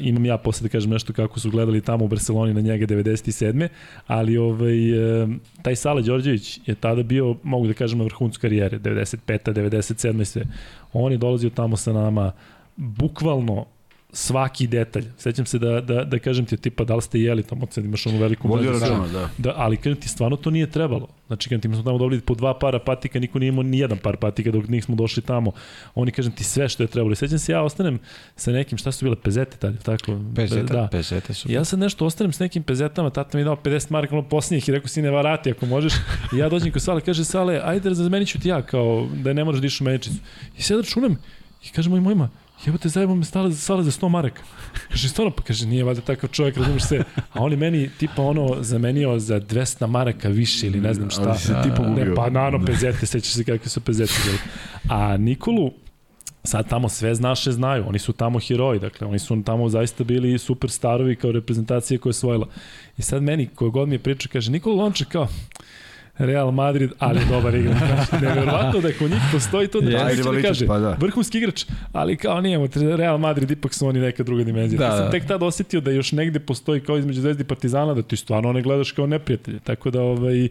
Speaker 1: imam ja posle da kažem nešto kako su gledali tamo u Barceloni na njega 97. Ali ovaj, uh, taj Sale Đorđević je tada bio, mogu da kažem, na vrhuncu karijere, 95. 97. sve. On je dolazio tamo sa nama bukvalno svaki detalj. Sećam se da, da, da kažem ti, tipa, da li ste jeli tamo, sad imaš onu veliku
Speaker 2: Vodio računa, da.
Speaker 1: da. Ali kažem ti, stvarno to nije trebalo. Znači, kažem ti, mi smo tamo dobili po dva para patika, niko nije imao ni jedan par patika dok nismo došli tamo. Oni, kažem ti, sve što je trebalo. I sećam se, ja ostanem sa nekim, šta su bile, pezete tada, tako?
Speaker 3: Pezeta, da. pezete su.
Speaker 1: Ja sad nešto ostanem sa nekim pezetama, tata mi dao 50 marka, ono posljednjih i rekao, sine, varati ako možeš. I ja dođem kod Sale, kaže, Sale, ajde, razmenit ću ti ja, kao, da ne moraš da u meničicu. I sad računam, i kaže moj mojima, jebote, zajebam me stale, sale za 100 maraka. Kaže, stvarno, pa kaže, nije valjda takav čovjek, razumiješ se. A on je meni, tipa, ono, zamenio za 200 maraka više ili ne znam šta. Ali
Speaker 2: se ti pogubio.
Speaker 1: Ne, pa naravno, pezete, sećaš se kakve su pezete. A Nikolu, sad tamo sve naše znaju, oni su tamo heroji, dakle, oni su tamo zaista bili superstarovi kao reprezentacije koje je svojila. I sad meni, koji god mi je priča, kaže, Nikola Lonček kao, Real Madrid, ali dobar igrač. Znači, nevjerovatno da kod njih postoji to da yes. da kaže, pa da. vrhunski igrač, ali kao nijemo, Real Madrid ipak su oni neka druga dimenzija. Da, ja sam da. tek tad osetio da još negde postoji kao između Zvezdi i Partizana, da ti stvarno ne gledaš kao neprijatelje. Tako da ovaj,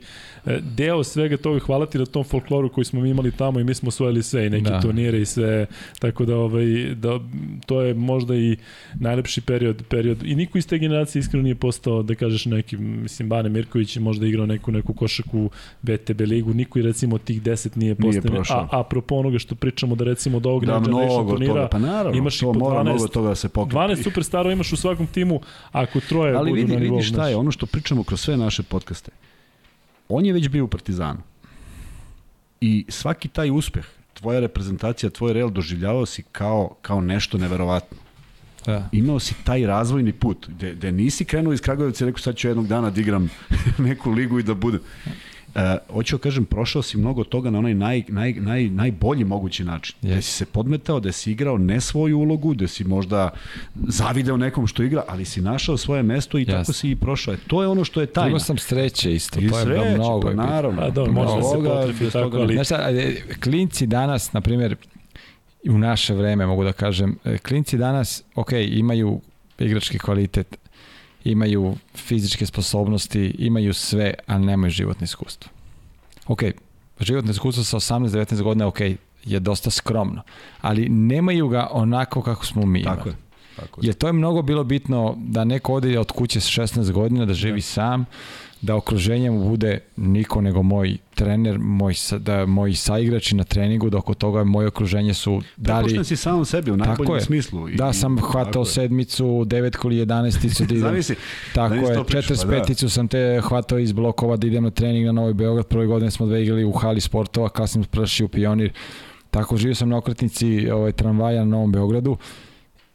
Speaker 1: deo svega toga hvala ti na tom folkloru koji smo mi imali tamo i mi smo osvojili sve i neke da. turnire i sve. Tako da, ovaj, da to je možda i najlepši period, period. I niko iz te generacije iskreno nije postao, da kažeš neki, mislim, Bane Mirković je možda igrao neku, neku košaku VTB ligu, niko i recimo tih 10 nije postavljen. A, a apropo onoga što pričamo da recimo od ovog da,
Speaker 2: Generation turnira toga, pa naravno,
Speaker 1: imaš to i po 12, mnogo toga da se pokrepi. 12 superstarova imaš u svakom timu, ako troje
Speaker 2: Ali budu vidi, na nivou. Ali vidi šta je, ono što pričamo kroz sve naše podcaste. On je već bio u Partizanu. I svaki taj uspeh, tvoja reprezentacija, tvoj Real doživljavao si kao, kao nešto neverovatno. Da. Imao si taj razvojni put, gde, gde nisi krenuo iz Kragujevca i rekao sad ću jednog dana da igram neku ligu i da budem. Uh, hoću da kažem, prošao si mnogo toga na onaj naj, naj, naj, najbolji mogući način. Yes. Gde si se podmetao, da si igrao ne svoju ulogu, da si možda zavideo nekom što igra, ali si našao svoje mesto i yes. tako si i prošao. E, to je ono što je tajna. Imao
Speaker 3: sam sreće isto, I to je sreće, mnogo.
Speaker 2: Pa, naravno.
Speaker 1: A, pa dobro, možda se potrefi tako, ali...
Speaker 3: Znaš šta, klinci danas, na primjer, u naše vreme, mogu da kažem, e, klinci danas, ok, imaju igrački kvalitet, imaju fizičke sposobnosti, imaju sve, ali nemaju životno iskustvo. Ok, životno iskustvo sa 18-19 godina, ok, je dosta skromno, ali nemaju ga onako kako smo mi imali. Tako je. Tako je. Jer to je mnogo bilo bitno da neko ode od kuće s 16 godina, da živi ja. sam, da okruženje mu bude niko nego moj trener, moj, da, moji saigrači na treningu, da oko toga moje okruženje su
Speaker 2: dali... Prepušten si samom sebi u najboljem je. smislu.
Speaker 3: I, da, sam hvatao sedmicu, devetku ili jedanesticu da idem. Zavisi. Tako je, 45 pa da. sam te hvatao iz blokova da idem na trening na Novi Beograd. Prve godine smo dve igrali u hali sportova, kasnije smo u Pionir. Tako živio sam na okretnici ovaj, tramvaja na Novom Beogradu.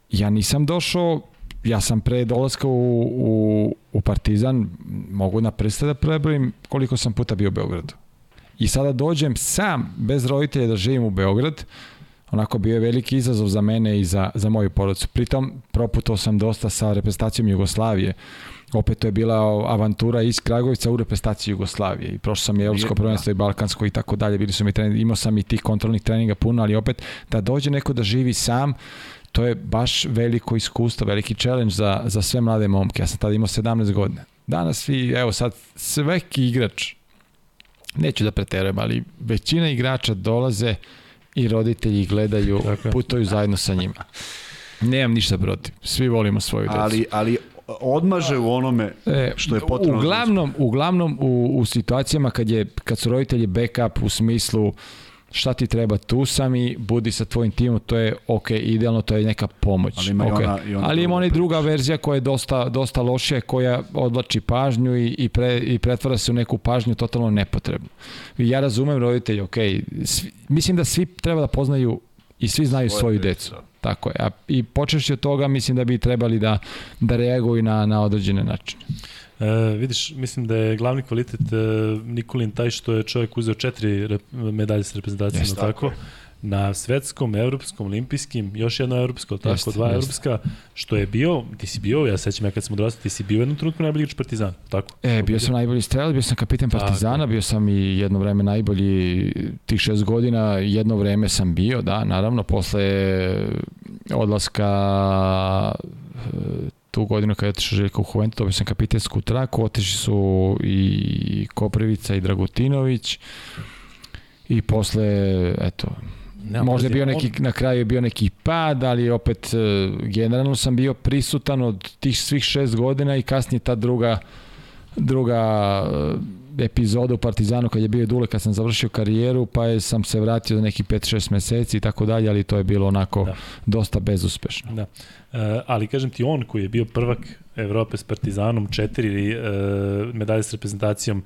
Speaker 3: Ja nisam došao ja sam pre dolaska u, u, u Partizan, mogu na prste da prebrojim koliko sam puta bio u Beogradu. I sada dođem sam, bez roditelja, da živim u Beograd, onako bio je veliki izazov za mene i za, za moju porodicu. Pritom, proputao sam dosta sa reprezentacijom Jugoslavije. Opet to je bila avantura iz Kragovica u reprezentaciji Jugoslavije. I prošao sam i Evropsko prvenstvo i Balkansko i tako dalje. Bili su mi trening, imao sam i tih kontrolnih treninga puno, ali opet da dođe neko da živi sam, to je baš veliko iskustvo, veliki challenge za, za sve mlade momke. Ja sam tada imao 17 godina. Danas svi, evo sad, sveki igrač, neću da preterujem, ali većina igrača dolaze i roditelji gledaju, dakle. putuju zajedno sa njima. Nemam ništa protiv. Svi volimo svoju decu.
Speaker 2: Ali, ali odmaže u onome e, što je potrebno.
Speaker 3: Uglavnom, uglavnom u, u situacijama kad, je, kad su roditelji backup u smislu uh, šta ti treba, tu sam i budi sa tvojim timom, to je ok, idealno, to je neka pomoć. Ali ima, okay. ona, i ona Ali ima ona i druga verzija koja je dosta, dosta lošija, koja odlači pažnju i, i, pre, i pretvara se u neku pažnju totalno nepotrebnu. Ja razumem roditelji, ok, svi, mislim da svi treba da poznaju i svi znaju Svoje svoju decu. Da. Tako je. A, I počeši od toga mislim da bi trebali da, da reaguju na, na određene načine.
Speaker 1: E, vidiš, mislim da je glavni kvalitet e, Nikolin taj što je čovjek uzeo četiri rep, medalje sa reprezentacijom, yes, tako? tako na svetskom, evropskom, olimpijskim, još jedno evropsko, tako, jest, dva jest. evropska, što je bio, ti si bio, ja sećam ja kad sam odrastao, ti si bio jednom trenutku najbolji igrač Partizana, tako?
Speaker 3: E, bio sam najbolji strelac, bio sam kapitan Partizana, tako. bio sam i jedno vreme najbolji tih šest godina, jedno vreme sam bio, da, naravno, posle odlaska tu godinu kada je otišao Željko u Juventus, dobio sam kapitensku traku, otišli su i Koprivica i Dragutinović i posle, eto, Ne, Možda je bio neki, on... na kraju je bio neki pad, ali opet e, generalno sam bio prisutan od tih svih šest godina i kasnije ta druga druga epizoda u Partizanu kad je bio Dule kad sam završio karijeru pa je, sam se vratio za neki 5-6 meseci i tako dalje, ali to je bilo onako da. dosta bezuspešno.
Speaker 1: Da. E, ali kažem ti on koji je bio prvak Evrope s Partizanom, četiri e, medalje s reprezentacijom,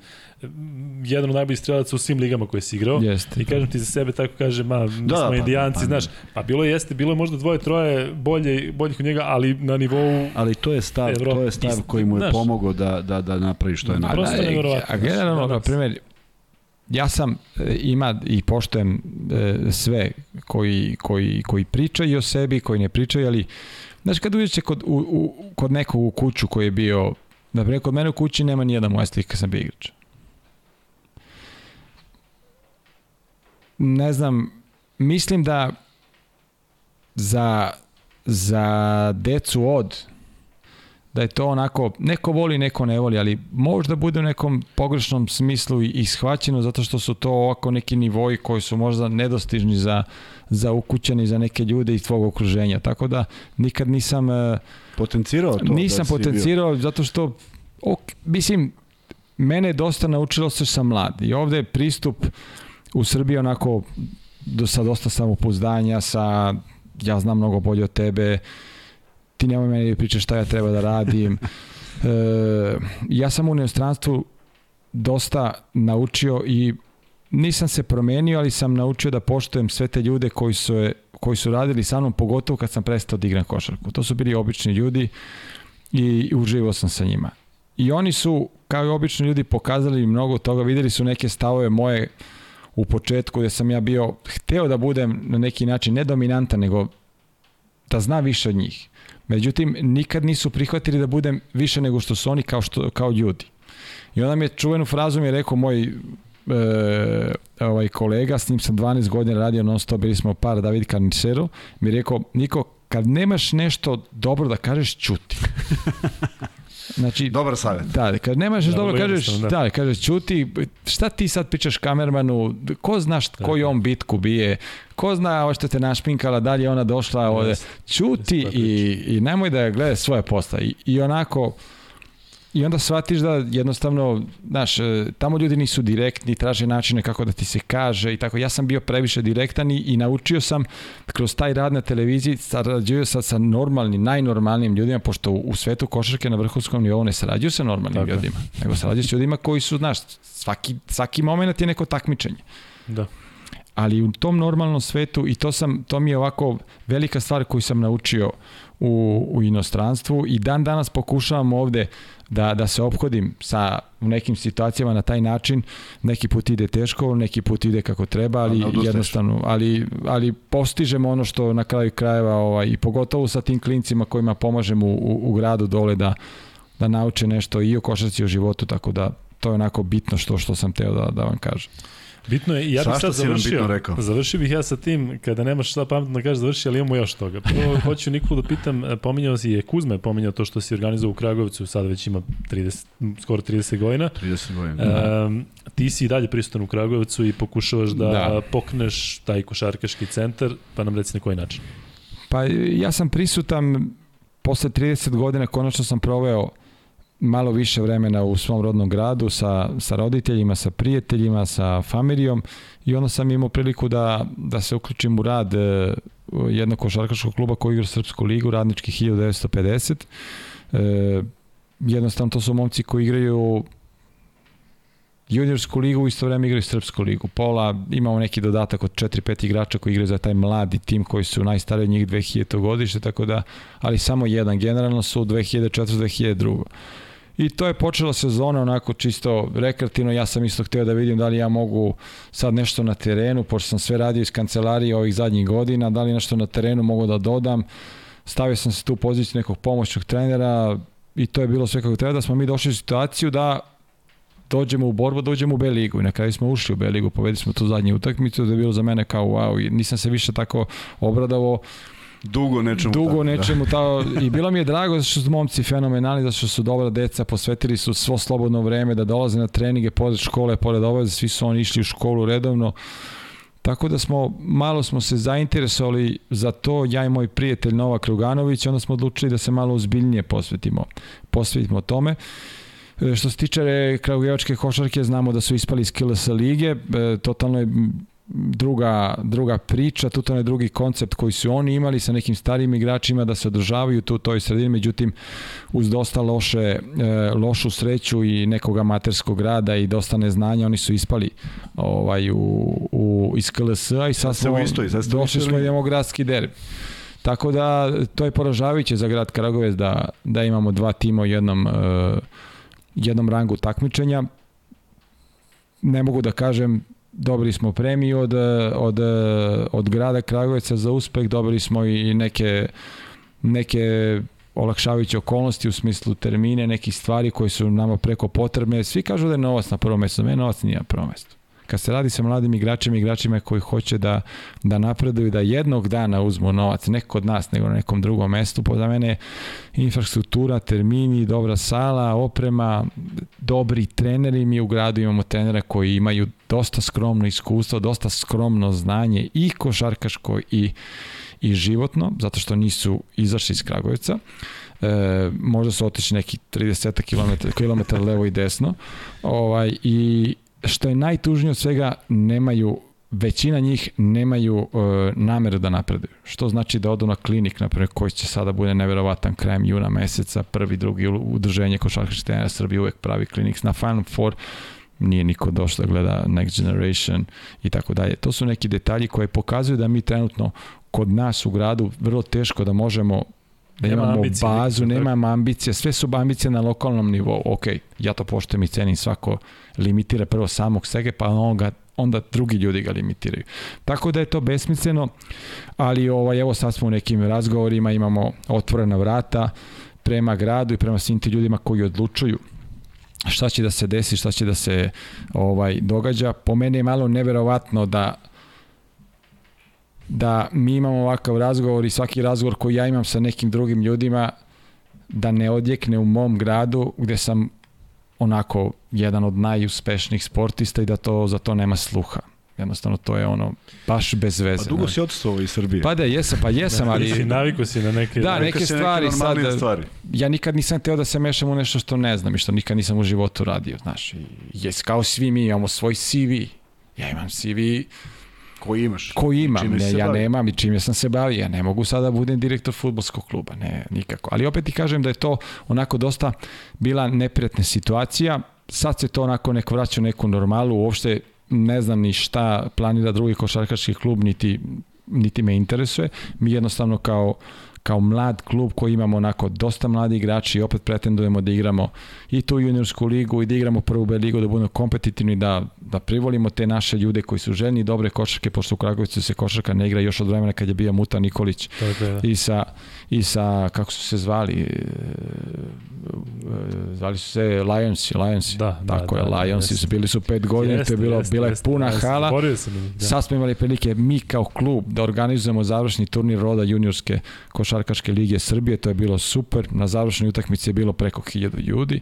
Speaker 1: jedan od najboljih strelaca u svim ligama koje si igrao. Jeste. I kažem ti za sebe tako kaže, ma, mi da, smo pa, indijanci, pa, znaš. Pa bilo jeste, bilo je možda dvoje, troje bolje, boljih od njega, ali na nivou
Speaker 2: Ali to je stav, Evrope. to je stav koji mu je znaš, pomogao da, da, da napravi što je najbolje.
Speaker 3: Prosto nevjerovatno. A generalno, na primjer, ja sam e, ima i poštujem e, sve koji, koji, koji pričaju o sebi, koji ne pričaju, ali Znaš, kad uđete kod, u, u, kod nekog u kuću koji je bio, na primjer, kod mene u kući nema ni jedan moja slika kad sam bio igrač. Ne znam, mislim da za, za decu od da je to onako, neko voli, neko ne voli, ali možda bude u nekom pogrešnom smislu i shvaćeno zato što su to ovako neki nivoji koji su možda nedostižni za, za ukućani, za neke ljude iz tvog okruženja. Tako da nikad nisam... E,
Speaker 2: potencirao to?
Speaker 3: Nisam da potencirao bio. zato što, ok, mislim, mene je dosta naučilo se sam mlad i ovde je pristup u Srbiji onako do, sa dosta samopouzdanja, sa ja znam mnogo bolje od tebe, ti nemoj meni da pričaš šta ja treba da radim. E, ja sam u neostranstvu dosta naučio i nisam se promenio, ali sam naučio da poštujem sve te ljude koji su, koji su radili sa mnom, pogotovo kad sam prestao da igram košarku. To su bili obični ljudi i uživao sam sa njima. I oni su, kao i obični ljudi, pokazali mnogo toga, videli su neke stavove moje u početku gde sam ja bio, hteo da budem na neki način ne dominantan, nego da zna više od njih. Međutim, nikad nisu prihvatili da budem više nego što su oni kao, što, kao ljudi. I onda mi je čuvenu frazu mi je rekao moj e, ovaj kolega, s njim sam 12 godina radio non stop, bili smo par David Carnicero, mi je rekao, Niko, kad nemaš nešto dobro da kažeš, čuti.
Speaker 2: Znači, Dobar savjet.
Speaker 3: Da, kad nemaš da, dobro, kažeš, da. da, kažeš, čuti, šta ti sad pričaš kamermanu, ko znaš da, koji on bitku bije, ko zna ovo što te našpinkala, da li je ona došla ovde, čuti i, i nemoj da gleda svoje posta. I, I onako, I onda shvatiš da jednostavno, znaš, e, tamo ljudi nisu direktni, traže načine kako da ti se kaže i tako. Ja sam bio previše direktan i, i naučio sam kroz taj rad na televiziji, sarađuju sa, sa normalnim, najnormalnim ljudima, pošto u, u svetu košarke na vrhunskom nivou ne sarađuju sa normalnim tako. ljudima, nego sarađuju sa ljudima koji su, znaš, svaki, svaki moment je neko takmičenje.
Speaker 1: Da
Speaker 3: ali u tom normalnom svetu i to sam to mi je ovako velika stvar koju sam naučio u, u inostranstvu i dan danas pokušavam ovde da, da se ophodim sa u nekim situacijama na taj način, neki put ide teško, neki put ide kako treba, ali jednostavno, ali, ali postižemo ono što na kraju krajeva ovaj, i pogotovo sa tim klincima kojima pomažemo u, u, u gradu dole da, da nauče nešto i o košarci i o životu, tako da to je onako bitno što što sam teo da, da vam kažem.
Speaker 1: Bitno je, ja bih sad završio, rekao. završio bih ja sa tim, kada nemaš šta pametno da kažeš završi, ali imamo još toga. Prvo hoću Nikolu da pitam, e, pominjao si je Kuzme, pominjao to što si organizovao u Kragovicu, sad već ima 30, skoro 30 godina.
Speaker 2: 30 godina, da.
Speaker 1: Um, ti si i dalje prisutan u Kragovicu i pokušavaš da, da pokneš taj košarkaški centar, pa nam reci na koji način.
Speaker 3: Pa ja sam prisutan, posle 30 godina konačno sam proveo malo više vremena u svom rodnom gradu sa, sa roditeljima, sa prijateljima, sa familijom i onda sam imao priliku da, da se uključim u rad e, jednog košarkaškog kluba koji igra Srpsku ligu, radnički 1950. E, jednostavno to su momci koji igraju juniorsku ligu u isto vreme igraju Srpsku ligu. Pola imamo neki dodatak od 4-5 igrača koji igraju za taj mladi tim koji su najstariji njih 2000 godište, tako da, ali samo jedan. Generalno su 2004-2002. I to je počela sezona onako čisto rekreativno, ja sam isto hteo da vidim da li ja mogu sad nešto na terenu, pošto sam sve radio iz kancelarije ovih zadnjih godina, da li nešto na terenu mogu da dodam. Stavio sam se tu u poziciju nekog pomoćnog trenera i to je bilo sve kako treba, da smo mi došli u situaciju da dođemo u borbu, dođemo u B ligu. I na kraju smo ušli u B ligu, povedali smo tu zadnju utakmicu, da je bilo za mene kao wow, nisam se više tako obradovao
Speaker 2: Dugo nečemu.
Speaker 3: Dugo tako, da. nečemu da. ta, i bilo mi je drago da su momci fenomenalni, da su dobra deca, posvetili su svo slobodno vreme da dolaze na treninge pored škole, pored obaveze, svi su oni išli u školu redovno. Tako da smo, malo smo se zainteresovali za to, ja i moj prijatelj Novak Ruganović, onda smo odlučili da se malo ozbiljnije posvetimo, posvetimo tome. E, što se tiče Kragujevačke košarke, znamo da su ispali iz KLS lige, e, totalno je druga, druga priča, tu to je drugi koncept koji su oni imali sa nekim starijim igračima da se održavaju tu u toj sredini, međutim uz dosta loše, e, lošu sreću i nekog amaterskog rada i dosta neznanja oni su ispali ovaj, u, u, iz KLS-a i sad smo isto, došli smo i imamo gradski derb. Tako da to je poražavajuće za grad Kragovec da, da imamo dva tima u jednom, uh, jednom rangu takmičenja. Ne mogu da kažem dobili smo premiju od, od, od grada Kragovica za uspeh, dobili smo i neke, neke olakšavajuće okolnosti u smislu termine, nekih stvari koje su nama preko potrebne. Svi kažu da je novac na prvom mestu, meni novac nije na prvom mestu kad se radi sa mladim igračima, igračima koji hoće da, da napreduju, da jednog dana uzmu novac, ne kod nas, nego na nekom drugom mestu, po za mene infrastruktura, termini, dobra sala, oprema, dobri treneri, mi u gradu imamo trenera koji imaju dosta skromno iskustvo, dosta skromno znanje i košarkaško i, i životno, zato što nisu izašli iz Kragujevca. E, možda su otišli neki 30 km, km levo i desno. Ovaj, i, što je najtužnije od svega, nemaju većina njih nemaju uh, nameru da napreduju. Što znači da odu na klinik, na primjer, koji će sada bude neverovatan krajem juna meseca, prvi, drugi udruženje košarkaških trenera Srbije uvek pravi klinik na Final Four, nije niko došao da gleda Next Generation i tako dalje. To su neki detalji koje pokazuju da mi trenutno kod nas u gradu vrlo teško da možemo da nema imamo ambicije, bazu, nemamo ambicije, sve su ambicije na lokalnom nivou. Ok, ja to poštujem i cenim svako limitira prvo samog sebe, pa on ga, onda drugi ljudi ga limitiraju. Tako da je to besmisleno, ali ovaj, evo sad smo u nekim razgovorima, imamo otvorena vrata prema gradu i prema svim ti ljudima koji odlučuju šta će da se desi, šta će da se ovaj događa. Po meni je malo neverovatno da da mi imamo ovakav razgovor i svaki razgovor koji ja imam sa nekim drugim ljudima da ne odjekne u mom gradu gde sam onako jedan od najuspešnijih sportista i da to za to nema sluha. Jednostavno to je ono baš bez veze.
Speaker 2: Pa dugo si odstovao iz Srbije.
Speaker 3: Pa da, jesam, pa jesam, ali...
Speaker 1: si naviko si na neke...
Speaker 3: Da, neke stvari neke sad... Stvari. Ja nikad nisam teo da se mešam u nešto što ne znam i što nikad nisam u životu radio, znaš. I, jes, kao svi mi imamo svoj CV. Ja imam CV
Speaker 2: Koji imaš?
Speaker 3: Koji imam, ne, ja bavi? nemam i čime sam se bavio. Ja ne mogu sada da budem direktor futbolskog kluba, ne, nikako. Ali opet ti kažem da je to onako dosta bila neprijatna situacija. Sad se to onako neko vraća u neku normalu, uopšte ne znam ni šta planira drugi košarkaški klub, niti, niti me interesuje. Mi jednostavno kao kao mlad klub koji imamo onako dosta mladi igrači i opet pretendujemo da igramo i tu juniorsku ligu i da igramo prvu B ligu, da budemo kompetitivni, da, da privolimo te naše ljude koji su željni dobre košarke, pošto u Kragovicu se košarka ne igra još od vremena kad je bio Muta Nikolić
Speaker 1: Tako je,
Speaker 3: da. i sa i sa, kako su se zvali, e, e, zvali su se Lions, Lions,
Speaker 1: da,
Speaker 3: da, tako da, je, da, Lions, da, bili su pet godina, jeste, to je bilo, jeste, bila je puna jeste, hala,
Speaker 1: sam,
Speaker 3: da. sad smo imali prilike mi kao klub da organizujemo završni turnir roda juniorske košarkaške lige Srbije, to je bilo super, na završnoj utakmici je bilo preko 1000 ljudi,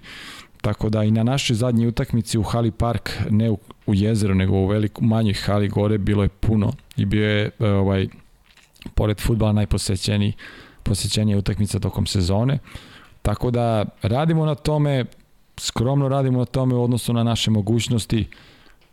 Speaker 3: Tako da i na našoj zadnjoj utakmici u Hali Park, ne u, u jezeru, nego u veliku, manjoj hali gore, bilo je puno i bio je ovaj, pored futbala najposećeniji posjećenje utakmica tokom sezone. Tako da radimo na tome, skromno radimo na tome u odnosu na naše mogućnosti.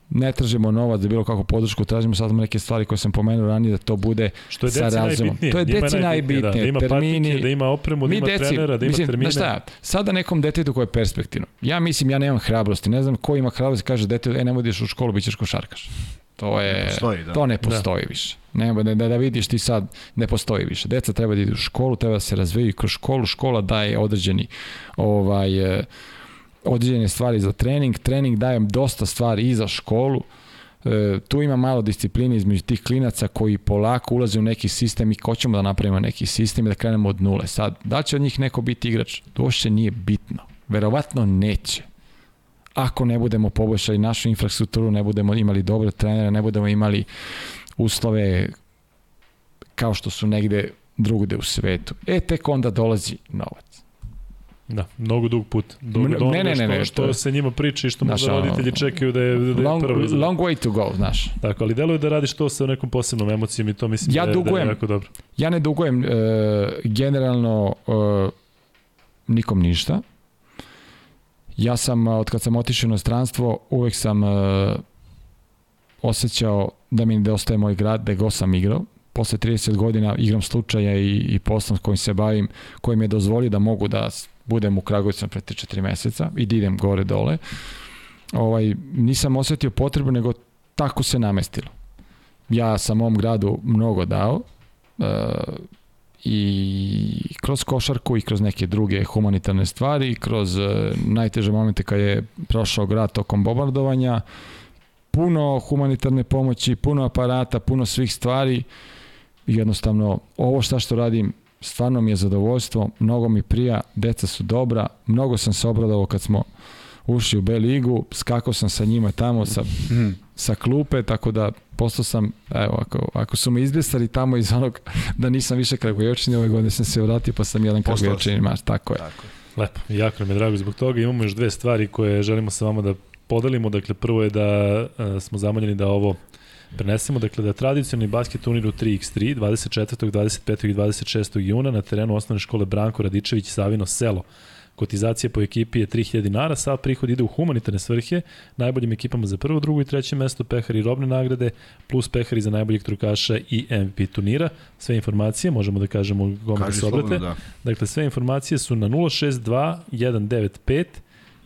Speaker 3: Ne tražimo novac za bilo kakvu podršku, tražimo sad neke stvari koje sam pomenuo ranije da to bude
Speaker 1: Što je sa razumom.
Speaker 3: To je deci najbitnije. Da, da ima termini,
Speaker 1: da ima opremu, da ima deci, trenera, da ima mislim, termine.
Speaker 3: Šta, sada nekom detetu koje je perspektivno. Ja mislim, ja nemam hrabrosti. Ne znam ko ima hrabrosti kaže dete, e, nemoj ideš u školu, bit ćeš košarkaš. To je, ne postoji, da. to ne da. postoji da. više. Nema da, da, da vidiš ti sad, ne postoji više. Deca treba da idu u školu, treba da se razvijaju kroz školu, škola daje određeni ovaj, e, određene stvari za trening, trening dajem dosta stvari i za školu, e, tu ima malo discipline između tih klinaca koji polako ulaze u neki sistem i hoćemo da napravimo neki sistem i da krenemo od nule. Sad, da će od njih neko biti igrač? To uopšte nije bitno. Verovatno neće. Ako ne budemo poboljšali našu infrastrukturu, ne budemo imali dobre trenere, ne budemo imali uslove kao što su negde drugde u svetu. E, tek onda dolazi novac.
Speaker 1: Da, mnogo dug put. Dug,
Speaker 3: ne, ne, ne, ne, ne,
Speaker 1: što, što se njima priča i što možda roditelji čekaju da je, da je
Speaker 3: long,
Speaker 1: prvo.
Speaker 3: Long way to go, znaš.
Speaker 1: Tako, ali deluje da radiš to sa nekom posebnom emocijom i to mislim
Speaker 3: ja
Speaker 1: da, je,
Speaker 3: dugujem,
Speaker 1: da je jako dobro.
Speaker 3: Ja ne dugujem uh, generalno uh, nikom ništa. Ja sam, od kad sam otišao na stranstvo, uvek sam uh, osjećao da mi nedostaje moj grad, da go sam igrao. Posle 30 godina igram slučaja i, i poslom s kojim se bavim, koji mi je dozvolio da mogu da budem u Kragujevcu pre 4 meseca i da idem gore dole. Ovaj, nisam osetio potrebu, nego tako se namestilo. Ja sam mom gradu mnogo dao, uh, i kroz košarku i kroz neke druge humanitarne stvari, kroz uh, najteže momente kad je prošao grad tokom bombardovanja, puno humanitarne pomoći, puno aparata, puno svih stvari i jednostavno ovo šta što radim stvarno mi je zadovoljstvo, mnogo mi prija, deca su dobra, mnogo sam se obradovao kad smo ušli u B ligu, skakao sam sa njima tamo sa, mm. sa klupe, tako da postao sam, evo, ako, ako su me izbjesali tamo iz onog da nisam više Kragujevčin, ove godine sam se vratio pa sam jedan Kragujevčin, maš, tako je. Tako je.
Speaker 1: Lepo, jako nam je drago zbog toga. Imamo još dve stvari koje želimo sa vama da podelimo. Dakle, prvo je da uh, smo zamoljeni da ovo prenesemo, dakle da tradicionalni basket turnir u 3x3 24. 25. i 26. juna na terenu osnovne škole Branko Radičević Savino Selo. Kotizacija po ekipi je 3000 dinara, sav prihod ide u humanitarne svrhe, najboljim ekipama za prvo, drugo i treće mesto, pehari i robne nagrade, plus pehari za najboljeg trukaša i MVP turnira. Sve informacije, možemo da kažemo gome se obrate. Da. Dakle, sve informacije su na 062 195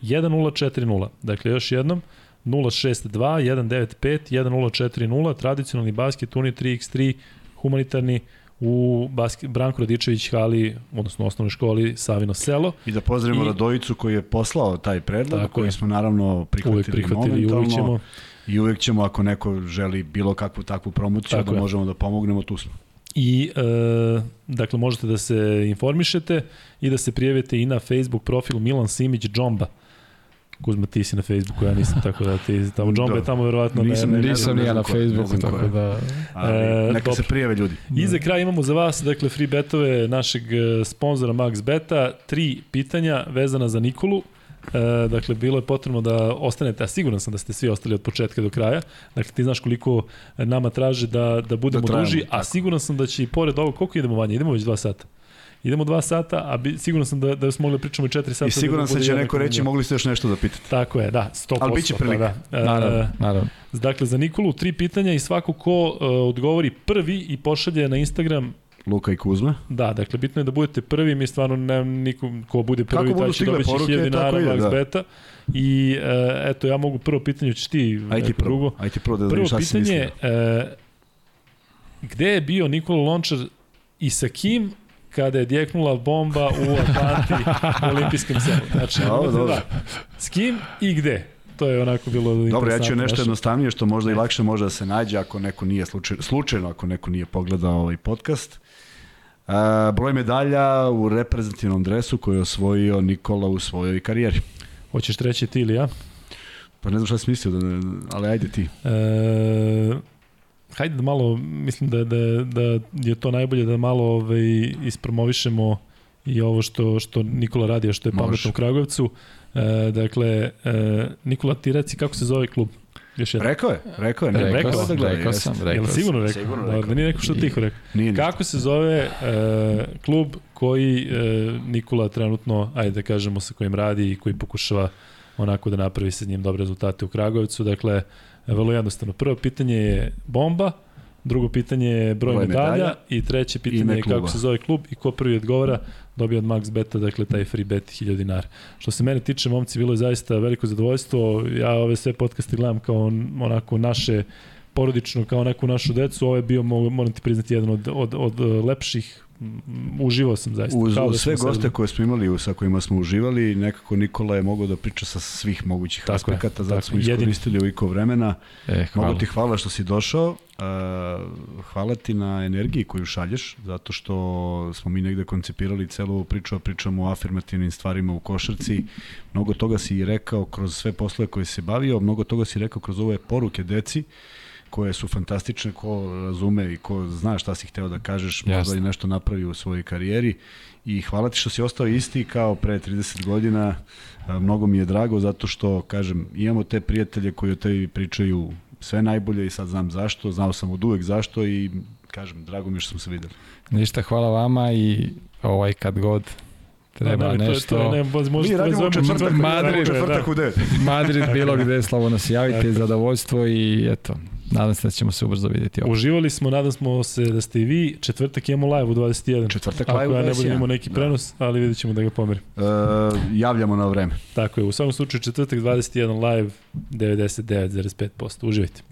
Speaker 1: 1040. Dakle, još jednom, 062 195 1040, tradicionalni basket, Tuni 3x3, humanitarni, u basket, Branko Radičević hali, odnosno osnovnoj školi Savino selo.
Speaker 2: I da pozdravimo I, Radojicu koji je poslao taj predlog, koji je. smo naravno prihvatili, uvek prihvatili momentalno. I uvek ćemo, I uvek ćemo, ako neko želi bilo kakvu takvu promociju, Tako da je. možemo da pomognemo, tu smo.
Speaker 1: I, e, dakle, možete da se informišete i da se prijavite i na Facebook profilu Milan Simić Džomba. Kuzma, ti si na Facebooku, ja nisam, tako da ti tamo Džombe da. tamo verovatno
Speaker 3: nisam, ne, ne, nisam ni ja na Facebooku, tako da...
Speaker 2: Ali, neka dobro. se prijave ljudi.
Speaker 1: I za kraj imamo za vas, dakle, free betove našeg e, sponzora Max Beta, tri pitanja vezana za Nikolu. E, dakle, bilo je potrebno da ostanete, a siguran sam da ste svi ostali od početka do kraja. Dakle, ti znaš koliko nama traže da, da budemo da duži, a siguran sam da će i pored ovog, koliko idemo manje? Idemo već dva sata. Idemo dva sata, a bi, sigurno sam da, da smo mogli da pričamo i četiri sata.
Speaker 2: I sigurno
Speaker 1: da, da
Speaker 2: će neko reći, mogli ste još nešto da pitate.
Speaker 1: Tako je, da, 100%.
Speaker 2: Ali biće prilika.
Speaker 1: Pa da. Naravno, naravno. Dakle, za Nikolu tri pitanja i svako ko uh, odgovori prvi i pošalje na Instagram
Speaker 2: Luka i Kuzma.
Speaker 1: Da, dakle, bitno je da budete prvi, mi stvarno ne, niko ko bude prvi, taj će dobiti 1000 dinara Max da. Beta. I uh, eto, ja mogu prvo pitanje, ćeš ti,
Speaker 2: Ajde ti prvo, drugo. Ajde ti prvo da prvo pitanje, uh,
Speaker 1: gde je bio Nikola Lončar i sa kim kada je djeknula bomba u Atlanti u olimpijskom selu. Znači, dobro, dobro. Da, s kim i gde? To je onako bilo
Speaker 2: Dobro, ja ću nešto jednostavnije što možda i lakše može da se nađe ako neko nije slučajno, slučajno ako neko nije pogledao ovaj podcast. Uh, broj medalja u reprezentativnom dresu koji je osvojio Nikola u svojoj karijeri.
Speaker 1: Hoćeš treći ti ili ja?
Speaker 2: Pa ne znam šta si mislio, da ne, ali ajde ti.
Speaker 1: E, hajde da malo, mislim da, da, da je to najbolje da malo ovaj, ispromovišemo i ovo što, što Nikola radi, a što je pametno u Kragujevcu. E, dakle, e, Nikola, ti reci kako se zove klub?
Speaker 2: Još jedan. Rekao je, rekao je.
Speaker 3: Ne, rekao, rekao, sam, rekao sam. Rekao
Speaker 1: Jel sigurno rekao? Sigurno rekao. Da, da nije neko što tiho rekao. Nije, Kako se zove e, klub koji e, Nikola trenutno, ajde da kažemo, sa kojim radi i koji pokušava onako da napravi sa njim dobre rezultate u Kragujevcu. Dakle, Vrlo jednostavno. Prvo pitanje je bomba, drugo pitanje je broj, broj medalja, medalja i treće pitanje je kako se zove klub i ko prvi odgovara dobija od Max Beta, dakle taj free bet 1000 dinara. Što se mene tiče, momci, bilo je zaista veliko zadovoljstvo. Ja ove sve podcaste gledam kao onako naše porodično, kao neku našu decu. Ovo je bio, moram ti priznati, jedan od, od, od lepših uživao sam zaista.
Speaker 2: Uz, uz da sve goste sedeli. koje smo imali, sa kojima smo uživali, nekako Nikola je mogao da priča sa svih mogućih tako aspekata, zato smo iskoristili ovoliko vremena. E, hvala. Mogu ti hvala što si došao, uh, hvala ti na energiji koju šalješ, zato što smo mi negde koncipirali celu ovu priču, a pričamo o afirmativnim stvarima u košarci. Mnogo toga si rekao kroz sve poslove koje se bavio, mnogo toga si rekao kroz ove poruke deci. Uh, koje su fantastične, ko razume i ko zna šta si hteo da kažeš, yes. možda i nešto napravi u svojoj karijeri. I hvala ti što si ostao isti kao pre 30 godina. Mnogo mi je drago zato što, kažem, imamo te prijatelje koji o tebi pričaju sve najbolje i sad znam zašto, znao sam od uvek zašto i kažem, drago mi je što smo se videli.
Speaker 3: Ništa, hvala vama i ovaj kad god treba da, da, nešto. To, to, ne,
Speaker 2: Mi radimo četvrtak, Madrid, četvrtak da. u 9.
Speaker 3: Madrid, bilo gde, slavo se javite, zadovoljstvo i eto, Nadam se da ćemo se ubrzo vidjeti.
Speaker 1: Ovdje. Uživali smo, nadam smo se da ste i vi. Četvrtak imamo live u 21.
Speaker 2: Četvrtak live u 21.
Speaker 1: Ako ja ne budem imao neki da. prenos, ali vidjet ćemo da ga pomerim.
Speaker 2: Uh, javljamo na vreme.
Speaker 1: Tako je, u svakom slučaju četvrtak 21 live 99,5%. Uživajte.